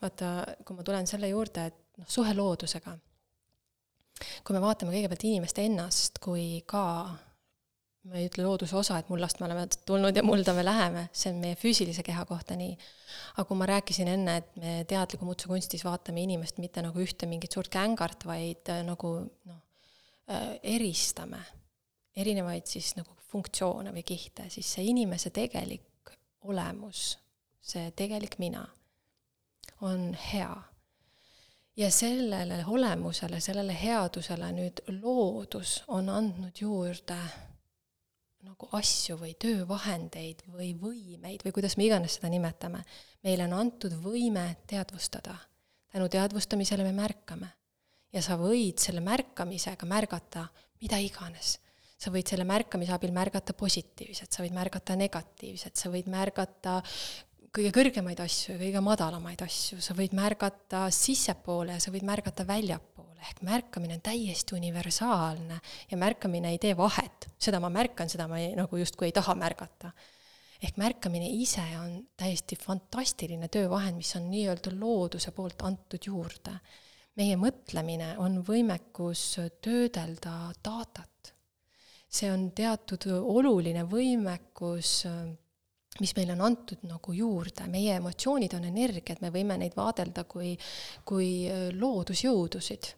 [SPEAKER 2] vaata, kui ma tulen selle juurde, et noh, suhe loodusega, kui me vaatame kõigepealt inimest ennast kui ka ma ei ütle looduse osa, et mullast me oleme tulnud ja mulda me läheme, see on meie füüsilise keha kohta nii. aga kui ma rääkisin enne, et me teadliku mutsukunstis vaatame inimest mitte nagu ühte mingit suurt kängart, vaid äh, nagu noh, eristame erinevaid siis nagu funktsioone või kihte, siis see inimese tegelik olemus, see tegelik mina on hea ja sellele olemusele, sellele headusele nüüd loodus on andnud juurde nagu asju või töövahendeid või võimeid või kuidas me iganes seda nimetame. meile on antud võime teadvustada. tänu teadvustamisele me märkame. ja sa võid selle märkamisega märgata mida iganes. sa võid selle märkamise abil märgata positiivset, sa võid märgata negatiivset, sa võid märgata kõige kõrgemaid asju ja kõige madalamaid asju, sa võid märgata sissepoole ja sa võid märgata väljapoole, ehk märkamine on täiesti universaalne ja märkamine ei tee vahet, seda ma märkan, seda ma ei, nagu justkui ei taha märgata. ehk märkamine ise on täiesti fantastiline töövahend, mis on nii-öelda looduse poolt antud juurde. meie mõtlemine on võimekus töödelda datat. see on teatud oluline võimekus mis meile on antud nagu juurde, meie emotsioonid on energiat, me võime neid vaadelda kui, kui loodusjõudusid.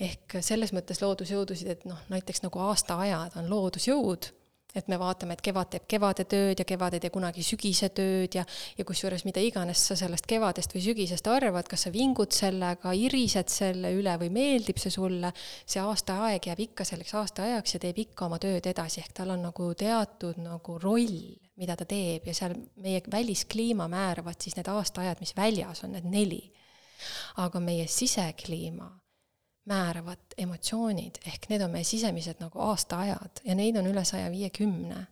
[SPEAKER 2] ehk selles mõttes loodusjõudusid, et noh, näiteks nagu aastaajad on loodusjõud, et me vaatame, et kevad teeb kevade tööd ja kevad ei tee kunagi sügise tööd ja, ja kusjuures mida iganes sa sellest kevadest või sügisest arvad, kas sa vingud sellega, irised selle üle või meeldib see sulle, see aastaaeg jääb ikka selleks aastaajaks ja teeb ikka oma tööd edasi, ehk tal on nagu teatud nagu roll, mida ta teeb ja seal meie väliskliima määravad siis need aastaajad, mis väljas on, need neli. aga meie sisekliima määravad emotsioonid, ehk need on meie sisemised nagu aastaajad ja neid on üle saja viiekümne.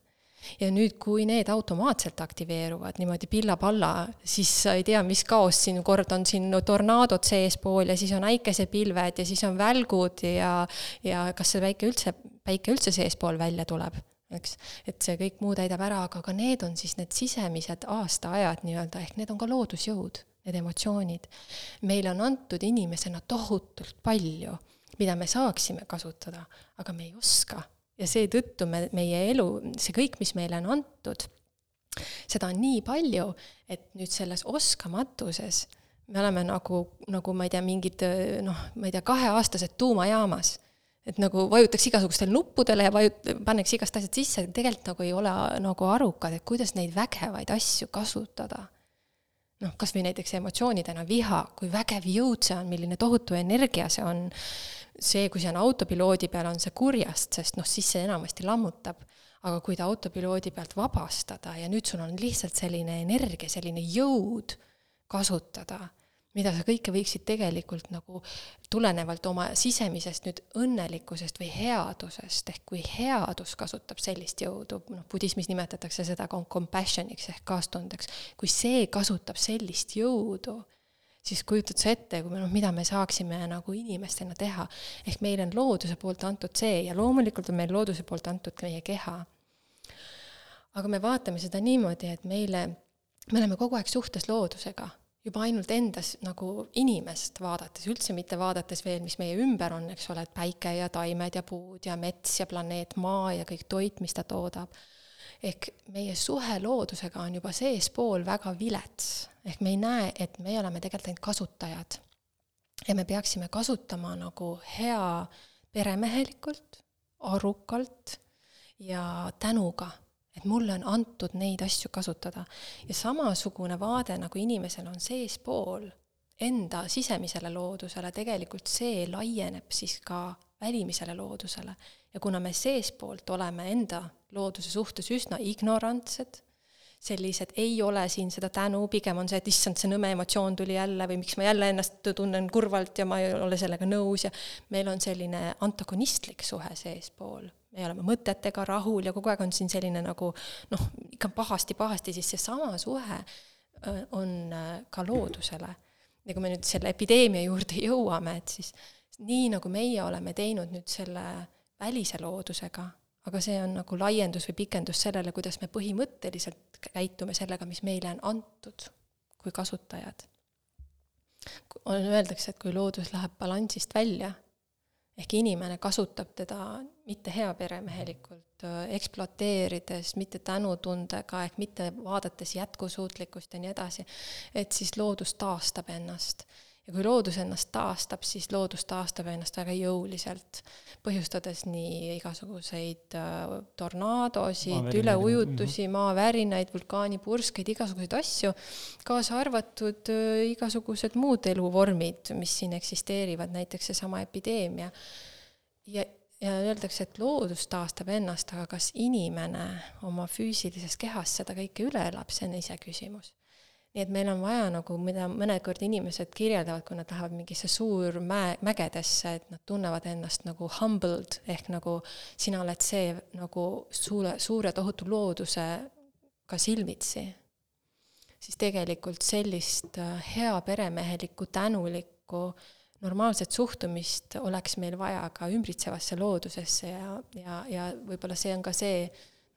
[SPEAKER 2] ja nüüd, kui need automaatselt aktiveeruvad niimoodi pilla-palla, siis sa ei tea, mis kaos siin, kord on siin tornaadod seespool ja siis on äikesepilved ja siis on välgud ja, ja kas see päike üldse, päike üldse seespool välja tuleb eks, et see kõik muu täidab ära, aga ka need on siis need sisemised aastaajad nii-öelda, ehk need on ka loodusjõud need emotsioonid. meile on antud inimesena tohutult palju, mida me saaksime kasutada, aga me ei oska. ja seetõttu me, meie elu, see kõik, mis meile on antud, seda on nii palju, et nüüd selles oskamatuses me oleme nagu, nagu ma ei tea, mingid noh, ma ei tea, kaheaastased tuumajaamas et nagu vajutaks igasugustele nuppudele ja vajut-, pannaks igast asjad sisse, tegelikult nagu ei ole nagu arukad, et kuidas neid vägevaid asju kasutada noh, kas või näiteks emotsioonidena viha, kui vägev jõud see on, milline tohutu energia see on, see, kui see on autopiloodi peal, on see kurjast, sest noh, siis see enamasti lammutab. aga kui ta autopiloodi pealt vabastada ja nüüd sul on lihtsalt selline energia, selline jõud kasutada mida sa kõike võiksid tegelikult nagu tulenevalt oma sisemisest nüüd õnnelikkusest või headusest, ehk kui headus kasutab sellist jõudu, noh, budismis nimetatakse seda compassion'iks ehk kaastundeks, kui see kasutab sellist jõudu, siis kujutad sa ette, kui me noh, mida me saaksime nagu inimestena teha. ehk meile on looduse poolt antud see ja loomulikult on meil looduse poolt antud ka meie keha. aga me vaatame seda niimoodi, et meile, me oleme kogu aeg suhtes loodusega juba ainult endas nagu inimest vaadates, üldse mitte vaadates veel, mis meie ümber on, eks ole, et päike ja taimed ja puud ja mets ja planeet Maa ja kõik toit, mis ta toodab. ehk meie suhe loodusega on juba seespool väga vilets, ehk me ei näe, et me oleme tegelikult ainult kasutajad. ja me peaksime kasutama nagu hea peremehelikult, arukalt ja tänuga et mulle on antud neid asju kasutada. ja samasugune vaade, nagu inimesel on seespool enda sisemisele loodusele, tegelikult see laieneb siis ka välimisele loodusele. ja kuna me seespoolt oleme enda looduse suhtes üsna ignorantsed, sellised, ei ole siin seda tänu, pigem on see, et issand, see nõme emotsioon tuli jälle või miks ma jälle ennast tunnen kurvalt ja ma ei ole sellega nõus ja meil on selline antagonistlik suhe seespool me oleme mõtetega rahul ja kogu aeg on siin selline nagu noh, ikka pahasti-pahasti, siis seesama suhe on ka loodusele. ja kui me nüüd selle epideemia juurde *laughs* jõuame, et siis nii, nagu meie oleme teinud nüüd selle välise loodusega, aga see on nagu laiendus või pikendus sellele, kuidas me põhimõtteliselt käitume sellega, mis meile on antud kui kasutajad. on, öeldakse, et kui loodus läheb balansist välja, ehk inimene kasutab teda mitte heaperemehelikult, ekspluateerides, mitte tänutundega ehk mitte vaadates jätkusuutlikkust ja nii edasi, et siis loodus taastab ennast ja kui loodus ennast taastab, siis loodus taastab ennast väga jõuliselt, põhjustades nii igasuguseid äh, tornaadosid, üleujutusi, mhm. maavärinaid, vulkaanipurskeid, igasuguseid asju, kaasa arvatud äh, igasugused muud eluvormid, mis siin eksisteerivad, näiteks seesama epideemia. ja, ja öeldakse, et loodus taastab ennast, aga kas inimene oma füüsilises kehas seda kõike üle elab, see on iseküsimus nii et meil on vaja nagu, mida mõnikord inimesed kirjeldavad, kui nad lähevad mingisse suur mäe, mägedesse, et nad tunnevad ennast nagu humbled ehk nagu sina oled see nagu suure, suure tohutu loodusega silmitsi. siis tegelikult sellist äh, hea peremehelikku, tänulikku, normaalset suhtumist oleks meil vaja ka ümbritsevasse loodusesse ja, ja, ja võib-olla see on ka see,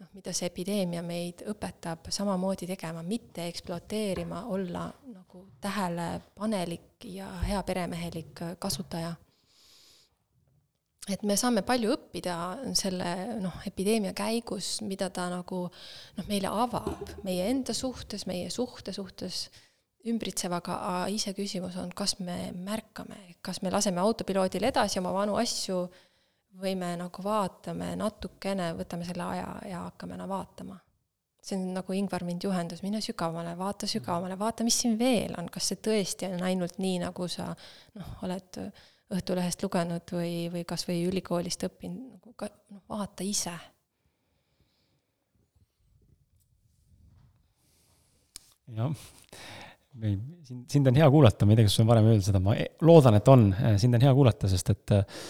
[SPEAKER 2] noh, mida see epideemia meid õpetab samamoodi tegema, mitte ekspluateerima, olla nagu tähelepanelik ja hea peremehelik kasutaja. et me saame palju õppida selle noh, epideemia käigus, mida ta nagu noh, meile avab meie enda suhtes, meie suhte suhtes ümbritsevaga, iseküsimus on, kas me märkame, kas me laseme autopiloodil edasi oma vanu asju äh, või me nagu vaatame natukene, võtame selle aja ja hakkame no vaatama. see on nagu Ingvar mind juhendas, mine sügavamale, vaata sügavamale, vaata, mis siin veel on, kas see tõesti on ainult nii, nagu sa noh, oled Õhtulehest lugenud või, või kas või ülikoolist õppinud, nagu ka noh, vaata ise.
[SPEAKER 1] Jah, ei, sind, sind on hea kuulata, ma ei tea, kas sul on varem öeldud seda, ma e-, loodan, et on, sind on hea kuulata, sest et äh,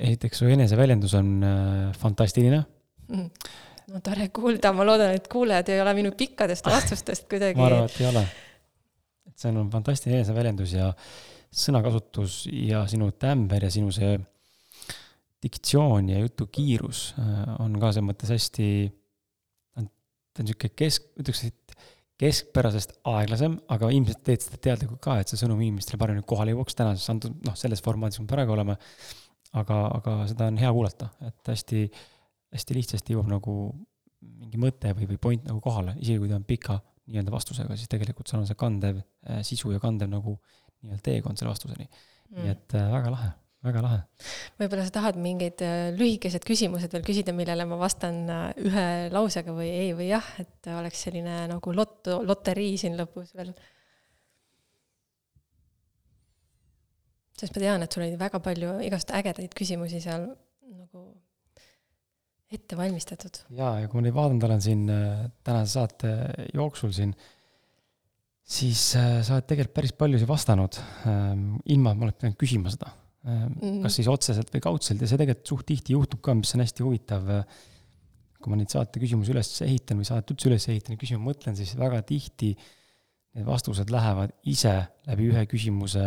[SPEAKER 1] esiteks su eneseväljendus on äh, fantastiline.
[SPEAKER 2] Mm.. no tore kuulda, ma loodan, et kuulajad ei ole minu pikkadest *laughs* vastustest kuidagi
[SPEAKER 1] ma arvan, et ei ole. et see on fantastiline eneseväljendus ja sõnakasutus ja sinu tämber ja sinu see diktsioon ja jutu kiirus äh, on ka selles mõttes hästi, ta on, ta on niisugune kesk, ütleks, et keskpärasest aeglasem, aga ilmselt teed seda teadlikult ka, et see sõnum inimestele paremini kohale jõuaks tänases antud, noh, selles formaadis, kus me praegu oleme aga, aga seda on hea kuulata, et hästi, hästi lihtsasti jõuab nagu mingi mõte või, või point nagu kohale, isegi kui ta on pika nii-öelda vastusega, siis tegelikult seal on see kandev äh, sisu ja kandev nagu nii-öelda teekond selle vastuseni. Mm.. nii et äh, väga lahe, väga lahe.
[SPEAKER 2] võib-olla sa tahad mingeid äh, lühikesed küsimused veel küsida, millele ma vastan ühe lausega või ei või jah, et oleks selline nagu lotto, loterii siin lõpus veel sest ma tean, et sul oli väga palju igast ägedaid küsimusi seal nagu ette valmistatud.
[SPEAKER 1] jaa, ja kui ma neid vaadanud olen siin äh, tänase saate jooksul siin, siis äh, sa oled tegelikult päris paljusid vastanud, ähm, ilma et ma oleks pidanud küsima seda. Ähm, mm. kas siis otseselt või kaudselt ja see tegelikult suht tihti juhtub ka, mis on hästi huvitav. Äh, kui ma neid saate küsimusi üles ehitan või saadet üldse üles ehitan ja küsima mõtlen, siis väga tihti need vastused lähevad ise läbi ühe küsimuse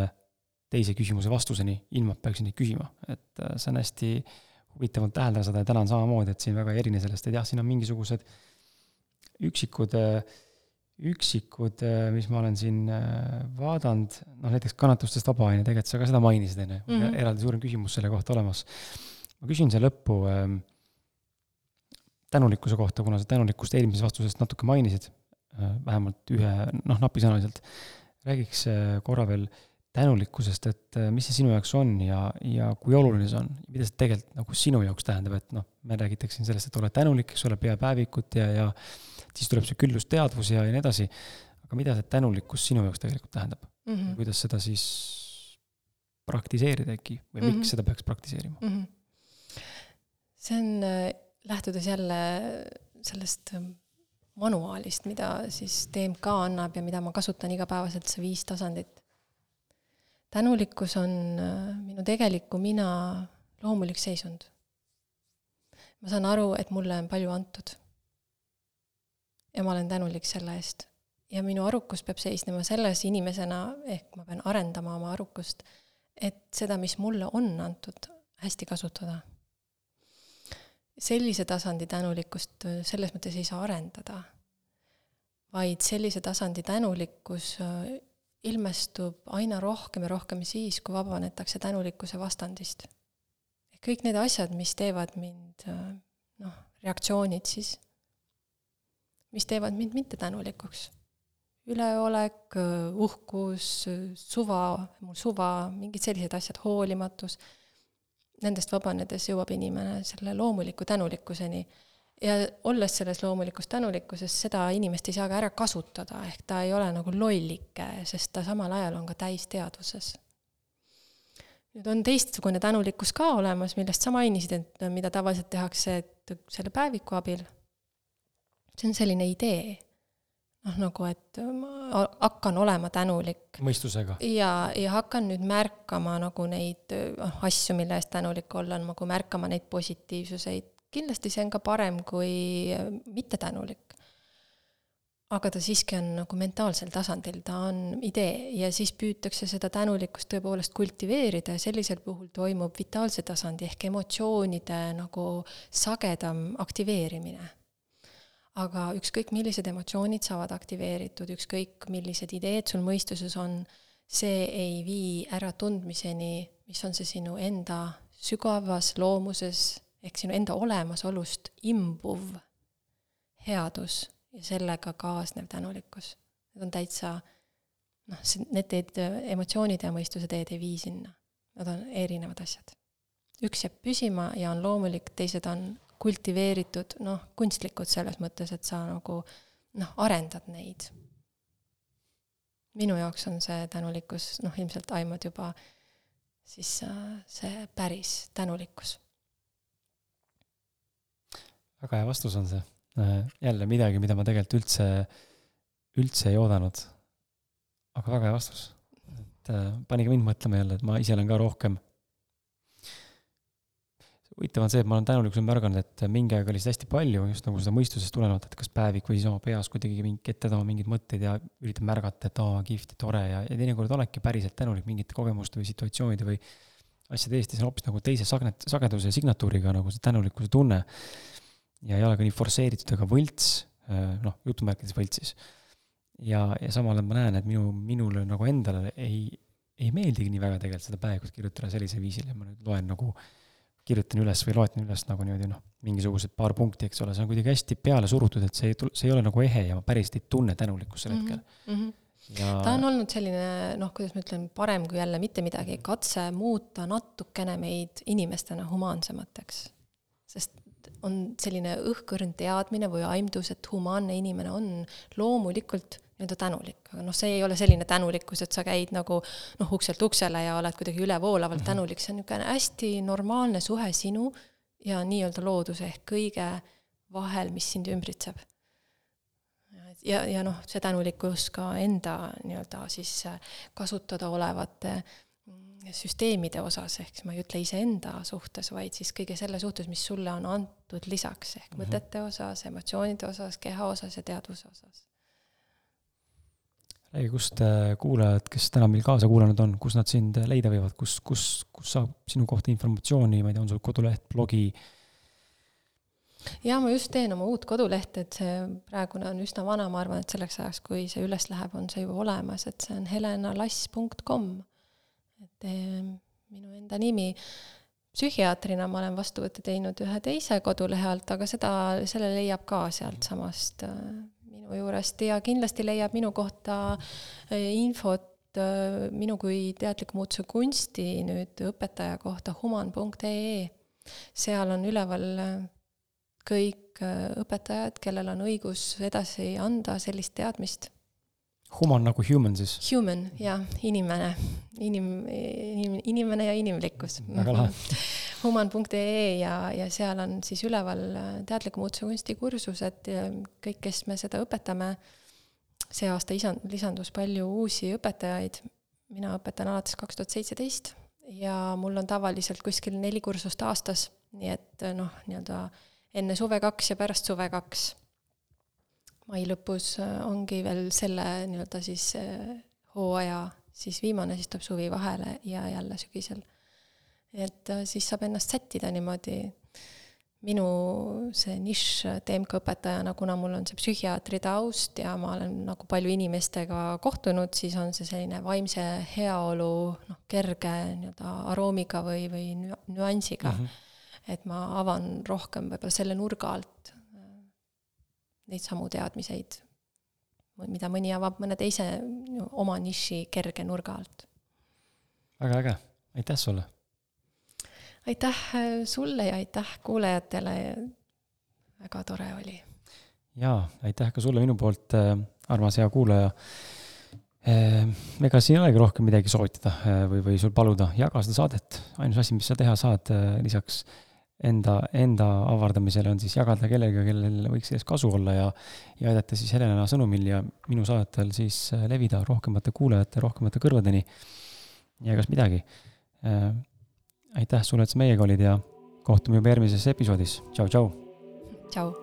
[SPEAKER 1] teise küsimuse vastuseni, ilma et peaksin neid küsima, et äh, see on hästi huvitavalt täheldada seda ja täna on samamoodi, et siin väga ei erine sellest, et jah, siin on mingisugused üksikud, üksikud, mis ma olen siin vaadanud, noh näiteks kannatustest vaba on ju, tegelikult sa ka seda mainisid, on ju, mhm. eraldi suurem küsimus selle kohta olemas. ma küsin siia lõppu äh, tänulikkuse kohta, kuna sa tänulikkust eelmises vastuses natuke mainisid, äh, vähemalt ühe, noh, napisõnaliselt, räägiks äh, korra veel tänulikkusest, et äh, mis see sinu jaoks on ja, ja kui oluline see on, mida see tegelikult nagu sinu jaoks tähendab, et noh, me räägitakse siin sellest, et ole tänulik, eks ole, pea päevikut ja, ja siis tuleb see küllusteadvus ja, ja nii edasi, aga mida see tänulikkus sinu jaoks tegelikult tähendab mm? -hmm. kuidas seda siis praktiseerida äkki või miks mm -hmm. seda peaks praktiseerima mm? -hmm.
[SPEAKER 2] see on lähtudes jälle sellest ähm, manuaalist, mida siis DMK annab ja mida ma kasutan igapäevaselt, see viis tasandit. Tänulikkus on äh, minu tegeliku mina loomulik seisund. ma saan aru, et mulle on palju antud. ja ma olen tänulik selle eest. ja minu arukus peab seisnema selles inimesena, ehk ma pean arendama oma arukust, et seda, mis mulle on antud, hästi kasutada sellise tasandi tänulikkust äh, selles mõttes ei saa arendada, vaid sellise tasandi tänulikkus äh, ilmestub aina rohkem ja rohkem siis, kui vabanetakse tänulikkuse vastandist. kõik need asjad, mis teevad mind, noh, reaktsioonid siis, mis teevad mind mittetänulikuks. üleolek, uhkus, suva, mul suva, mingid sellised asjad, hoolimatus nendest vabanedes jõuab inimene selle loomuliku tänulikkuseni. Ja olles selles loomulikus tänulikkuses, seda inimest ei saa ka ära kasutada, ehk ta ei ole nagu lollike, sest ta samal ajal on ka täisteadvuses. nüüd on teistsugune tänulikkus ka olemas, millest sa mainisid, et mida tavaliselt tehakse, et selle päeviku abil. see on selline idee noh, nagu et ma hakkan olema tänulik.
[SPEAKER 1] mõistusega.
[SPEAKER 2] ja, ja hakkan nüüd märkama nagu neid noh, asju, mille eest tänulik olla, nagu märkama neid positiivsuseid. Kindlasti see on ka parem kui mittetänulik. aga ta siiski on nagu mentaalsel tasandil, ta on idee ja siis püütakse seda tänulikkust tõepoolest kultiveerida ja sellisel puhul toimub vitaalse tasandi ehk emotsioonide nagu sagedam aktiveerimine aga ükskõik, millised emotsioonid saavad aktiveeritud, ükskõik, millised ideed sul mõistuses on, see ei vii äratundmiseni, mis on see sinu enda sügavas loomuses ehk sinu enda olemasolust imbuv headus ja sellega kaasnev tänulikkus. Need on täitsa noh, need teed, emotsioonid ja mõistuse teed ei vii sinna. Nad on erinevad asjad. üks jääb püsima ja on loomulik, teised on kultiveeritud, noh, kunstlikud selles mõttes, et sa nagu noh, arendad neid. minu jaoks on see tänulikkus, noh, ilmselt aimad juba siis äh, see päris tänulikkus.
[SPEAKER 1] Väga hea vastus on see. Äh, jälle midagi, mida ma tegelikult üldse, üldse ei oodanud. aga väga hea vastus. et äh, pani ka mind mõtlema jälle, et ma ise olen ka rohkem huvitav on see, et ma olen tänulikkusel märganud, et mingi aeg oli seda hästi palju, just nagu seda mõistusest tulenevalt, et kas päevik või siis oma peas kuidagi mingi ette tooma mingeid mõtteid ja üritan märgata, et aa, kihvt ja tore ja, ja teinekord oledki päriselt tänulik mingite kogemuste või situatsioonide või asjade eest ja see on hoopis nagu teise sagnet-, sageduse signatuuriga nagu see tänulikkuse tunne. Ja ei ole ka nii forsseeritud ega võlts, äh, noh, jutumärkides võlts siis. ja, ja samal ajal ma näen, et minu, minule nagu endale ei, ei meeldigi nii väga tegelikult seda päevikut kirjutada sellisel viisil ja ma nüüd loen nagu kirjutan üles või loetan üles nagu niimoodi noh, mingisugused paar punkti, eks ole, see on kuidagi hästi peale surutud, et see ei tule, see ei ole nagu ehe ja ma päriselt ei tunne tänulikkust sel hetkel mm. -hmm.
[SPEAKER 2] Ja... ta on olnud selline noh, kuidas ma ütlen, parem kui jälle mitte midagi, katse muuta natukene meid inimestena humaansemateks. sest on selline õhkõrn teadmine või aimdus, et humaanne inimene on loomulikult nii-öelda tänulik, aga noh, see ei ole selline tänulikkus, et sa käid nagu noh, ukselt uksele ja oled kuidagi ülevoolavalt -hmm. tänulik, see on niisugune hästi normaalne suhe sinu ja nii-öelda looduse ehk kõige vahel, mis sind ümbritseb. ja, ja noh, see tänulikkus ka enda nii-öelda siis kasutada olevate süsteemide osas, ehk ma ei ütle iseenda suhtes, vaid siis kõige selle suhtes, mis sulle on antud lisaks, ehk mm -hmm. mõtete osas, emotsioonide osas, keha osas ja teadvuse osas
[SPEAKER 1] räägi, kust äh, kuulajad, kes täna meil kaasa kuulanud on, kus nad sind leida võivad, kus, kus, kus saab sinu kohta informatsiooni, ma ei tea, on sul koduleht, blogi?
[SPEAKER 2] jaa, ma just teen oma uut kodulehte, et see praegune on üsna vana, ma arvan, et selleks ajaks, kui see üles läheb, on see juba olemas, et see on helenalass.com. et eh, minu enda nimi psühhiaatrina ma olen vastuvõtte teinud ühe teise kodulehe alt, aga seda, selle leiab ka sealtsamast äh, minu juurest ja kindlasti leiab minu kohta äh, infot äh, minu kui teadliku muutuse kunsti nüüd õpetaja kohta human.ee. seal on üleval kõik õpetajad, kellel on õigus edasi anda sellist teadmist
[SPEAKER 1] Human nagu human siis?
[SPEAKER 2] Human, jah, inimene, inim-, inim-, inimene ja inimlikkus.
[SPEAKER 1] väga lahe.
[SPEAKER 2] human.ee ja, ja seal on siis üleval äh, teadliku muutuse kunstikursused kõik, kes me seda õpetame, see aasta isa-, lisandus palju uusi õpetajaid, mina õpetan alates kaks tuhat seitseteist ja mul on tavaliselt kuskil neli kursust aastas, nii et noh, nii-öelda enne suve kaks ja pärast suve kaks mai lõpus äh, ongi veel selle nii-öelda siis äh, hooaja siis viimane, siis tuleb suvi vahele ja jälle sügisel. et äh, siis saab ennast sättida niimoodi. minu see nišš TMK õpetajana, kuna mul on see psühhiaatri taust ja ma olen nagu palju inimestega kohtunud, siis on see selline vaimse heaolu noh, kerge nii-öelda aroomiga või, või nüansiga mm. -hmm. et ma avan rohkem võib-olla selle nurga alt neid samu teadmiseid, mida mõni avab mõne teise oma niši kerge nurga alt.
[SPEAKER 1] väga äge, aitäh sulle!
[SPEAKER 2] aitäh äh, sulle ja aitäh kuulajatele, väga tore oli!
[SPEAKER 1] jaa, aitäh ka sulle minu poolt, äh, armas hea kuulaja äh, ega siin ei olegi rohkem midagi soovitada või, või sul paluda, jaga seda saadet, ainus asi, mis sa teha saad lisaks enda, enda avardamisele on siis jagada kellegagi, kellel võiks sellest kasu olla ja, ja aidata siis Helena sõnumil ja minu saadetel siis äh, levida rohkemate kuulajate, rohkemate kõrvadeni. ja egas midagi äh,. aitäh sulle, et sa meiega olid ja kohtume juba järgmises episoodis. tšau.
[SPEAKER 2] tšau.
[SPEAKER 3] tšau.